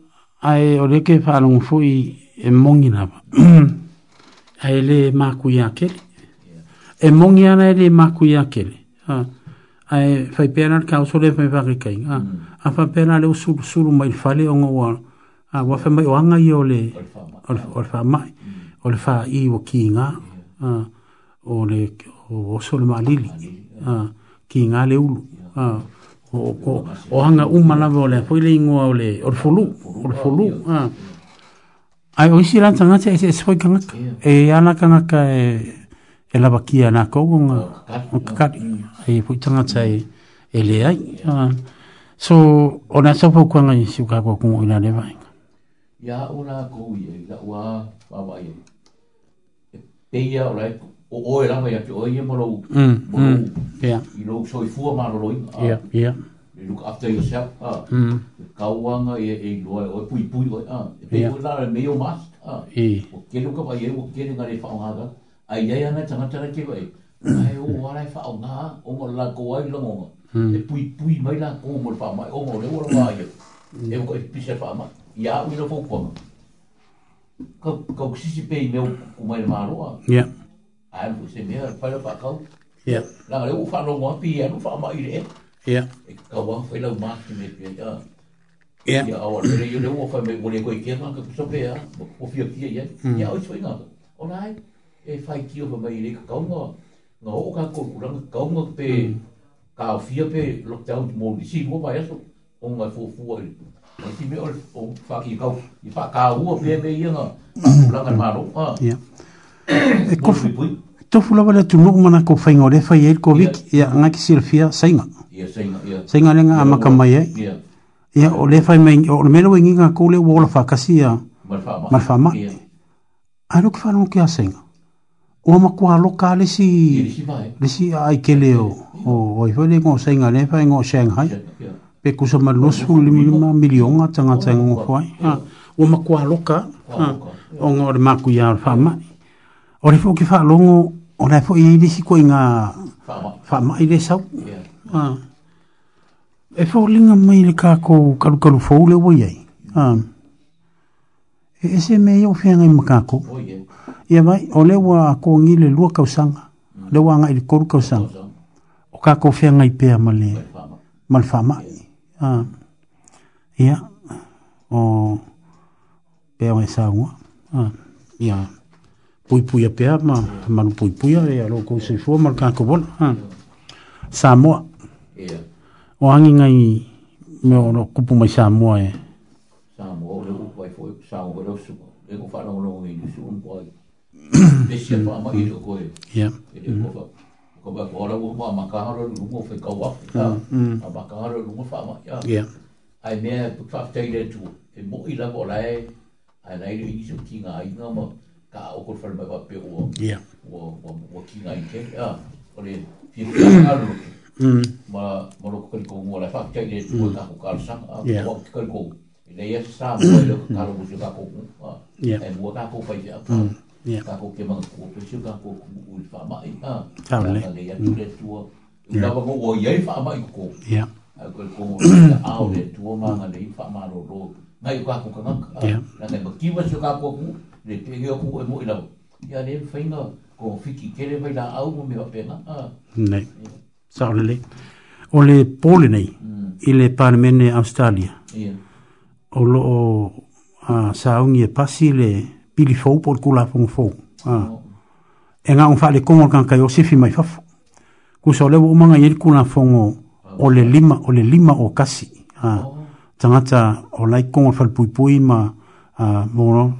ai o le ke fa i e mongi na ba *clears throat* ai le ma ku ya ke e mongi ana e le ma ku ya ke ha ai fai pena ka so le fai fai kai ha a fa pena le su su mai fale o ongo wa a wa fa mai wa i mm. o le o fa mai o le fa i o ki nga o le o so le ma lili ha ki nga le ulu ha o ko o hanga uma lava le foi le ingoa o le folu o folu a ai o isi lan tanga tse e soi kanga e ana kanga e e la kia na ko o nga o kakari e foi tanga tse e le ai a so o na sa po kanga i siu kako kongo ina le vai ya o na ye la ua wa wa ye e peia o o o era vai que o e ia morou mm ya e não foi fua marolo ah, ya ya e look after yourself ah mm e kawanga e e lo o e pui pui ah e pui lá é meio mas ah e o que no que vai o que ngare fa nada ai ai ana tanga tanga que vai ai o ora fa nada o mo la ko ai lo mo mm. e pui pui vai la com o mo fa mai o mo le ora vai mm. e o que pisa fa ma ya o no fo ko ko sisi pe i o mai maroa ah. ya yeah. ai fu se mea fa la pa kau ia la le u fa lo mo pi anu fa ma ile ia e ka wa fa la ma ki me pi ia ia ia o le yo le u fa me bole ko ke ma ka so pe ia o fi ki ia ia o so inga o nai e fa ki o ma ile ka kau ngo ngo o ka ko ku rang kau ngo pe ka o fi pe lockdown mo di si mo ba ia so o ngai fu fu ile Ti me o fa ki kau, i fa ka u pe pe ia nga, la ka ma ro. Ia. e eh, kofu to la vale tu no mana ko fainga le fa yel covid vik ya nga ki silfia sainga ya sainga ya sainga le nga ya ya o le fa mai o le melo e nga ko le wo fa kasia mal fa ma a lo fa no ki sainga o ma ko a loka si le si ai ke le o o i fa le ko sainga le fa ngo shanghai pe ku sa ma lo su le mi ma milion tanga tanga ngo fa o ma ko a loka o ngor le ma ku ya fa mai o le fo'i ke fa'alogo o lae fo'i ilisi koi ga fa'amai le sau e fa'aoliga mai le kakou kalukalu fou le uai Ah. e ese me ia ou feagai ma kakou ia mai o le ua akoagi le lua kausaga mm. le ua aga'i le kolu kausaga o kakou feagai pea ma le ma le fa'amai ia o pea oe saugua ia yeah. puipuia pea ma malu puipuia e alo kou seifua ma le kakobona samoa o agi gai me ona kupu mai samoa e Yeah. *coughs* E yeah. Mm, mm. ai mea tu fa tei le tu e mo i la bo lai ai lai le i su ki nga i nga mo ka okol fal ma pe o ya o o ki na ite a o le ti na lu ma ma lo kol ko mo la fa ka ge tu ka ko kal sa o ki kol ko le ya sa mo le ka lo ju ka ko ko a e mo ka ko pa ya pa ka ko ke ma ko pe ju ka ko u fa ma i a ka le ya tu le tu o la ba ko o ye fa ma i ko ya a ko ko mo a o le tu o ma ma le fa ma lo lo ma i ka ko ka ka la ne ba ki ba ju ka ko le te hea ku e moe lau. Ia le whainga ko whiki kere mai la au mo mea pena. Nei, sao le le. O le pole nei, mm. i le parmene Australia. Yeah. O lo o uh, saungi e pasi le pili fau por kula pung fau. Uh. No. E ngā unwha le kongo kan kai o sifi mai fafu. Kusa o lewa umanga yeri kuna fongo o le lima o le lima o kasi. Uh. Oh. Tangata o lai kongo fal pui pui ma uh, mono,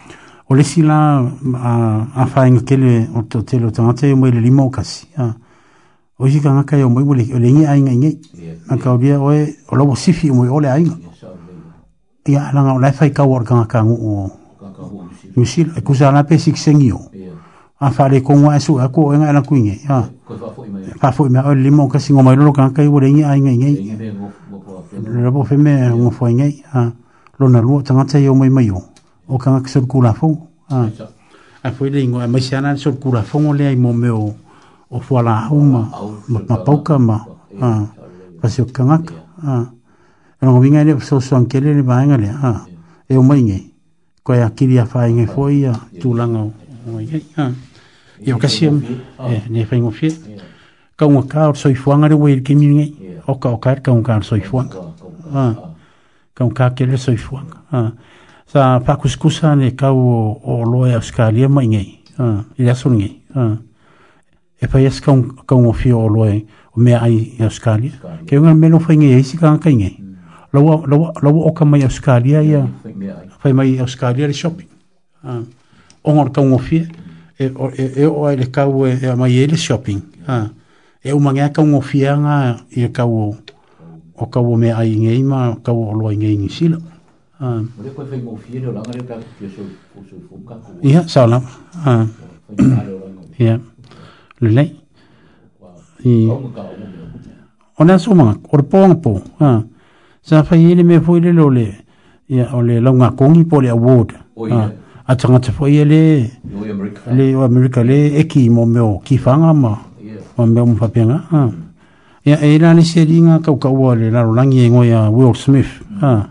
o le sila a faiga kele o le toʻatele o tagata ia e mai le lima o kasi o isi kagaka ia e mai o le igei aigaigei akaolia oe o lau asifi umai o le aiga ia alaga o lae faikaua e o le kagaka aguu nusila e kusa la pe sikisegi o a faalekogu ae su e aku oega e lakuigei faafoʻi mea oe le lima o kasi go mai lolo kagaka ia ua le igei aigaigei lelapo feme gofoaigei lona lua tagata ia mai mai o o ka ngak sur kula fong. A fwe le ingo, a mai siana sur kula fong o lea i mo me o o fwala au ma, ma, ma pauka ma, a, pasi o ka ngak. E nga winga so so ankele le ba inga le, e o mai ngai, koe a kiri a fai ngai fwoi a tūlanga o ngai ngai, E o kasi am, ne fai ngofie, ka unga ka or soi fwanga le wei ke ngai, o ka o ka er ka unga ka or soi fwanga, a, ka unga ka kele soi fwanga, a, sa pakuskusa ne kau o, o loya skalia mai ngai ah ya sun ngai ah e pa yes kau kau mo fio loya o me ai ya skalia ke unga me no fai ngai isi ka ngai ngai hmm. lawa lawa lawa o ka mai skalia ya fai mai skalia le shopping ah ongor kau mo fio e, e o e, e o ai le kau e, e mai ele shopping ah e o mangia kau mo fio nga e kau o kau mo me ai ngai ma kau o loya ngai ngisila Ah. Ia, sao lau. Ah. Ia, lulei. O nga sō mga, o rupo ngā pō. Ah. Sa whai ele me fōi lelo le, ia o le lau ngā kōngi pō le award. A tanga te fōi ele, le o Amerika le, eki mō meo kifanga ma, mō meo mwhapenga. Ia, e rāne se ringa kau kaua le lau langi e ngoi a Will Smith. Ia,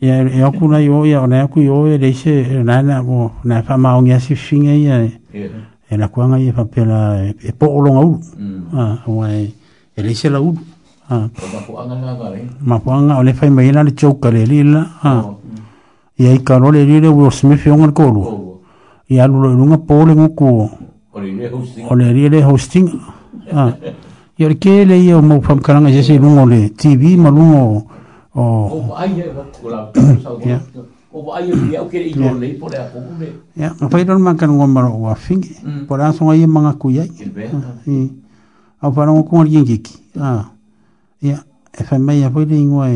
ya e aku na yo ya na aku yo e leise na e na mo na fa ma ngi asi finge ya e na kwanga ye fa pela e, e po mm. o longa u ah wa e leise la u ah ma po anga ole fa mai na le chouka le lila ah oh. ya i ka no le lile u osme fi ngal ko lu ya lu lu nga po le ngoku ole ri le hosting ah ya ke le ye mo fa kanga se se lu ngole tv ma lu ngole Ya, apa itu makan uang baru uang Pada langsung aja mengakui ya. Iya. Apa orang kumar jengkik? Ah, ya. FMA ya apa itu ingwa?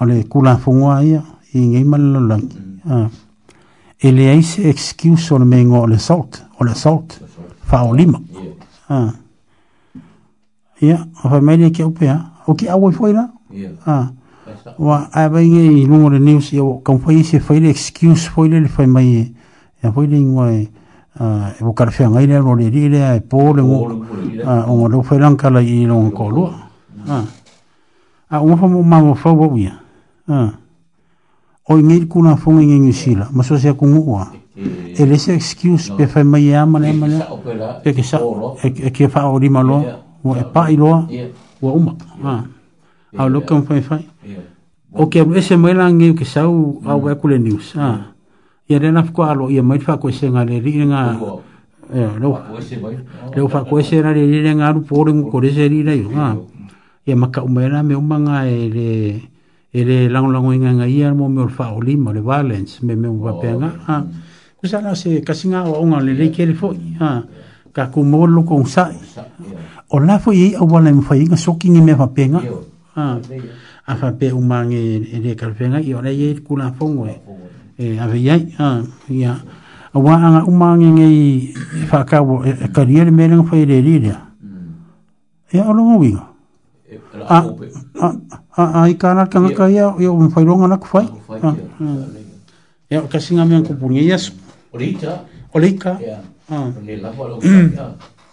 Oleh kulang fungwa e ya, ingwa malu lang. Ah, ele e, mm. ah. e aí se excuse ou me ingwa oleh salt, oleh salt, faulima. Ah, ya. Apa mana kau pernah? Okey, awal fuhina. Ya. Yeah. Ah. Wa ai bainge i lungo le news ya kon foi se foi le excuse foi le foi mai. Ya e. foi le ngoi e, ah e bukar fe ngai le ro le dire ai po le ngo. Ah o ngo le foi lan kala i lungo ko lu. Ah. Ah o mo ma mo fo bo bia. Ah. O ngi ku na fonga ngi ngi sila. Ma so se ku ngo wa. Eh. E le se excuse pe foi mai ya ma le ma le. Pe ke sa. E ke fa e o di ma lo. Wa e pa i lo. Wa uma. Ah au loka mwhai whai. O kia mwese mwai la ngeu ke sau au mm. e kule news. Ia rena fuko alo, ia mwai fako e se ngā re rire ngā... Leo fako e se ngā re rire ngā rupo eh, ore ngu kore se rire yu. Ia maka umera me umanga e le... E le lango lango inga ngā ia mo me orfa o lima, le violence, me me umba pe ngā. Kusa oh. nga se kasi ngā o ngā le reike le fōi. Ka kumolo kong sai. O la fōi e awala mwhai inga soki ngi me fapenga. Ia a fa pe u mangi e de kalpenga i ora ye kula fongo e a ve ye a ya a wa anga u mangi nge e fa ka e ka ni ele meleng fa e a lo ngwi Ah. a a i kana ka ka ya yo un fa longa na kufai ya ka singa mi an kupuni yes olika olika ya ne la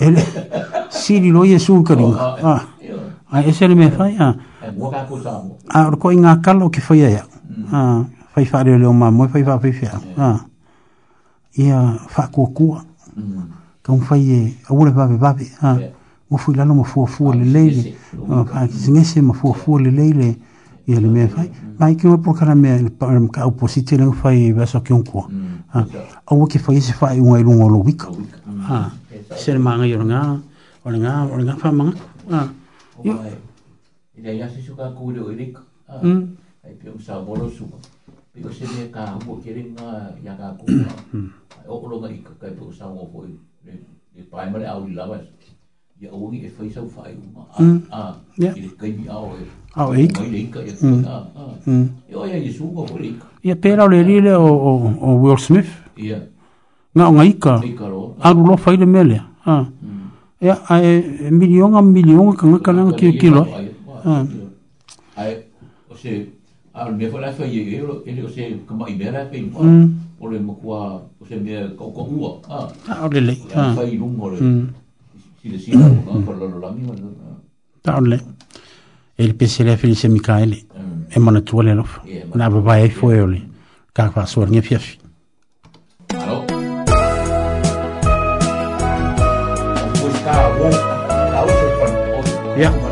Ele siri lo Yesu karinga. Ah. Oh, ai oh. ese le me fai ah. Ah eu inga kalo ki fai ya. Ah, fai fa le lo mamu fai fa fai fa. Ah. Ia fa ko ku. Ka un fai e awule va va Ah. Mo fui la no mo fu le le. Ah, fa ki singese le Ia le me fai. Mai ki mo por kana me para ka oposite le fai va ki un ku. Ah. Awu ki fai se fai un ai lungo lo wika. Ah. ser manga yo nga o nga o nga fa manga ah yo ida ya si suka ku de irik ah ai pe usa boro su pe o se me ka mo kere nga ya ka ku o ko nga ik ka pe usa ngo po e primary au la was ya o ngi e fa isa fa u ma ah ile kai bi au e au e ka ile ka ya ah ah yo ya yesu ko ko ik ya pe la le le o o Will Smith yeah nga nga ika aru lo faile mele ha mm. ya a million a million ka nga ka nga kilo ha ai o se al me fola fa ye yo e, ele o se kama i bera pe mo mm. ole mo kwa o se me ka ko u ha ta ole le ha fa i rum ole si le si ka ko lo la mi ta ole el pesele felice micaele e mona tuole lo na va vai foi ole ka fa so ni fiafi ha Yeah.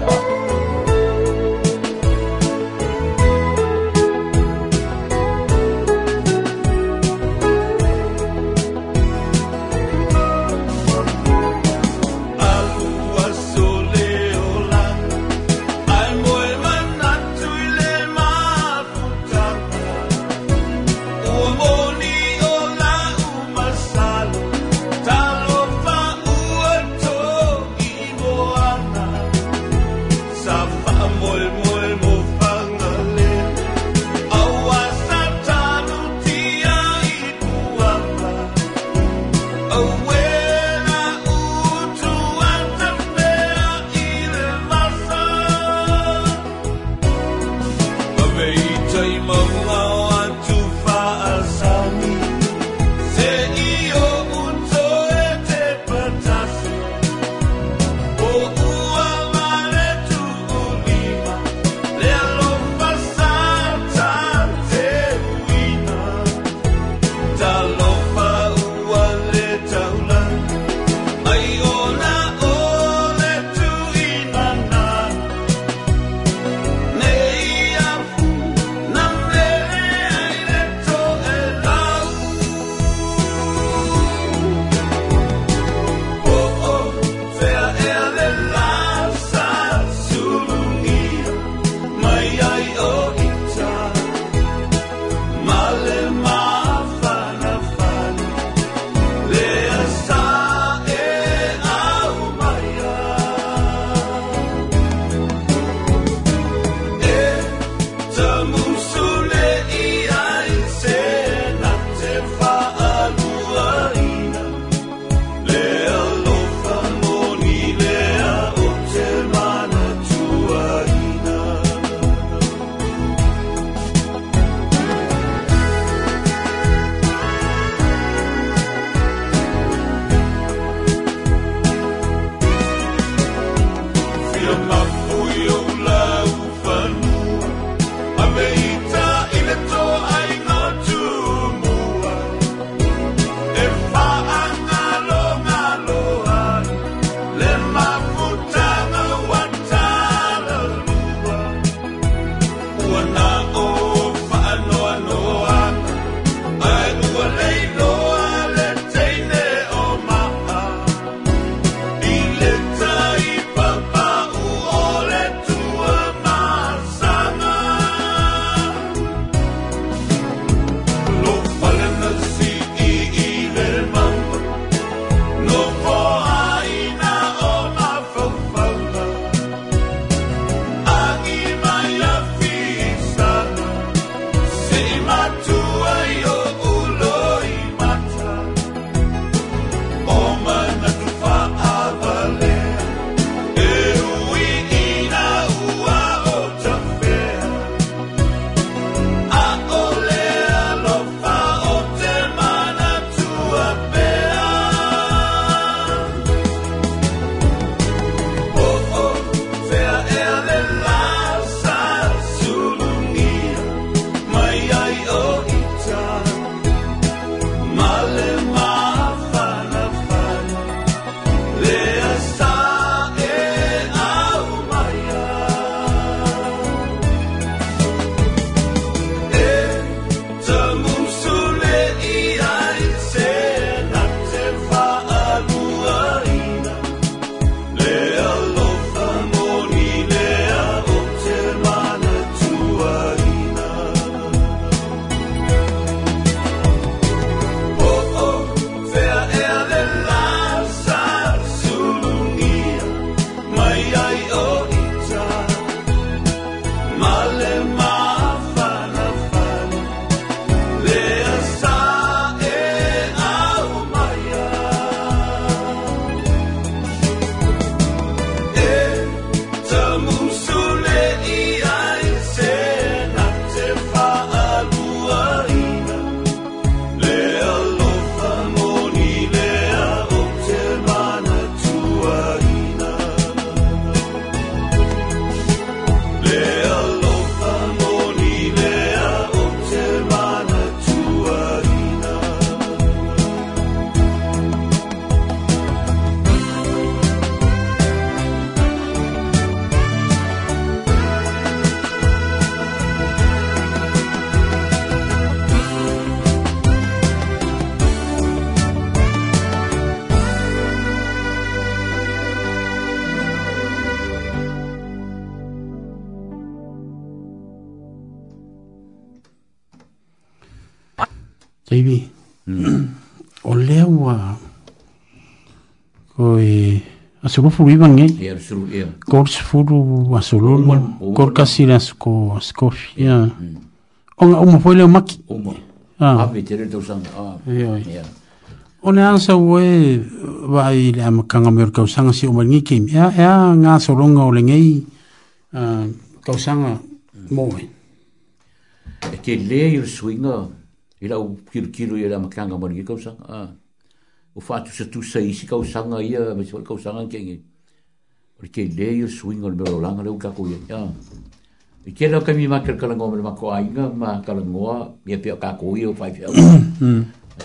se fu furu iban e. E ar suru e. Kor se furu a suru. Kor kasi la suko a skofi. Ia. Mm. Onga umu foile o maki. Umu. Ia. Ape ah. ah, tere tau sanga. Ah. Ia. Ia. Ona ansa ue vai le ama kanga meur kausanga si umar ngi kem. Ia. Ia ngā soronga o le ngei kausanga moe. E te lea i le suinga. Ila u kiru kiru i le ama kanga meur kausanga. Ia. o fatu sa tu sa isi kau sanga ia me se kau sanga kenge or ke o ia swing or belo o le ka ko ia ya e ke lo kami ma ker kalango me ainda, mas ainga ma kalango é ia pe ka ko o fai fia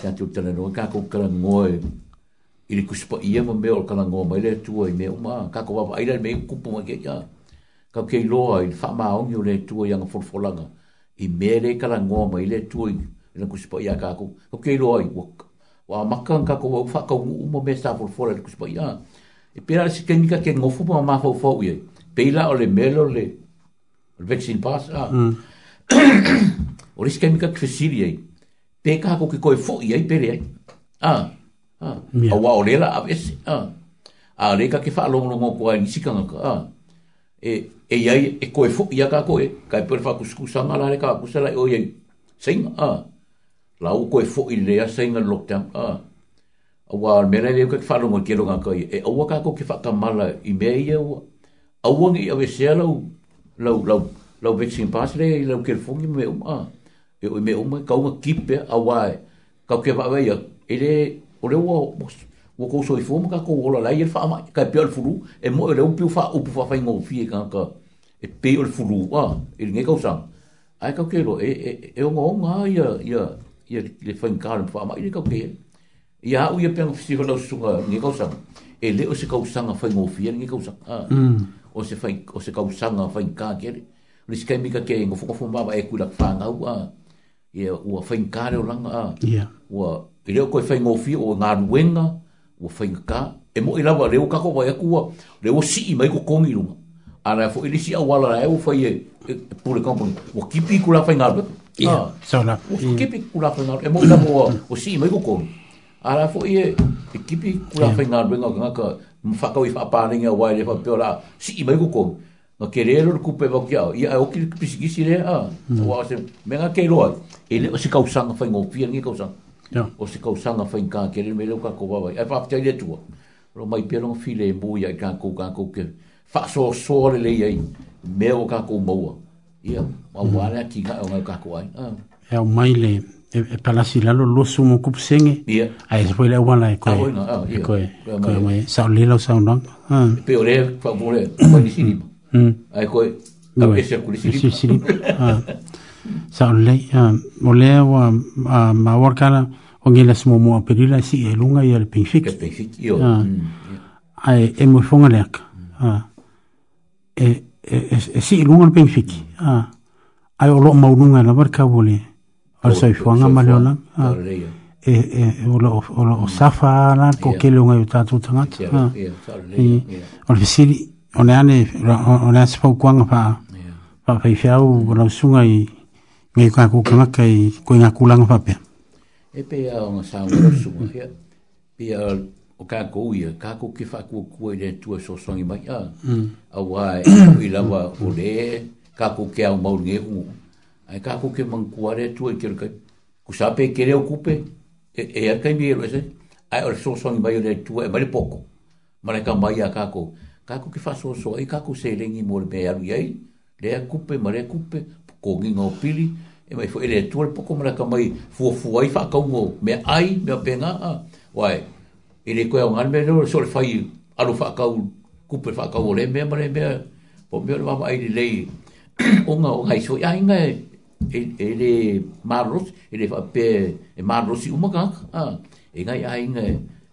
ta tu tele no ka ko kalango e ile kuspa ia ma me or ele é le tu ai é mas caco ka ko ba meio me kupu ma ke ya ka ke lo ai o yo le é tu ia nga for folanga i mere é ma ile tu ile ia caco, ko ke wa makanga ko fa ka umo me sa for for ko spa ya e pera si kemika ke ken ngofu ma ma fo fo ye pela ole melo le le vaccine pass a mm. ori *coughs* si ken ka ye pe ka ko ke ko fo ye pere a a a wa ole la a ves a a le ka ki fa lo lo mo ko ni si ka a e e ye e ko fo ya ka ko e ka per fa ku ma la le ka ku sa o ye sing a ah. lau koe fo i lea senga lockdown a awa mera leo koe whalo ngā kero ngā koe e awa ka koe whakamala i mea i awa awa ngi awe sea lau lau lau lau vaccine pass lea i lau kero fongi me uma e o me uma kau ngā kipe awa e kau ke whawe ia e le o le wa wo ko so i fo ka ko ola lai e wha ama ka pe furu e mo e le upiu wha upu wha wha ngō fie ka ka e pe o le furu a e ngai kau sang ai kau kero e e e o ngā ngā ia ia ia le fain kāra mwha amai ni kau kei. Ia au ia pēng si hulau sunga ngi kausanga. E le o se kausanga fain ngofia ngi kausanga. Ah. Mm. O se, fain, o se kausanga fain kāra kere. Ni sikai mika kia ingo fukofu mbaba e kuila kwhanga ua. Ah. Ia ua fain kāra o langa. Ah. Ia. Yeah. Ua i e reo koe fain ngofia o ngā ruenga ua fain kā. E mo i e lawa reo kako wa eku ua reo si i mai ah. ko kongi runga. Ara fo ilisi e au wala rae ua fai e pule kampani. Ua kipi kula fain ngā Yeah. Oh, so na. Kipi E mo na mo o si mai ko. Ala E kipi kula fa nga ka. Mo fa ka wi fa pa ni nga wa le fa pe ora. Si mai ko. Na kere ro o ki kipi ke ro. E le o sanga fa ngo pi ka u sanga. Yeah. sanga fa nga ka ko ba ba. E fa pte le Ro mai pe ro ya ka ko ke. Fa so so le ka ko mo ia ma mhm. wale ati ka o ngau kako ai e o mai le e, e palasi lalo lo su mo kup senge ia a e spoile o wala e koe e koe koe mai sa o lila o sa o nang ah. e pe o le fa o mole koe ni sinima a e koe ka pe se kuri sinima ah. sa o le ah, o le o a ma warkala o ngila sumo mo apelila si e lunga i al pinfiki ke pinfiki mm, ai e mo fonga leka mm. ah e E, e, e si ilunga na pengwhiki. Ai o loo maununga na barka boli ar Wari sa ifuanga ma e nang. E o loo safa na ko kele unga yu tatu tangata. O le fisiri, o le ane, o le ane pa pa pa ifiau o lau sunga i ngai kua kukanga kai koi ngā kulanga pa pia. E pe a o ngā sāngu rosunga pia. Pia o ka ko ia ka ko ke fa ko ko ile tu so so ni mai a mm. a wa e i la wa o le ka ko ke au mau nge ai ka ko ke man kuare tu e ker ka ku sa pe ke le okupe e e ka mi e ese ai o so so ni mai o le tu e mai poco ma le ka mai a ka ko ka ko ke fa so so ai ka ko se le ni mo le ia ai le kupe ma le kupe ko ngi ngo pili e mai fo ele tu le poco ma le ka mai fu fu ai fa ka mo me ai me pena penga wai e le koe o ngana mea, le sole fai alo whakau, kupe whakau o le mea, mare mea, po mea le mama aile lei, *clears throat* o nga o ngai so, ia inga e, e le maros, e le whape e marosi umaka, e ngai a inga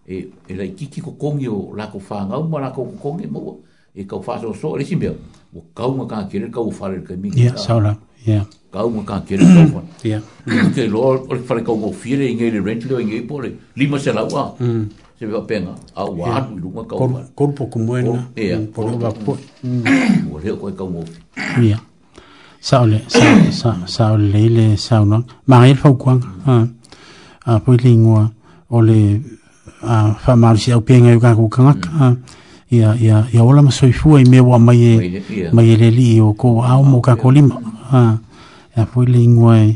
e, e lai kiki kokongi o lako whangau, ma lako kokongi mo, e kau whasa o so, le simbea, o kau nga kaa kere, kau whare le kai mingi. Ia, saura, ia. Kau nga kaa kere, kau *clears throat* whare. Ia. Ia, kai o le whare kau ngofire, inga i le rentile, inga i po, lima se laua. Ia. Mm se va pena a wa lu ma ka corpo como en por lo va por o le ko ka mo ya saule saule saule saule mariel fau kwang ha a po lingua ole a fa mal si au pinga u gaku kanga ya ya mm. ya ola ma soi i mewa me wa mai e- mai le e li o ko au mo ka kolima ha ya po lingua e,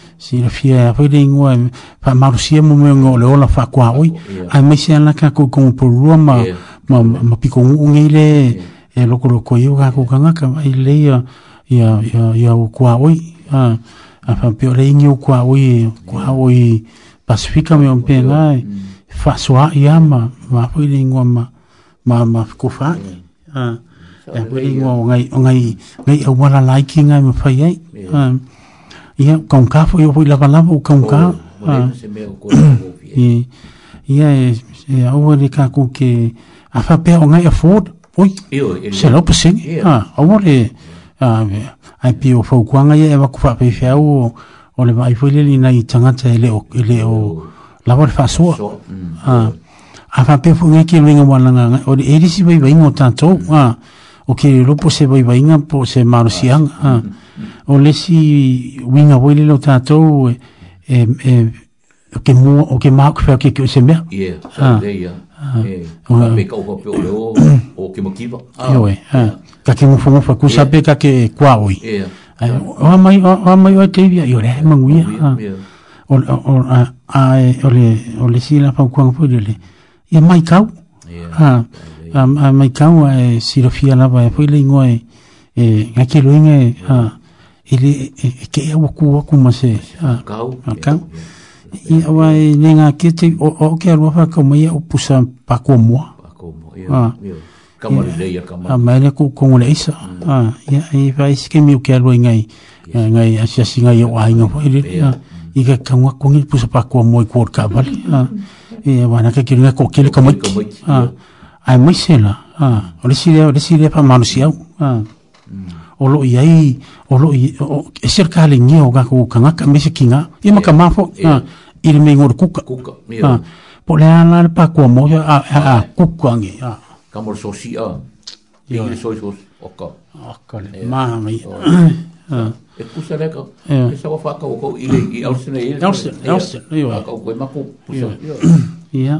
si la fia a fai rei ngua fa marusia mo meo ngole ola fa kua oi a mei se anaka ko kong porua ma ma piko ngu ngei le e loko loko iu ka ko kangaka i lei a ia ia ia o kua oi a a fa pio rei ngi o kua oi kua oi pasifika meo mpe ngai mm. fa soa ia ma ma fai rei ngua ma ma ma fiko fa a e fai rei ngua o ngai o ngai ngai au wala laiki ngai ma fai ai a ia kaunka fo yo foi lava lava o kaunka *coughs* e ia e, e awa le ka ku ke a fa pe o ngai a fod oi e se lo pe sin a awa ah, le a ai pio fo ku ngai e wa ku fa pe fe au o le mai foi le ni nai changa cha e le o le o lava le fa a a fa pe fo ngai ke le ngai wala nga o le edisi vai vai mo tanto a ah, o ke lo po se vai vai nga po ah, se marusiang mm, a mm o lesi winga wele lo tatou e, e, e, o ke mua o ke mark fa ke ke se mea yeah so ah. there ya eh pe ko pe o ah. le o ke makiva ah yo eh ah. ka ke mo fomo fa ku sa pe ka ke kwa oi yeah o mai o mai o te via yo le ma ngui ah o o a a e, o le o le si la pa ku ngu de le e mai kau yeah ah a mai kau e si lo fia la va e foi le ngoi e, e ngakilo inge ah ele e que eu cu cu mas é acá e vai nem aqui te o que eu vou fazer como ia o pusa pa como pa como ia ah como ele ia como a mãe com com o leisa ah e vai que me quero ngai ngai assim assim ngai o ainga foi ele e que com a com ele pusa pa como e cor cabal ah e vai naquele que na com aquele como ah ai mais ela ah olha se ele olha se ele para manusiau ah olha e aí o lo o e ser ka le ngi o ga ko kanga ka mese kinga i ma ka iya. mafo iya. Ah, i le me ngor kuka kuka iya. ah, po le ana le pa ko mo ya a a kuka ngi a ka mo so si a i le so so o ka o ka le ma mi ah. e kusa le ka e sa fa ka ko i le i ausne i ausne i ka ko ma ko pusa ya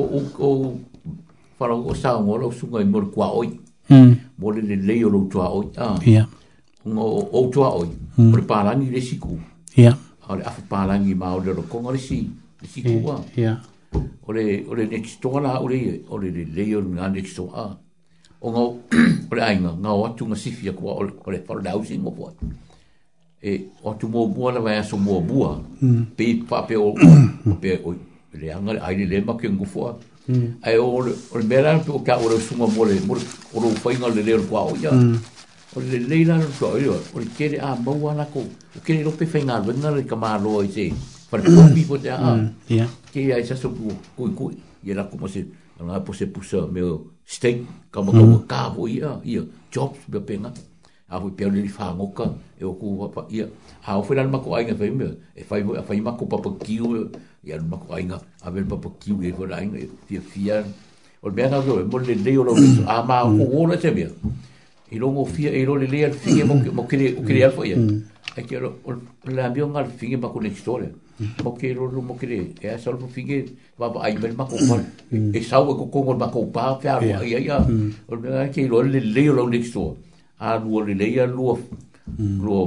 o o o para o sa hmm. o lo su ngai mor kwa oi mm mor le le lo tua oi ah yeah ngo o tua oi por hmm. para ni le siku yeah ole afa para ni ma o le ro kong ole si le siku wa yeah ole ole ne ki tonga la ole ole le le yo ngai ne ki tonga o ngo ah. ole *clears throat* ai ngo ngo tu ngo si fia kwa ole ole for dausi mo po e o tu mo bua la va ya so mo bua mm pe pa pe o pe o le anga ai le lema ke ngufua hmm. ai o le mera pe o ka o le sunga mo le mo o le fai nga le hmm. lero kwa o ya o le leila le kwa o o le kere a mau ana ko o kere lope fai nga lwenga le kama alo ai se para pa hmm. pi po te a ke ai sa sopu kui kui ye la kuma se anga po se pusa me o steak kama kama ka o ya ya jobs be penga a hui pia le li fa ngoka e o ku wapa ya a o fai nga lima ko ai nga fai me e fai mako papa kiu ia no mako ainga mm. e a ver papa ki we for ainga fia fia o me ana zo mo le le o lo a ma o o le tebia i lo mo fia i lo le le al fia mo mo kre o kre al foia e ki o le ambio ngal fia ma kone store o ke lo lo mo kre e a sol fia va va ai ver mako fa e sa o ko kongo mako pa fia ro ia ia o me ana ki lo le le o lo le store a lo le le ia lo lo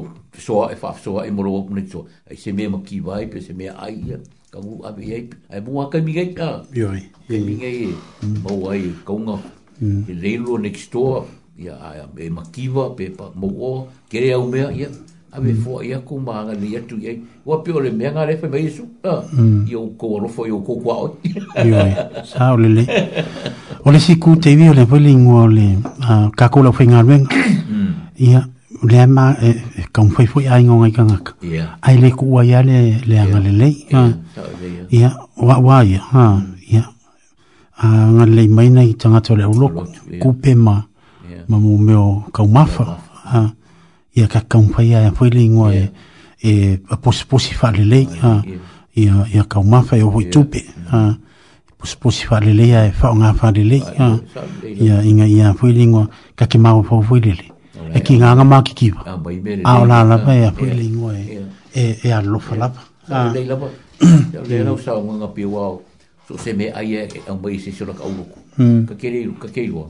soa e fa soa e mo lo mo ni so e se me mo ki vai pe se me ai ia ka ngu a bi ai ai mu a ka mi gai ka yo ai ke mi gai e mo ai ka nga mm. e le lo next door ya ai e makiva pe pa mo o ke re au me ya a mm. be fo ya ku ma ga ni atu ye wa pio le me nga le fe mai su a yo mm. ko ro fo yo ko kwa o yo ai sa o le le o le si ku te vi o le voli ngo le ah, ka ko la fo nga ben ya o le ma e ka fai fai ai ngonga ikanga ka. Ia. Ai le ku ua le le anga le lei. Ia. Ia. Ua ua ia. Ha. Mm. Ia. A anga le lei maina i tangata le uloko. Kupe ma. Ma mu meo ka umafa. Ha. Ia ka ka un fai ai a le ingoa e e a posi posi fai le lei. Ha. Ia. Ia ka umafa e o hoi tupe. Ha. Posi posi fai le lei a e fao ngā fai le lei. Ha. Ia. Ia. Ia. Ia. Ia. Ia. Ia. Ia. Ia. Ia. Ia. Ia. Ia. Ia. Ia. Ia. Ia e ki nga nga māki kiwa. Ah, a o nā lapa e apu e lingua e e e a lofa lapa. Ah. Le nau *coughs* sa o nga ngā pia wāo, so se me ai e au mai se sora ka auroku. Hmm. Ka keiru, ka keiru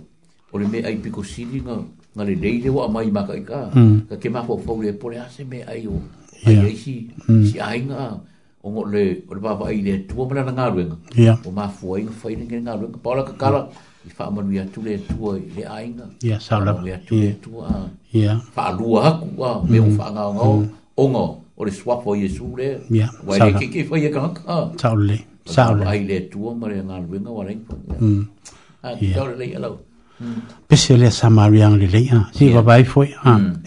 O le me ai piko siri ngā ngā le leile wa mai maka i hmm. ka. ke mafo fau le pole a se me ai o. Ai si, hmm. si ai ngā o ngā le, o le papa ai le tuamana ngā ruenga. O mafu ai ngā whaire ngā ruenga. Paola ka kala, i fa ma ni atu le tu ai le ainga ya sa la ya tu le tu a ya fa lu a ku a me o fa nga nga o mm. nga o le swa fo ye su le ya wa e le ki ki fo ye ka ka sa le sa le ai le tu ma mm. mm. le nga le nga wa le ya a ta le ya lo Pese le sa mariang le lei, si va bai foi,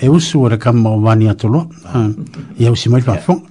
e usu o le kama o vani atolo, e *laughs* usi mai pa fong. Yeah.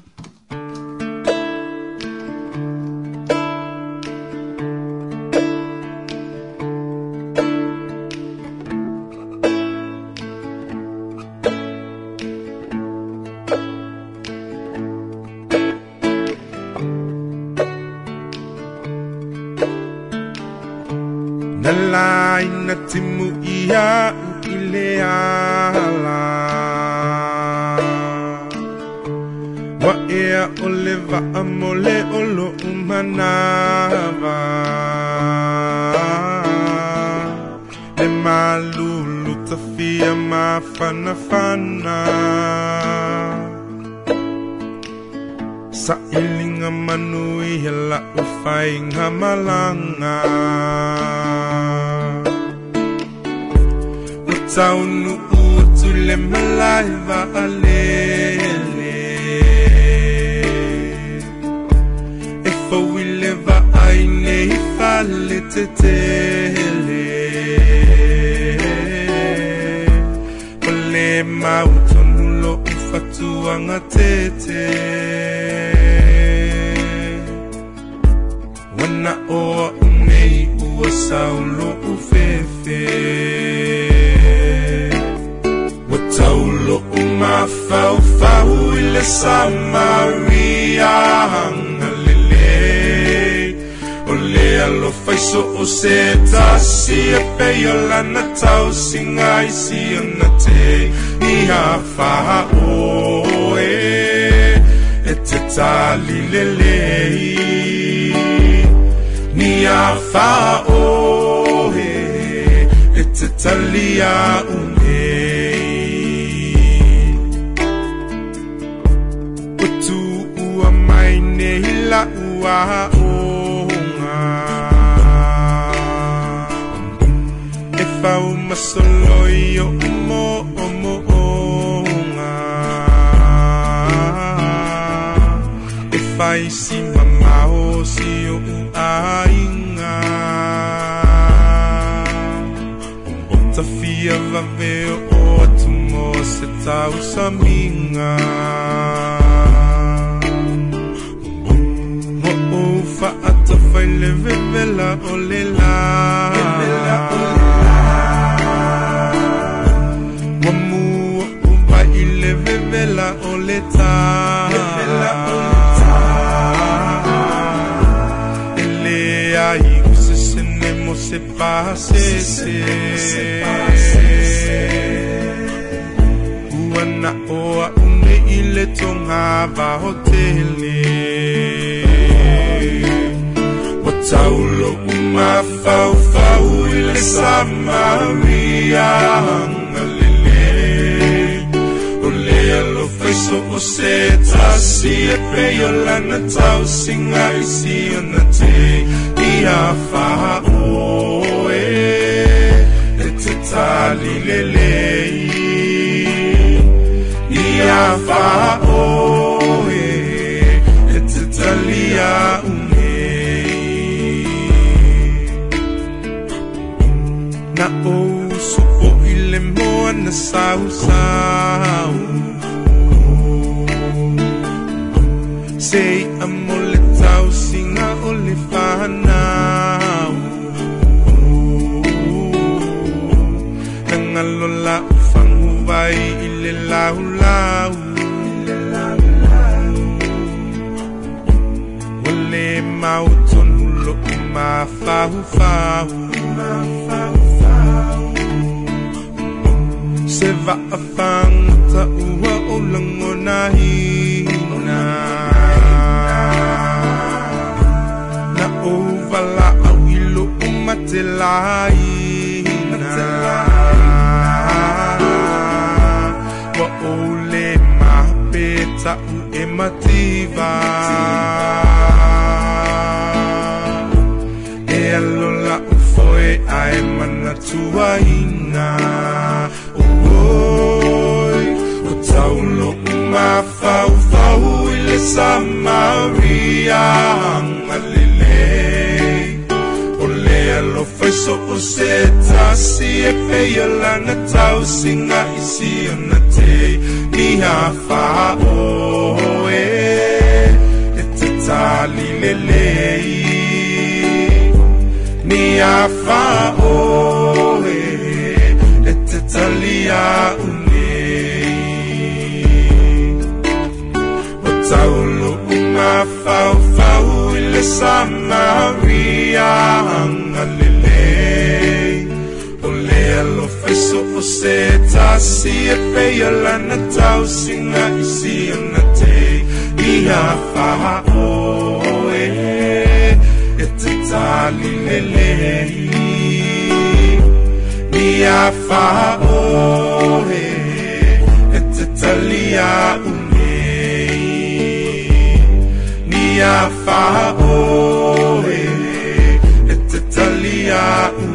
tasia feia lana tausina isiana te ia faha oe e te tali lelei ia faha oe e te tali a umei ia faha oe e te tali a umei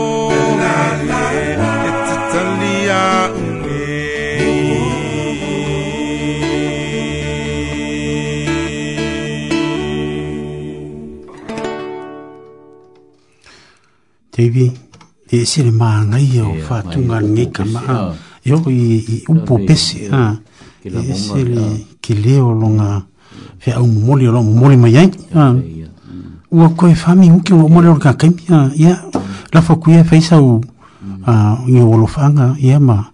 kevi e se le ma i o fa tu nga ngi ka ma yo i un po pese a e se le ke le o lo nga fe a un o lo moli ma yai a u koe fa mi unke o moli o ka ka ya la fa kuia fa isa u i o lo fanga, nga ia ma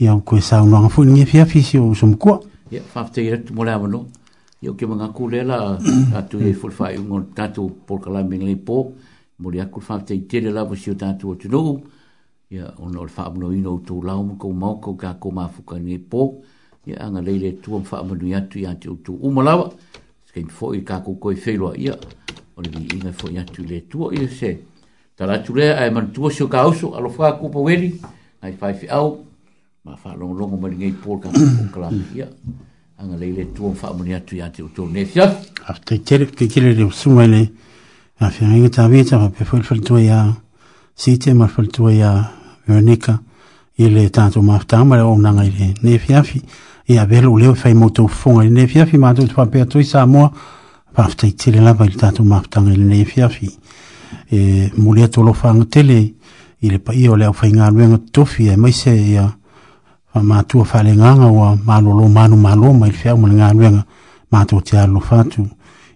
ia u koe sa unwa nga fu ni fia fi o sum kua ya fa te i rat mole avano yo ke mga kulela *clears throat* atu e fulfai i ungo tatu por kalambing lipo ya mori aku fa te tere la vo siu tatu o tulo ya on lo fa no ino to la mo ko mo ko ka ko ma fuka ni anga lele tu o fa mo ya tu ya tu o mala wa ske i fo i ka ko ko i fe lo ya on ni i fo ya le tu o i se ta la tu le ai man tu o si ka alo fa ku po weli ai fa fi au ma fa lo lo mo ni ngai po ka ko kla ya anga lele tu o fa mo ya tu ya tu tu ne fi ya ha ah, te tere te tere le sumene a fiaiga tavia ta faapeafalifalitua iā site ma falitua iā veronika i le tatou mafataga ma le ounaga i le nefiafi ia avea lou leo e fai motou fofoga i le nefiafi matou te faapeatoi sa moa faafetaitele lava i le tatou mafataga i le nefiafi e moli atolofa agatele i le paia o le aufaigaluega totofi e maise ia e faamatua faalegaga ua malōlō manumālō mai le feau ma le galuega matou te alolofa atu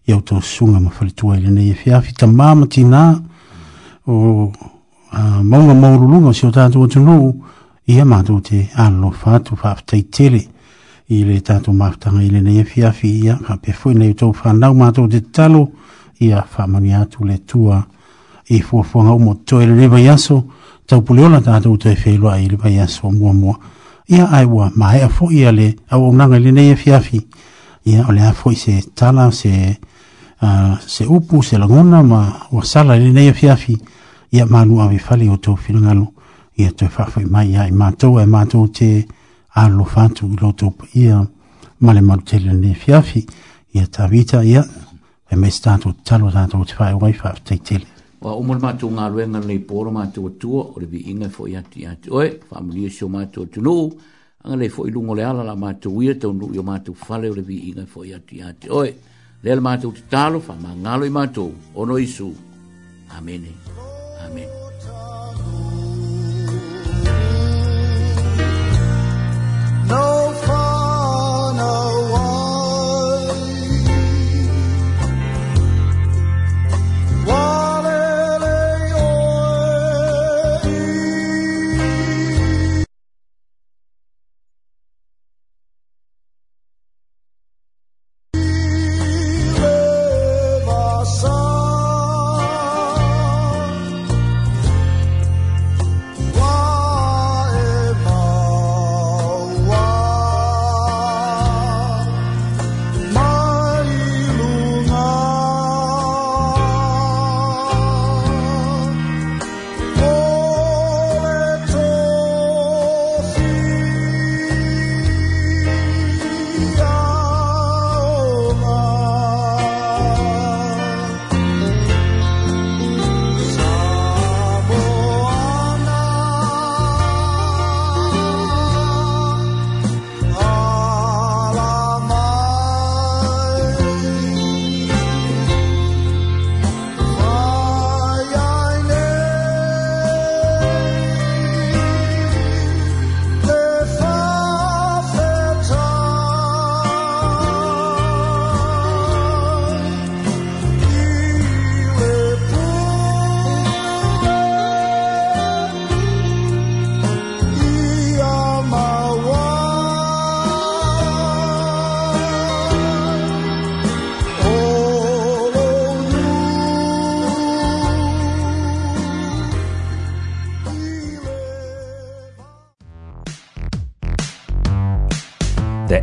ia ou ma suga ma faletua i lenei e feafi tamā ma tinā o mauga maululuga o si o tatou atunuu ia matou te alolofa atu faafetaitele i le tatou mafutaga i lenei e feafi ia faapea foʻi nei outou fanau matou te tatalo ia faamania atu le tua i fuafuaga uma totoe lenei vaiaso taupuleola tatou tae feiloaʻi i le vaiaso a ia ae ua maeʻa foʻi a le auaunaga i lenei e feafi ia o le a foʻi se tala se a ah, se upu se langona ma wa sala ni nei fiafi ya manu a vi fali o to filangalo ia to fa fa mai ia ma to e ma to te a lo fa tu lo to ia ma le mar te ni fiafi ya ta vita ia e me sta to talo sa to fa wa fa te te wa o mo ma to nga lo nga nei por ma to tuo o le vi inga fo ia ti ati oi fa mo ni so ma to tu no anga le fo i lungo le ala la ma to ia to no yo ma to fa le vi inga fo ia ti ati oi le le matou tatalo faamagalo i matou o no isu amene amene